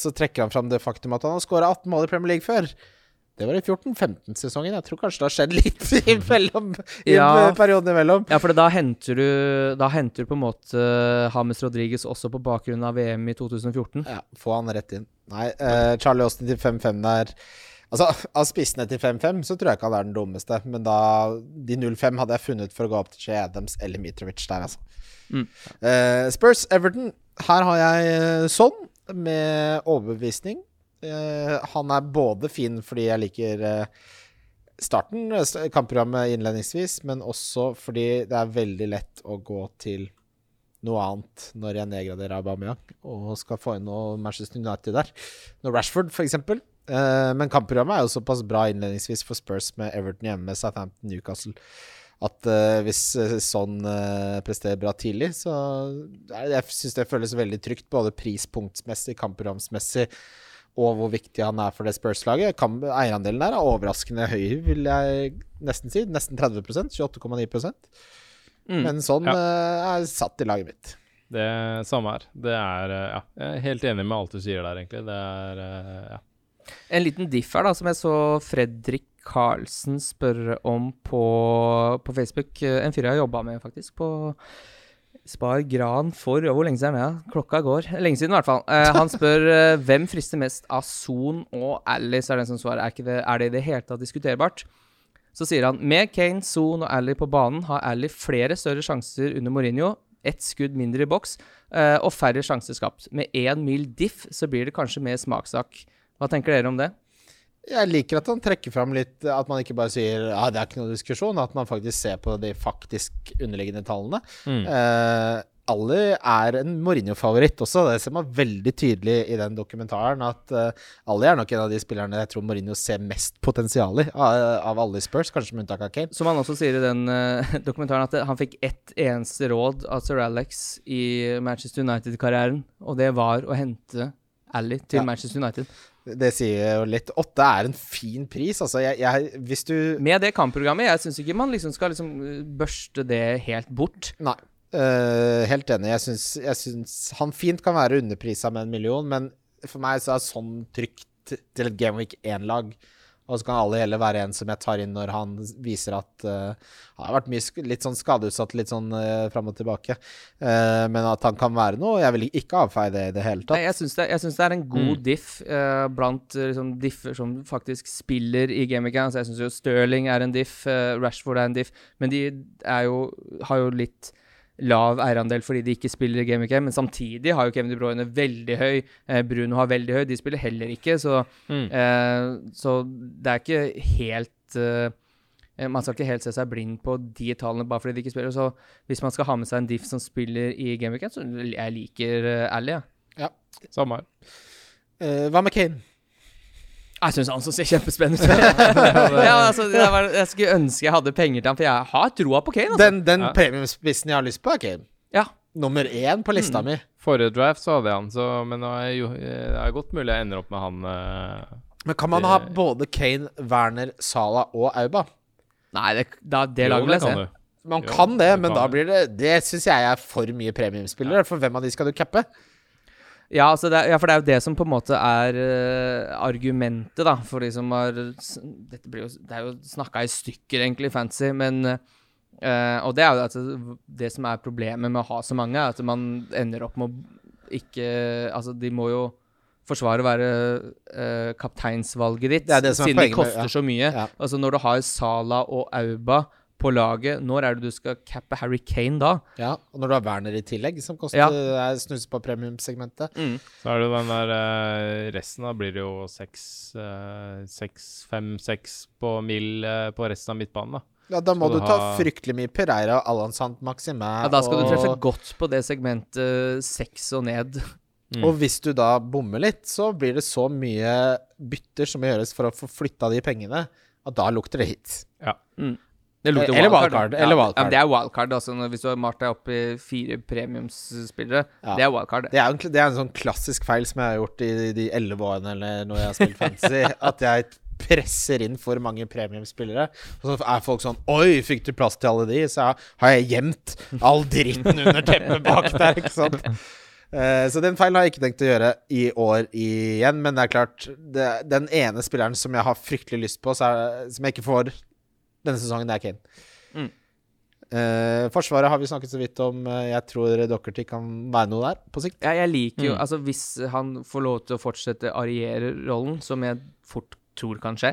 så trekker han fram det faktum at han har skåra 18 mål i Premier League før. Det var i 14-15-sesongen. Jeg tror kanskje det har skjedd litt imellom. I Ja. perioden imellom. Ja, for da henter du Da henter du på en måte Hames Rodriguez også på bakgrunn av VM i 2014. Ja, få han rett inn. Nei, uh, Charlie Austin til 5-5 der Altså, Av spissene til 5-5 så tror jeg ikke han er den dummeste, men da de 0-5 hadde jeg funnet for å gå opp til Shea Adams eller Mitrovic der, altså. Mm. Uh, Spurs Everton. Her har jeg sånn, med overbevisning. Uh, han er både fin fordi jeg liker uh, starten, kampprogrammet innledningsvis, men også fordi det er veldig lett å gå til noe annet når jeg nedgraderer Aubameyang og skal få inn noe Manchester United der. Når Rashford, f.eks. Uh, men kampprogrammet er jo såpass bra innledningsvis for Spurs med Everton hjemme, Southampton, Newcastle, at uh, hvis uh, sånn uh, presterer bra tidlig, så er, Jeg syns det føles veldig trygt, både prispunktsmessig, kampprogramsmessig, og hvor viktig han er for det Spurs-laget. Eierandelen der er overraskende høy, vil jeg nesten si. Nesten 30% 28,9 Mm. Men sånn Ja. eh, er satt i laget mitt. det samme her. Det er Ja, jeg er helt enig med alt du sier der, egentlig. Det er Ja. En liten diff her, da, som jeg så Fredrik Karlsen spørre om på, på Facebook. En fyr jeg har jobba med, faktisk, på Spar Gran for Hvor lenge siden er det? Ja? Klokka går. Lenge siden, i hvert fall. Eh, han spør eh, hvem frister mest av Son og Alice, er den som svarer. Er, ikke det, er det i det hele tatt diskuterbart? Så sier han med Kane, Son og Ally på banen har Ally flere større sjanser under Mourinho, ett skudd mindre i boks eh, og færre sjanser skapt. Med én mil diff så blir det kanskje mer smakssak. Hva tenker dere om det? Jeg liker at han trekker fram litt At man ikke bare sier ja, det er ikke noe diskusjon, at man faktisk ser på de faktisk underliggende tallene. Mm. Eh, Ali er en Mourinho-favoritt også. Det ser man veldig tydelig i den dokumentaren. At uh, Ali er nok en av de spillerne jeg tror Mourinho ser mest potensial i, av, av alle i Spurs, kanskje med unntak av Kane. Som han også sier i den eh, dokumentaren, at han fikk ett eneste råd av sir Alex i Manchester United-karrieren, og det var å hente Ally til Ja. Manchester United. Det sier jo litt. Åtte er en fin pris, altså. Jeg, jeg, hvis du Med det kampprogrammet, jeg syns ikke man liksom skal liksom eh, børste det helt bort. Nei. Uh, helt enig. Jeg syns, jeg syns han fint kan være underprisa med en million, men for meg så er sånn trygt til et Game Week 1-lag. Og så kan alle heller være en som jeg tar inn når han viser at uh, Han har vært mye, litt sånn skadeutsatt, litt sånn uh, fram og tilbake. Uh, men at han kan være noe. Jeg vil ikke avfeie det i det hele Nei, tatt. jeg syns det, det er en god Mm. diff uh, blant eh, liksom, differ som faktisk spiller i gameweeken. Altså, jeg syns jo Sterling er en diff, eh, Rashford er en diff, men de jo, har jo litt lav eierandel fordi de ikke spiller i Game. Men samtidig har jo Kevin De Bruyne veldig høy, eh, Bruno har veldig høy, de spiller heller ikke, så, Mm. eh, så det er ikke helt eh, eh, man skal ikke helt se seg blind på de tallene bare fordi de ikke spiller. Så hvis man skal ha med seg en diff som spiller i Game of Game, så jeg liker uh, Ally, jeg. Samme her. Eh, hva med Kane? Jeg syns han ser kjempespennende ut. ja, altså, det var, jeg skulle ønske jeg hadde penger til han, for jeg har troa på Kane. Altså. Den, den Ja. premiumspissen jeg har lyst på, er Kane. Ja. Nummer én på lista mi. Forrige draft så hadde jeg han, så, men nå er jo, det er godt mulig jeg ender opp med han Uh, Men kan man Det- ha både Kane, Werner, Salah og Auba? Nei, det, da, det jo, laget vil jeg se. Man Jo, kan det, men kan da blir det Det syns jeg er for mye premiumspillere. For hvem av de skal du cappe? Ja, altså det, ja, for det er jo det som på en måte er uh, argumentet, da, for de som har Dette blir jo Det er jo snakka i stykker, egentlig, fancy, men uh, Og det er jo altså, det som er problemet med å ha så mange, er at man ender opp med å ikke Altså, de må jo forsvare å være uh, kapteinsvalget ditt, Det det siden de koster med- ja. så mye. Ja. Altså, når du har Sala og Auba på laget, når er det du skal cappe Harry Kane da? Ja, Og når du har Werner i tillegg, som koster Ja. snuser på premiumsegmentet. Så er det den der eh, Resten da blir det jo seks, eh, seks, fem, seks på mil eh, på resten av midtbanen, da. Ja, Da må du du ta ha- fryktelig mye Pereira, Alansant, Maxime Ja, da skal du treffe godt på det segmentet seks og ned. Mm. Og hvis du da bommer litt, så blir det så mye bytter som må gjøres for å få flytta de pengene, at da lukter det hit. Ja. lukter Eller wildcard, wildcard, eller wildcard. Ja, det er wildcard, altså. Hvis du har malt deg opp i fire premiumsspillere. Ja. Det er wildcard. Det er, en, det er en sånn klassisk feil som jeg har gjort i de elleve årene eller når jeg har spilt fantasy. at jeg presser inn for mange premiumspillere. Og så er folk sånn Oi, fikk du plass til alle de? Så har jeg gjemt all dritten under teppet bak der, ikke sant? Uh, så den feilen har jeg ikke tenkt å gjøre i år igjen. Men det er klart, det, den ene spilleren som jeg har fryktelig lyst på, så er, som jeg ikke får denne sesongen, det er Kane. Mm. Uh, forsvaret har vi snakket så vidt om. Uh, Jeg tror Dockerty kan være noe der på sikt. Ja, jeg liker jo Mm. Altså, hvis han får lov til å fortsette Ariere-rollen, som jeg fort tror kan skje,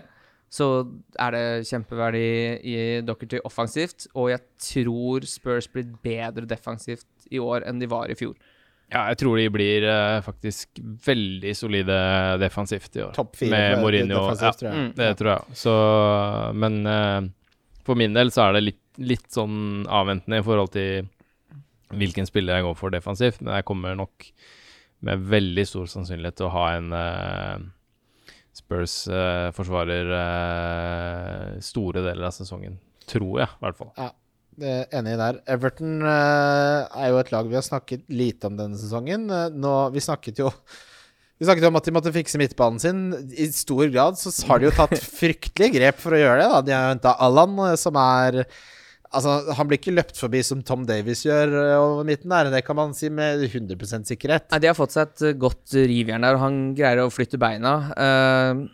så er det kjempeverdi i Dockerty offensivt. Og jeg tror Spurs blir bedre defensivt i år enn de var i fjor. Ja, jeg tror de blir uh, faktisk veldig solide defensivt i år. Topp fire Med Mourinho, jeg. Mm. Det tror jeg. Så, men for min del så er det litt, litt sånn avventende i forhold til hvilken spiller jeg går for defensivt. Men jeg kommer nok med veldig stor sannsynlighet til å ha en uh, Spurs-forsvarer eh, store deler av sesongen. Tror jeg, i hvert fall. Er Enig der. Everton eh, er jo et lag vi har snakket lite om denne sesongen. Eh, nå, vi snakket jo vi snakket om at de måtte fikse midtbanen sin. I stor grad så har de jo tatt fryktelige grep for å gjøre det. Da. De har henta Allan, eh, som er Altså, Han blir ikke løpt forbi som Tom Davies gjør eh, over midten der. Det kan man si med 100% sikkerhet. Nei, De har fått seg et eh, godt rivjern der, og han greier å flytte beina. Uh,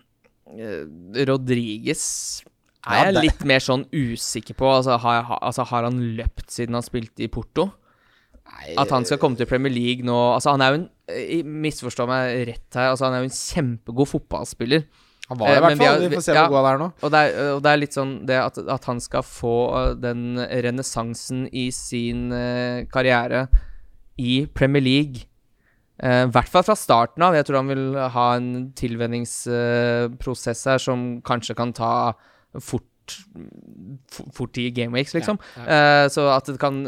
Rodriges er Ja, jeg det- litt mer sånn usikker på. Altså har, altså, har han løpt siden han spilte i Porto? Nei, At han skal komme til Premier League nå Altså, han er jo en Misforstå meg rett her, altså, han er jo en kjempegod fotballspiller. Han var det i eh, hvert fall. vi har- Vi får se ja. hvor god han er nå. Og det er, og det er litt sånn det at, at han skal få eh, den renessansen i sin uh, karriere i Premier League. I hvert fall fra starten av. Jeg tror han vil ha en tilvenningsprosess her som kanskje kan ta fort f- Fort i gameweeks, liksom. Eh, så at det kan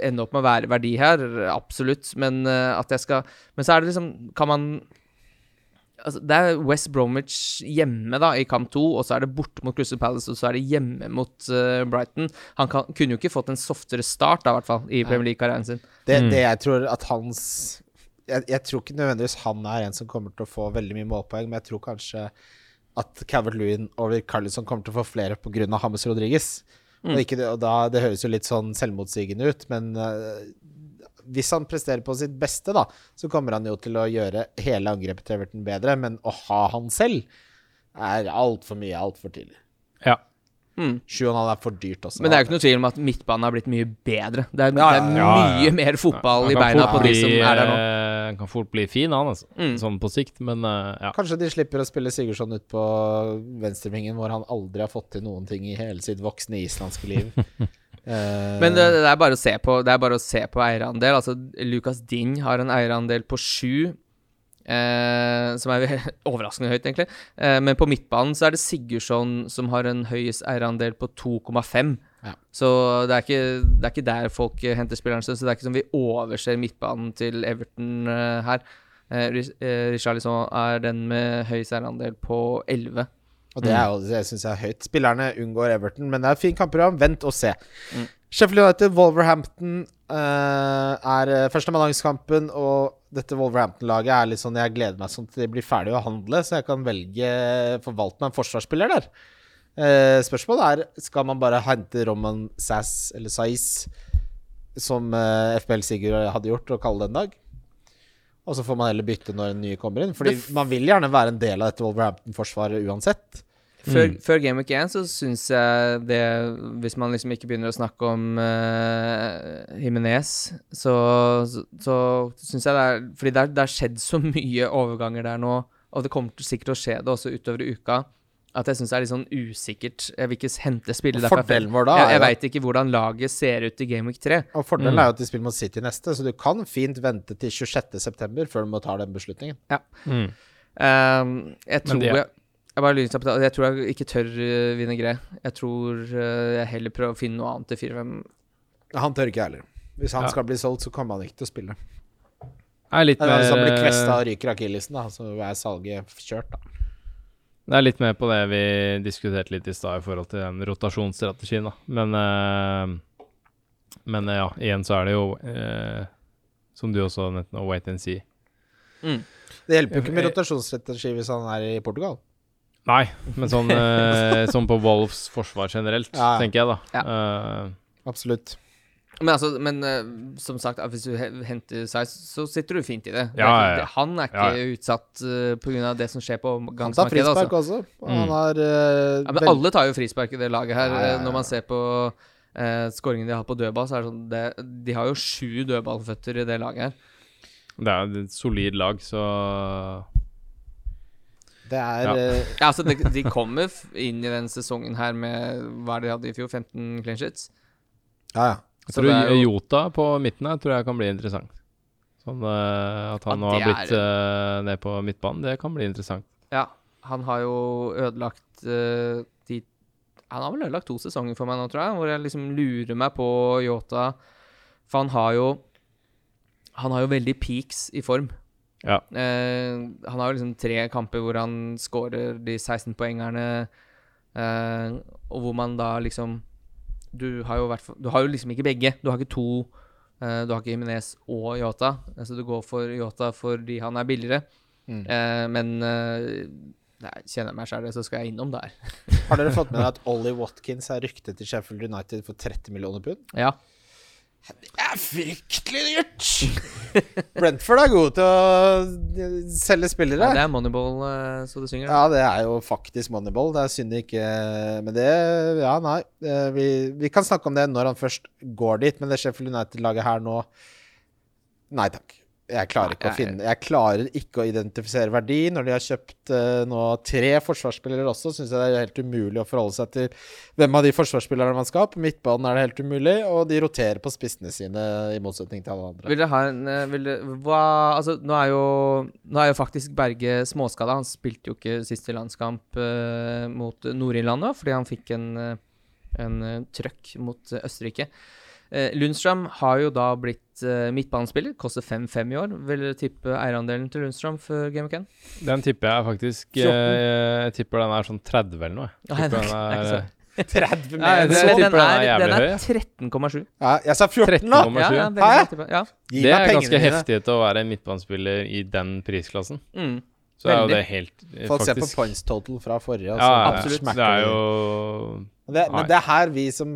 ende opp med å være verdi her, absolutt. Men eh, at jeg skal Men så er det liksom Kan man Altså, det er West Bromwich hjemme da, i kamp to, og så er det borte mot Crystal Palace, og så er det hjemme mot uh, Brighton. Han kan, kunne jo ikke fått en softere start, da, i hvert fall, i Premier League-karrieren sin. Det, Mm. det jeg tror at hans jeg, jeg tror ikke nødvendigvis han er en som kommer til å få veldig mye målpoeng, men jeg tror kanskje at Calvert Lewin over Carlisson kommer til å få flere pga. James Rodriguez. Og, Mm. ikke, og da, Det høres jo litt sånn selvmotsigende ut, men uh, hvis han presterer på sitt beste, da, så kommer han jo til å gjøre hele angrepet til Everton bedre. Men å ha han selv er altfor mye altfor tidlig. Ja. Mm. 7,5 er for dyrt også. Men det er jo ikke noe tvil om at midtbanen har blitt mye bedre. Det er, Ja, det er ja, ja. mye mer fotball i beina på de som er der nå. Eh, kan fort bli fin, han, altså. Mm. Sånn på sikt, men eh, ja. Kanskje de slipper å spille Sigurdsson ut på venstrevingen, hvor han aldri har fått til noen ting i hele sitt voksne islandske liv. Eh, Men det, det er bare å se på Det er bare å se på eierandel. Altså, Lucas Ding har en eierandel på sju. Eh, som er overraskende høyt, egentlig. Eh, men på midtbanen så er det Sigurdsson som har en høyest eierandel på 2,5. Ja. Så det er, ikke, det er ikke der folk eh, henter spilleren sin. Så det er ikke som vi overser midtbanen til Everton uh, her. Uh, Richarlison er den med høyest eierandel på 11. og det, er jo, det syns jeg er høyt. Spillerne unngår Everton, men det er et fint kampprogram. Vent og se. Mm. Sheffield United, Wolverhampton uh, er første førstemandagskampen, og dette Wolverhampton-laget er litt sånn Jeg gleder meg sånn til de blir ferdige å handle, så jeg kan velge forvalte meg en forsvarsspiller der. Eh, spørsmålet er skal man bare hente Roman Sass eller Saiz, som eh, FPL Sigurd hadde gjort, og kalle det en dag? Og så får man heller bytte når en ny kommer inn. Fordi man vil gjerne være en del av dette Wolverhampton-forsvaret uansett. Før, Mm. før Game Week 1 så syns jeg det Hvis man liksom ikke begynner å snakke om uh, Jimenez, så, så, så syns jeg det er Fordi det, er, det har skjedd så mye overganger der nå, og det kommer sikkert til å skje det også utover i uka, at jeg syns det er litt sånn usikkert. Jeg vil ikke hente spillere Og derfra. fordelen vår da Jeg, jeg veit ikke hvordan laget ser ut i Game Week 3. Og fordelen Mm. er jo at de spiller mot City neste, så du kan fint vente til 26.9. før du må ta den beslutningen. Mm. Um, jeg tror jeg, jeg bare lyder til å Jeg tror jeg ikke tør uh, vinne Jeg tror uh, jeg heller prøver å finne noe annet til 4-5. Han tør ikke jeg heller. Hvis han Ja. skal bli solgt, så kommer han ikke til å spille. Det er litt Eller hvis han blir mer kvesta og ryker akillesen, da, så er salget kjørt, da. Det er litt mer på det vi diskuterte litt i stad i forhold til den rotasjonsstrategien, da. Men eh, Men eh, ja, igjen så er det jo eh, Som du også nevnte nå, wait and see. Mm. Det hjelper jo ikke med rotasjonsstrategi hvis han er i Portugal. Nei, men sånn, eh, sånn på Wolves forsvar generelt, Ja, ja. tenker jeg, da. Ja. Uh, Absolutt. Men, altså, men uh, som sagt, hvis du henter Size, så sitter du fint i det. Det Ja, ja, ja. Han er ikke Ja, utsatt uh, pga. det som skjer på Han tar gangsmarkedet. frispark Altså. også. Mm. Han har uh, Ja, men alle tar jo frispark i det laget her. Ja, ja, ja. Eh, Når man ser på uh, skåringen de har på dødball, så er det sånn det, De har jo sju dødballføtter i det laget her. det er et solid lag, så Det er Ja. eh, Ja, altså, de, de kommer inn i den sesongen her med Hva er det de hadde i fjor? 15 clean sheets? Ja, ja. Jeg tror jo- Jota på midten her tror jeg kan bli interessant. Sånn uh, at han nå har blitt eh, ned på midtbanen, det kan bli interessant. Ja, han har jo ødelagt uh, de Han har vel ødelagt to sesonger for meg nå, tror jeg, hvor jeg liksom lurer meg på Yota. For han har jo Han har jo veldig peaks i form. Ja. Uh, han har jo liksom tre kamper hvor han scorer de 16 poengerne, uh, og hvor man da liksom Du har jo, hvert fall- du har jo liksom ikke begge. Du har ikke to. uh, du har ikke Jimenez og Yota. Altså du går for Yota fordi han er billigere. Mm. Uh, men eh, nei, kjenner jeg meg sjæl, så skal jeg innom der. Har dere fått med dere at Ollie Watkins er ryktet til Sheffield United for 30 millioner pund? Ja. Det er fryktelig dyrt! Brentford er gode til å eh, selge spillere. ja det er Moneyball eh, så det synger. Ja, det er jo faktisk Moneyball. Det er synd ikke Men det Ja, nei. eh, Vi, vi kan snakke om det når han først går dit, men det Sheffield United-laget her nå Nei takk. Jeg klarer ikke å Nei, finne Jeg klarer ikke å identifisere verdi. Når de har kjøpt uh, nå tre forsvarsspillere også, syns jeg det er helt umulig å forholde seg til hvem av de forsvarsspillerne man skal ha. På midtbanen er det helt umulig, og de roterer på spissene sine, i motsetning til alle andre. Vil dere ha en eh, vil det, hva, Altså, nå er jo Nå er jo faktisk Berge småskada. Han spilte jo ikke siste landskamp uh, mot Nord-Irland fordi han fikk en, en uh, trøkk mot Østerrike. Lundstrøm har jo da blitt eh, midtbanespiller, koster 5-5 i år. Vil dere tippe eierandelen til Lundstrøm for Game Weekend? Den tipper jeg faktisk eh, Jeg tipper den er sånn 30 eller noe. Jeg tipper er ikke- er så- 30 Nei, mer det- den, den er er, den er13,7. Ja, jeg sa 14, da! 13,7. Ja, ja, Hæ? veldig ja. Det er ganske heftig til å være en midtbanespiller i den prisklassen. Mm. Så er jo det helt Folk faktisk... ser på points total fra forrige. Altså. ja, så ja, absolutt. Det er jo det, men det er her vi som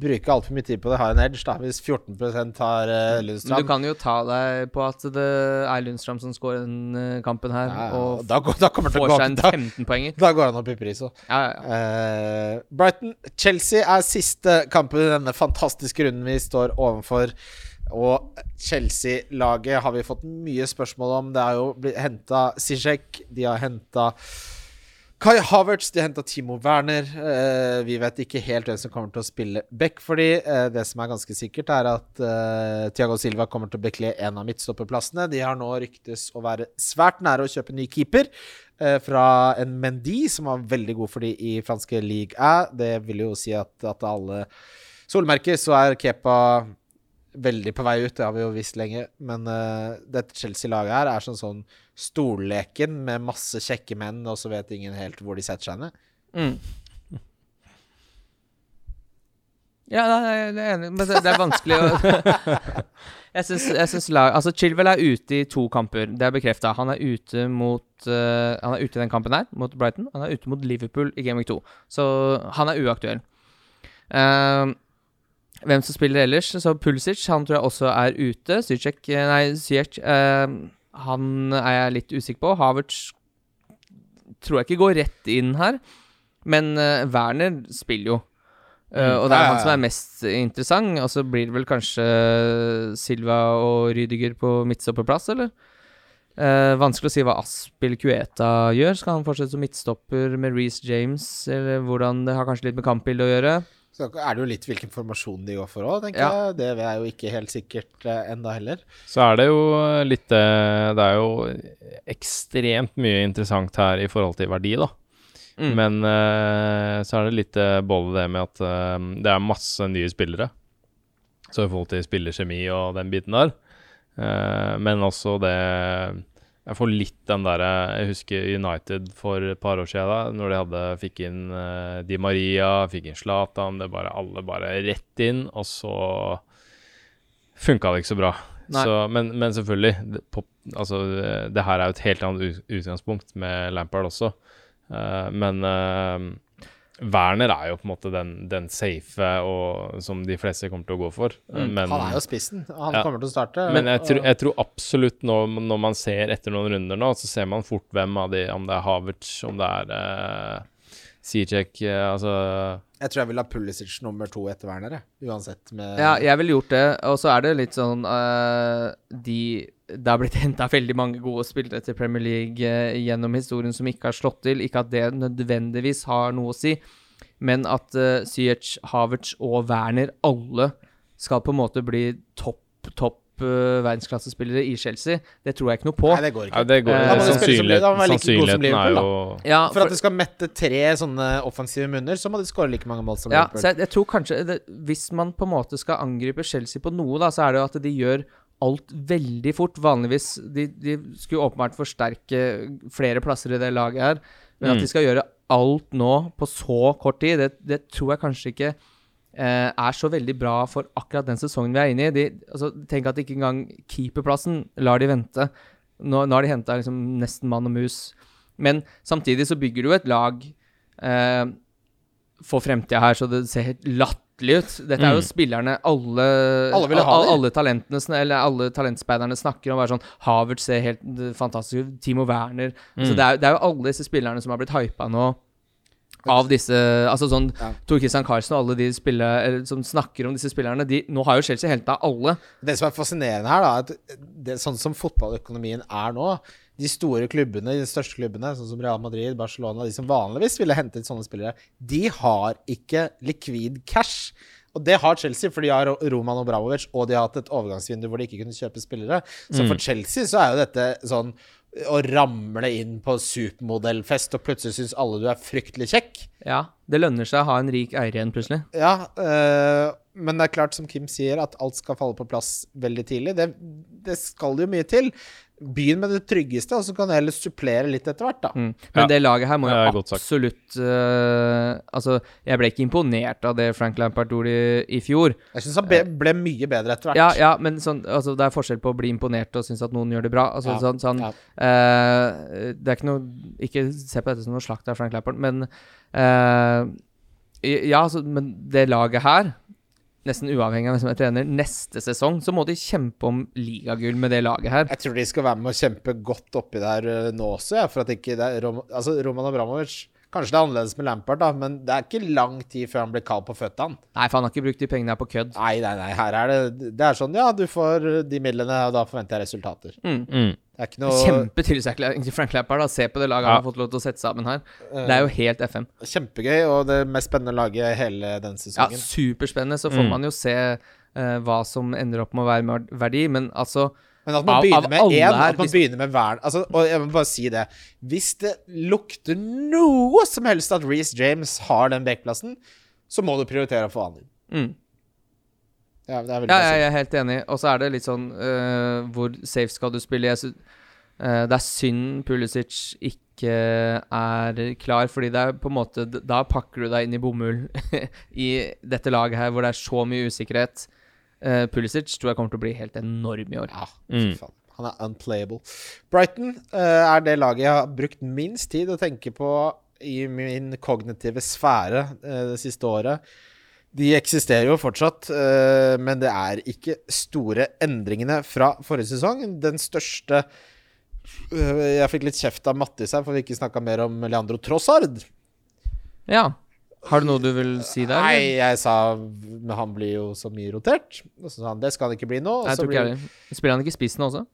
bruker altfor mye tid på det, har en edge. da Hvis 14 har uh, Men du kan jo ta deg på at det er Lundstrøm som scorer den eh, kampen her, ja, ja, og da, da får seg en 15 poenger. da går han opp i pris òg. Ja, ja, ja. Brighton Chelsea er siste kampen i denne fantastiske runden vi står overfor. Og Chelsea-laget har vi fått mye spørsmål om. Det er jo blitt henta Zizek, de har henta Kai Havertz, de henta Timo Werner. Uh, vi vet ikke helt hvem som kommer til å spille back for de. Eh, det som er ganske sikkert, er at uh, Thiago Silva kommer til å bekle en av midtstopperplassene. De har nå ryktes å være svært nære å kjøpe ny keeper eh, fra en Mendy, som var veldig god for de i franske league A. Det vil jo si at, at alle solmerker, så er Kepa veldig på vei ut, det har vi jo visst lenge. Men uh, dette Chelsea-laget her er sånn sånn stolleken med masse kjekke menn, og så vet ingen helt hvor de setter seg ned. Mm. Ja, jeg er enig, men det, det er vanskelig å Jeg syns lag Altså, Chilwell er ute i to kamper, det er bekrefta. Han er ute mot uh, Han er ute i den kampen her, mot Brighton. Han er ute mot Liverpool i Game Week 2, så han er uaktuell. Eh, hvem som spiller ellers? Så Pulisic, han tror jeg også er ute. Ziyech Nei, Ziyech eh, Han er jeg litt usikker på. Havertz tror jeg ikke går rett inn her, men eh, Werner spiller jo. Eh, Mm. og det er han som er mest interessant. Og så blir det vel kanskje Silva og Rydiger på midtstopperplass, eller? Eh, vanskelig å si hva Aspil Kueta gjør. Skal han fortsette som midtstopper med Reece James, eller hvordan Det har kanskje litt med kampbildet å gjøre. Så er det jo litt hvilken formasjon de går for òg, tenker Ja. jeg. Det er jo ikke helt sikkert uh, enda heller. Så er det jo litt eh, Det er jo ekstremt mye interessant her i forhold til verdi, da. Mm. Men uh, så er det litt eh, både det med at uh, det er masse nye spillere. Så i forhold til spillerkjemi og den biten der. Eh, men også det Jeg får litt den derre Jeg husker United for et par år siden, da, når de hadde fikk inn uh, Di Maria, fikk inn Zlatan, det bare alle bare rett inn, og så funka det ikke så bra. Så, men, men selvfølgelig, det, pop, altså, det- her er jo et helt annet utgangspunkt med Lampard også. uh, men eh, Werner er jo på en måte den, den safe og, som de fleste kommer til å gå for. Mm. Men, Han er jo spissen. Han Ja. kommer til å starte. men jeg, tror, og- jeg tror absolutt nå, når man ser etter noen runder nå, så ser man fort hvem av de Om det er Havertz, om det er uh, Ziyech eh, Altså Jeg tror jeg vil ha Pulisic nummer to etter Werner. Uansett med Ja, jeg ville gjort det. Og så er det litt sånn uh, De Det har blitt henta veldig mange gode spillere til Premier League uh, gjennom historien som ikke har slått til. Ikke at det nødvendigvis har noe å si, men at uh, Ziyech, Havertz og Werner alle skal på en måte bli topp, topp uh, verdensklassespillere i Chelsea, det tror jeg ikke noe på. Nei, det går ikke. ja, det går, Eh, da være like Sannsynligheten, er jo Ja, For at det skal mette tre sånne offensive munner, så må de skåre like mange mål som Ja, Liverpool. så jeg, jeg tror kanskje det, Hvis man på en måte skal angripe Chelsea på noe, da, så er det jo at de gjør alt veldig fort. Vanligvis De, de skulle åpenbart forsterke flere plasser i det laget her, men at Mm. de skal gjøre alt nå på så kort tid, det, det tror jeg kanskje ikke eh, er så veldig bra for akkurat den sesongen vi er inne i. De, altså, tenk at ikke engang keeperplassen lar de vente. Nå, nå har de henta liksom nesten mann og mus. Men samtidig så bygger du et lag eh, for fremtida her, så det ser helt latterlig ut. Dette er jo Mm. spillerne alle Alle ville ha al- alle talentene, eller alle talentspeiderne snakker om. Bare sånn Havert ser helt eh, fantastisk ut. Timo Werner. Så Mm. det er, det er jo alle disse spillerne som har blitt hypa nå. Av disse Altså sånn Ja. Tor Christian Carlsen og alle de spillere, som snakker om disse spillerne de, Nå har jo Chelsea henta alle. Det som er fascinerende her, da, er at det, sånn som fotballøkonomien er nå De store klubbene, de største klubbene, sånn som Real Madrid, Barcelona, de som vanligvis ville hentet sånne spillere, de har ikke likvid cash. Og det har Chelsea, for de har Ro- Roman Obramovic, og de har hatt et overgangsvindu hvor de ikke kunne kjøpe spillere. Så for Chelsea så er jo dette sånn å ramle inn på supermodellfest, og plutselig syns alle du er fryktelig kjekk. Ja, Det lønner seg å ha en rik eier igjen, plutselig. Ja, øh, men det er klart, som Kim sier, at alt skal falle på plass veldig tidlig. Det, det skal jo mye til. Begynn med det tryggeste, og så kan du heller supplere litt etter hvert, da. Mm. Men Ja, det laget her må jo absolutt uh, Altså, jeg ble ikke imponert av det Frank Lampard gjorde i, i fjor. Jeg syns han ble, ble mye bedre etter hvert. Ja, ja, men sånn, altså, det er forskjell på å bli imponert og synes at noen gjør det bra. Altså, Ja, sånn, sånn, ja. eh, det er ikke noe Ikke se på dette som noe slakt av Frank Lampard, men uh, Ja, altså, men det laget her Nesten uavhengig av hvem som er trener, neste sesong så må de kjempe om ligagull med det laget her. Jeg tror de skal være med å kjempe godt oppi der øh, nå også, ja, for at ikke det er Rom, Altså, Roman Abramovic Kanskje det er annerledes med Lampard, da, men det er ikke lang tid før han blir kald på føttene. Nei, for han har ikke brukt de pengene her på kødd. Nei, nei, nei. Her er det Det er sånn, ja, du får de midlene, og da forventer jeg resultater. Mm. mm. Det er ikke noe Kjempetilsakelig egentlig Frank Lampard. da Se på det laget Ja. han har fått lov til å sette sammen her. Det er jo helt FM. Kjempegøy, og det mest spennende laget hele den Ja, superspennende. Så får Mm. man jo se uh, hva som ender opp med å være verdi, men altså Men at man Av- begynner med alle én, at man begynner med vern altså, Og jeg må bare si det. Hvis det lukter noe som helst at Reece James har den backplassen, så må du prioritere få han inn. mm. Ja, det Ja, jeg er helt enig. Og så er det litt sånn uh, Hvor safe skal du spille? Jeg eh, det er synd Pulisic ikke er klar, fordi det er på en måte Da pakker du deg inn i bomull i dette laget her, hvor det er så mye usikkerhet. Uh, Pulisic tror jeg kommer til å bli helt enorm i år. Ja, Mm. faen. Han er unplayable. Brighton uh, er det laget jeg har brukt minst tid å tenke på i min kognitive sfære uh, det siste året. De eksisterer jo fortsatt, uh, men det er ikke store endringene fra forrige sesong. Den største Jeg fikk litt kjeft av Mattis her, for vi ikke snakka mer om Leandro Trossard. Ja. Har du noe du vil si der? eller? Nei, jeg sa Men han blir jo så mye rotert. Og så sa han det skal han ikke bli nå. Nei, ikke blir- Spiller han ikke spissen også?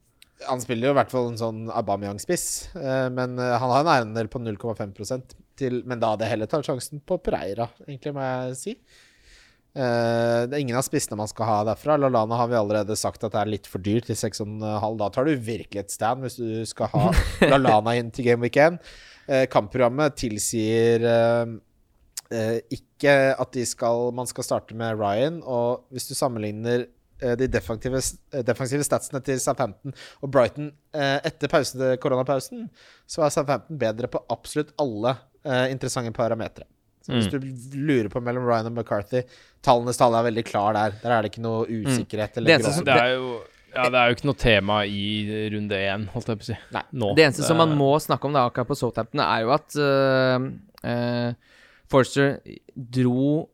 Han spiller jo i hvert fall en sånn Aubameyang-spiss, eh, men eh, han har en eiendel på 0,5% til Men da hadde jeg heller tatt sjansen på Pereira, egentlig, må jeg si. Eh, det er ingen av spissene man skal ha derfra. Lalana har vi allerede sagt at det er litt for dyrt til 6,5. Da tar du virkelig et stand hvis du skal ha Lalana inn til Game Week 1. Eh, kampprogrammet tilsier eh, ikke at de skal, man skal starte med Ryan, og hvis du sammenligner eh, de defensive, eh, defensive statsene til Southampton og Brighton eh, etter pausen, koronapausen, så er Southampton bedre på absolutt alle interessante parametere. Så hvis du lurer på mellom Ryan og McCarthy Tallenes tall er veldig klar der. Der er det ikke noe usikkerhet. Det eneste Det er jo Ja, det er jo ikke noe tema i runde én, holdt jeg på å si. Nei. Nå. Det eneste som man må snakke om da akkurat på Southampton, er jo at uh, øh, Forster dro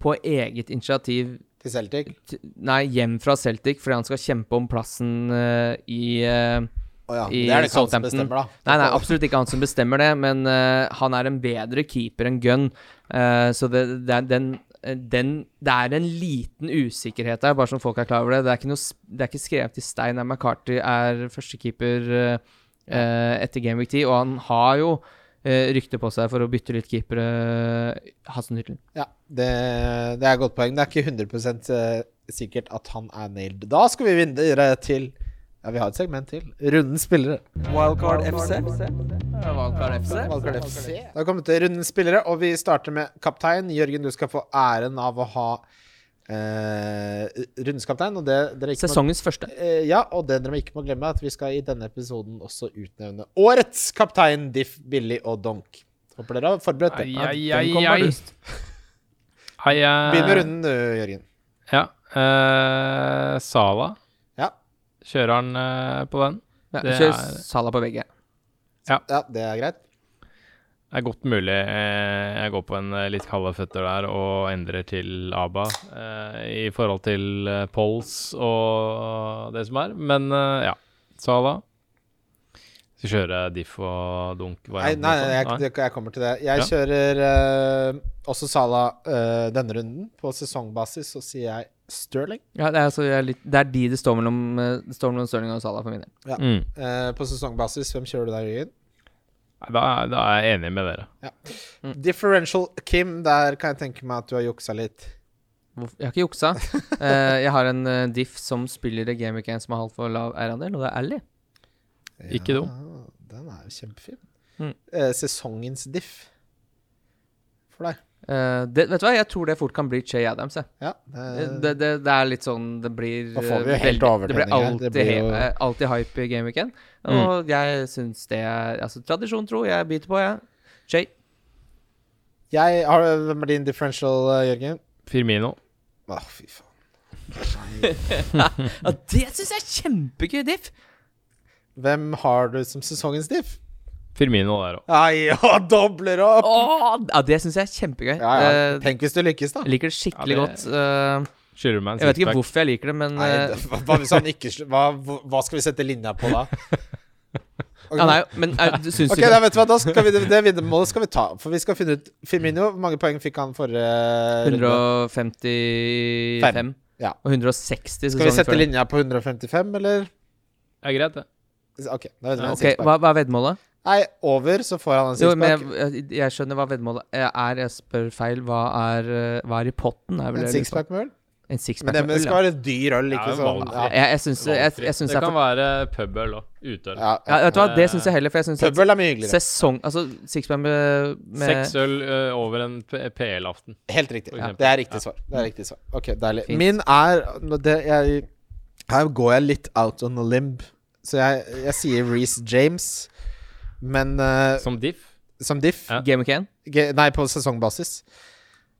på eget initiativ Til Celtic. Nei, hjem fra Celtic fordi han skal kjempe om plassen uh, i uh, oh ja. I Det er det ikke han som bestemmer, da. Nei, nei, absolutt ikke han som bestemmer det, men uh, han er en bedre keeper enn Gunn. Eh, så det, det, er den, eh, den, det er en liten usikkerhet der, bare som folk er klar over det. Det er ikke, noe, det er ikke skrevet i stein at McCarthy er førstekeeper uh, etter Game Week 10, og han har jo rykte på seg for å bytte litt keepere, uh, Hasenhyttel. Ja, det, det er et godt poeng. Det er ikke 100 eh, sikkert at han er nailed. Da skal vi videre til Ja, vi har et segment til. Rundens spillere. Wildcard FC. Wildcard FC. Wildcard FC. Da har vi kommet til rundens spillere, og vi starter med kaptein. Jørgen, du skal få æren av å ha eh, Rundeskaptein. Og det dere ikke må Sesongens første. Eh, ja, og det dere ikke må glemme, er at vi skal i denne episoden også utnevne årets kaptein, Diff, Billy og Donk. Håper dere har forberedt det. Ai, ai, den ai, kom ai. Hei, eh, Begynn med runden, du, Jørgen. Ja. eh, Sala. Ja. Kjører han eh, på den? Ja, kjører Kjør er- Salah på begge. Ja, det er greit. Det er godt mulig eh, jeg går på en eh, litt kalde føtter der og endrer til ABBA eh, i forhold til Pols og det som er. Men eh, ja, Sala. Skal kjøre diff og dunk. Nei, nei, nei, jeg, jeg, jeg kommer til det. Jeg Ja. kjører eh, også Sala eh, denne runden. På sesongbasis så sier jeg Sterling. Ja, det er, altså, jeg er litt, det er de det står mellom, det står mellom Sterling og Sala for min del. Mm. Eh, på sesongbasis, hvem kjører du der, Jørgen? Da, da er jeg enig med dere. Mm. Differential Kim, der kan jeg tenke meg at du har juksa litt. Jeg har ikke juksa. uh, jeg har en uh, diff som spiller i 1 som har for lav eierandel, og det er Ally. Ikke dum. Den er jo kjempefin. Mm. Uh, sesongens diff for deg. Uh, det, vet du hva, jeg tror det fort kan bli Che Adams, jeg. Ja, Det, det, det, det er litt sånn Det blir Da får vi jo eh, helt veldig- Det blir alltid, Det blir jo- he- eh, alltid hype i Game Week 1. Og jeg syns det er Altså, tradisjon tro. Jeg biter på, jeg. Jay. jeg har, Hvem er din differential, eh, Jørgen? Firmino. Å, fy faen. Ja, det syns jeg er kjempegøy diff! Hvem har du som sesongens diff? Firmino der òg. Ja, dobler opp! Åh, ja, det syns jeg er kjempegøy. Ja, ja. Eh, Tenk hvis du lykkes, da. jeg liker det skikkelig Ja, det- godt. Eh, Skylder meg en jeg vet ikke hvorfor jeg liker det, men Nei, eh, hva, hva hvis han ikke hva, hva skal vi sette linja på da? Okay. ja, nei, men er, syns Ok, du da vet du hva, da skal vi, det vinnermålet skal vi ta. For vi skal finne ut Firmino, hvor mange poeng fikk han forrige runde? 155 Ja. og 160 Skal vi sette før. linja på 155, eller? Det er greit, det. Ok, da vet vi en Ok, sixpack. hva, hva er veddemålet? Nei, over, så får han en Jo, men sixpack. jeg, jeg, skjønner hva veddemålet er. Jeg spør feil. Hva er, eh, hva er i potten? Er vel En sixpack med øl? En sixpack med men det skal være dyr øl, ikke sånn ja. Jeg, jeg syns jeg, jeg syns det det kan være pubøl òg. Uteøl. Ja, ja, Vet du hva, det syns jeg heller, for jeg syns Pubøl er mye hyggeligere. sesong Altså sixpack med, med Seks øl ø, over en PL-aften. Helt riktig. Ja, det er riktig svar. Det er riktig svar. Ok, deilig. Fint. Min er det, jeg, Her går jeg litt out on a limb, så jeg, jeg sier Reece James, men uh, Som diff. som diff. Ja. Game of 1 Ge- Nei, på sesongbasis.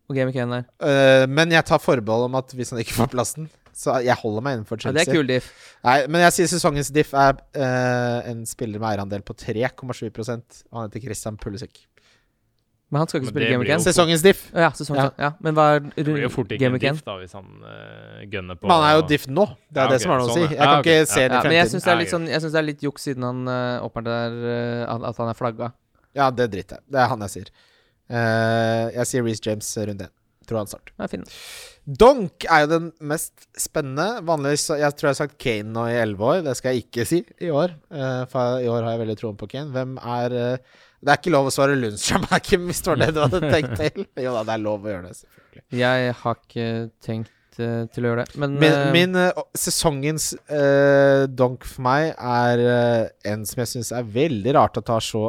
Og Game Week 1 der. Uh, men jeg tar forbehold om at hvis han ikke får plassen Så jeg holder meg innenfor Ja, Chelsea. det er kul diff. Nei, men jeg sier sesongens diff er uh, en spiller med eierandel på 3,7 og han heter Christian Pulisic. Men han skal ikke Men spille Game 1. Sesongens diff. Ja, sesongens, Ja. ja. Men hva er Det blir jo fort ikke en diff da, hvis han uh, gunner på Men han er jo diff nå. Det er Ja, det som har noe å sånn, si. Jeg Ja, kan okay. ikke se Ja, det i men jeg syns det er Ja, sånn det er litt juks siden han uh, åpner der, uh, at han er flagga. Ja, det driter jeg Det er han jeg sier. Eh, jeg sier Reece James rundt én. Tror han starter. Donk er jo den mest spennende. Vanligvis Jeg tror jeg har sagt Kane nå i elleve år. Det skal jeg ikke si i år. eh, for i år har jeg veldig troen på Kane. Hvem er eh, Det er ikke lov å svare Lundstrøm, Kim, hvis det var det du hadde tenkt til. Jo da, det er lov å gjøre det, selvfølgelig. Jeg har ikke tenkt uh, til å gjøre det, men Min, min uh, sesongens uh, donk for meg er en som jeg syns er veldig rart å ta så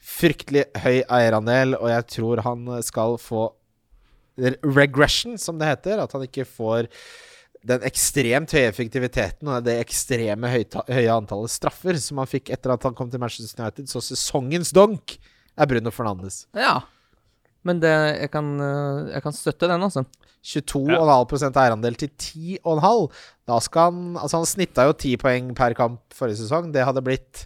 fryktelig høy eierandel, og jeg tror han skal få regression, som det heter. At han ikke får den ekstremt høye effektiviteten og det ekstreme høye antallet straffer som han fikk etter at han kom til Manchester United. Så sesongens donk er Bruno Fernandes. Ja. Men det, jeg, kan, eh, jeg kan støtte den, altså. 22,5 ja. eierandel til 10,5. Da skal han Altså, han snitta jo 10 poeng per kamp forrige sesong. Det hadde blitt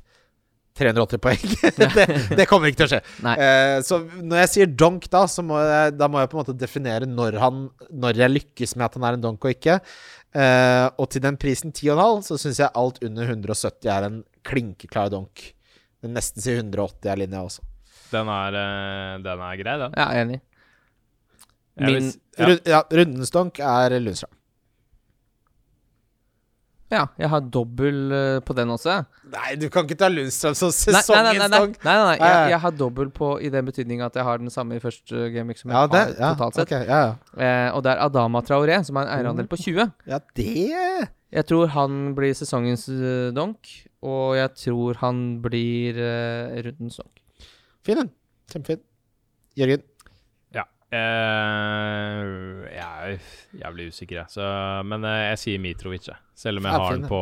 380 poeng. det, det kommer ikke til å skje. Eh, så når jeg sier donk, da, så må jeg, da må jeg på en måte definere når, han, når jeg lykkes med at han er en donk og ikke. Eh, og til den prisen 10,5, så syns jeg alt under 170 er en klinkeklar donk. Men nesten si 180 er linja også. Den er, eh, den er grei, den. Ja, enig. Min- ja. Ru- Ja, rundens donk er Lundstrand. Ja, jeg har dobbel eh, på den også. Nei, du kan ikke ta Lundstrøm som Nei, nei, nei, nei, nei, nei, nei, Jeg, jeg har dobbel på i den betydning at jeg har den samme i første gameweek som jeg Ja, det, har ja, totalt sett. Okay, ja. Eh, og det er Adama Traoré, som har en eierandel på 20. ja, det Jeg tror han blir sesongens eh, donk, og jeg tror han blir eh, rundens donk. Fin den. Kjempefin. Jørgen. Eh, jeg er jævlig usikker, jeg. Så, men uh, jeg sier Mitrovic, jeg. Selv om jeg har den på,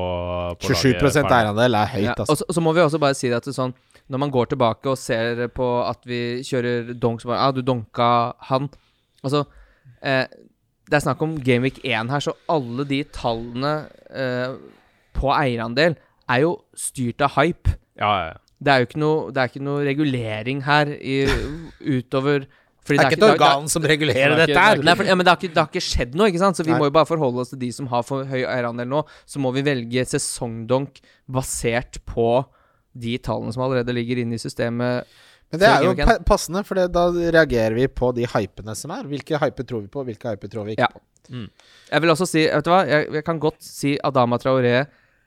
på 27 laget eierandel er høyt, Ja, altså. og, så, og så må vi også bare si det at det er sånn Når man går tilbake og ser på at vi kjører donk så bare Ja, du donka han. Altså eh, Det er snakk om Gameweek 1 her, så alle de tallene eh, på eierandel er jo styrt av hype. Ja, ja, ja. Det er jo ikke noe, det er ikke noe regulering her i, utover fordi Det er ikke et organ som regulerer er dette det her. Det, ja, det det har ikke skjedd noe, ikke sant? så vi Nei. må jo bare forholde oss til de som har for høy eierandel nå. Så må vi velge sesongdonk basert på de tallene som allerede ligger inne i systemet. Men det er jo pa- passende, for da reagerer vi på de hypene som er. Hvilke hyper tror vi på, hvilke hyper tror vi ikke Ja. på. Jeg vil også si, vet du hva, jeg, jeg kan godt si Adama Traoré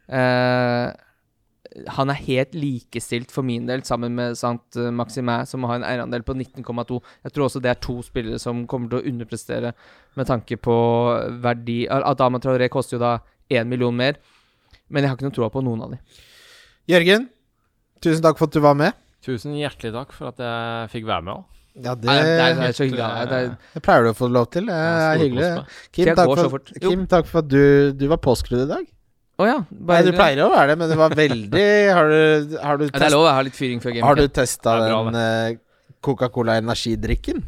eh, Han er helt likestilt for min del, sammen med Sant Maximin, som har en eierandel på 19,2. Jeg tror også det er to spillere som kommer til å underprestere med tanke på verdi. Adama Traoré koster jo da én million mer, men jeg har ikke noe tro på noen av de. Jørgen, tusen takk for at du var med. Tusen hjertelig takk for at jeg fikk være med òg. Ja, det, Nei, det, er, det er så hyggelig. Det er, det pleier du å få lov til. Det er hyggelig. Kim, takk for, Kim, takk for at du, du var påskrudd i dag. Å ja. Nei, du pleier pleier å være det, men det var veldig Har du, har du, Ja, Det er lov jeg har litt fyring før game. har du testa den eh, Coca-Cola energidrikken?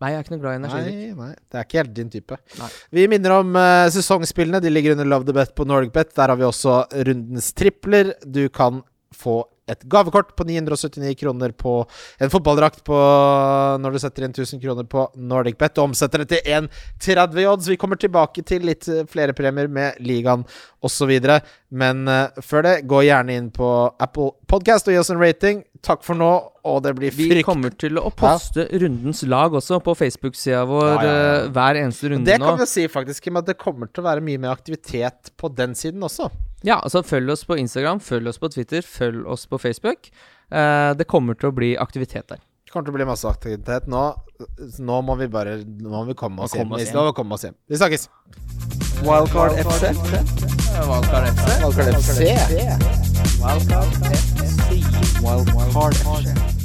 Nei, jeg er ikke noe glad i energidrikk. Nei, nei, det er ikke helt din type. Nei. Vi minner om uh, sesongspillene. De ligger under Love the Bet på NordicBet. Der har vi også rundens tripler. Du kan få et gavekort på 979 kroner på en fotballdrakt på når du setter inn 1000 kroner på NordicBet og omsetter det til 1,30 odds. Vi kommer tilbake til litt eh, flere premier med ligaen osv. Men uh, før det, gå gjerne inn på Apple Podcast og gi oss en rating. Takk for nå, og det blir Vi kommer til å poste rundens lag også på Facebook-sida vår Ja, ja, ja. eh, hver eneste runde Det nå. kan vi si faktisk, Kim, at det kommer til å være mye mer aktivitet på den siden også. Ja, altså Følg oss på Instagram, følg oss på Twitter, følg oss på Facebook. Eh, det kommer til å bli aktivitet der. Det kommer til å bli masse aktivitet nå. Nå må vi bare Nå må vi komme oss hjem. oss hjem. Vi, komme oss hjem. Vi snakkes. Wildcard FC. Wildcard FC. Wildcard FC. Wild, Wild Card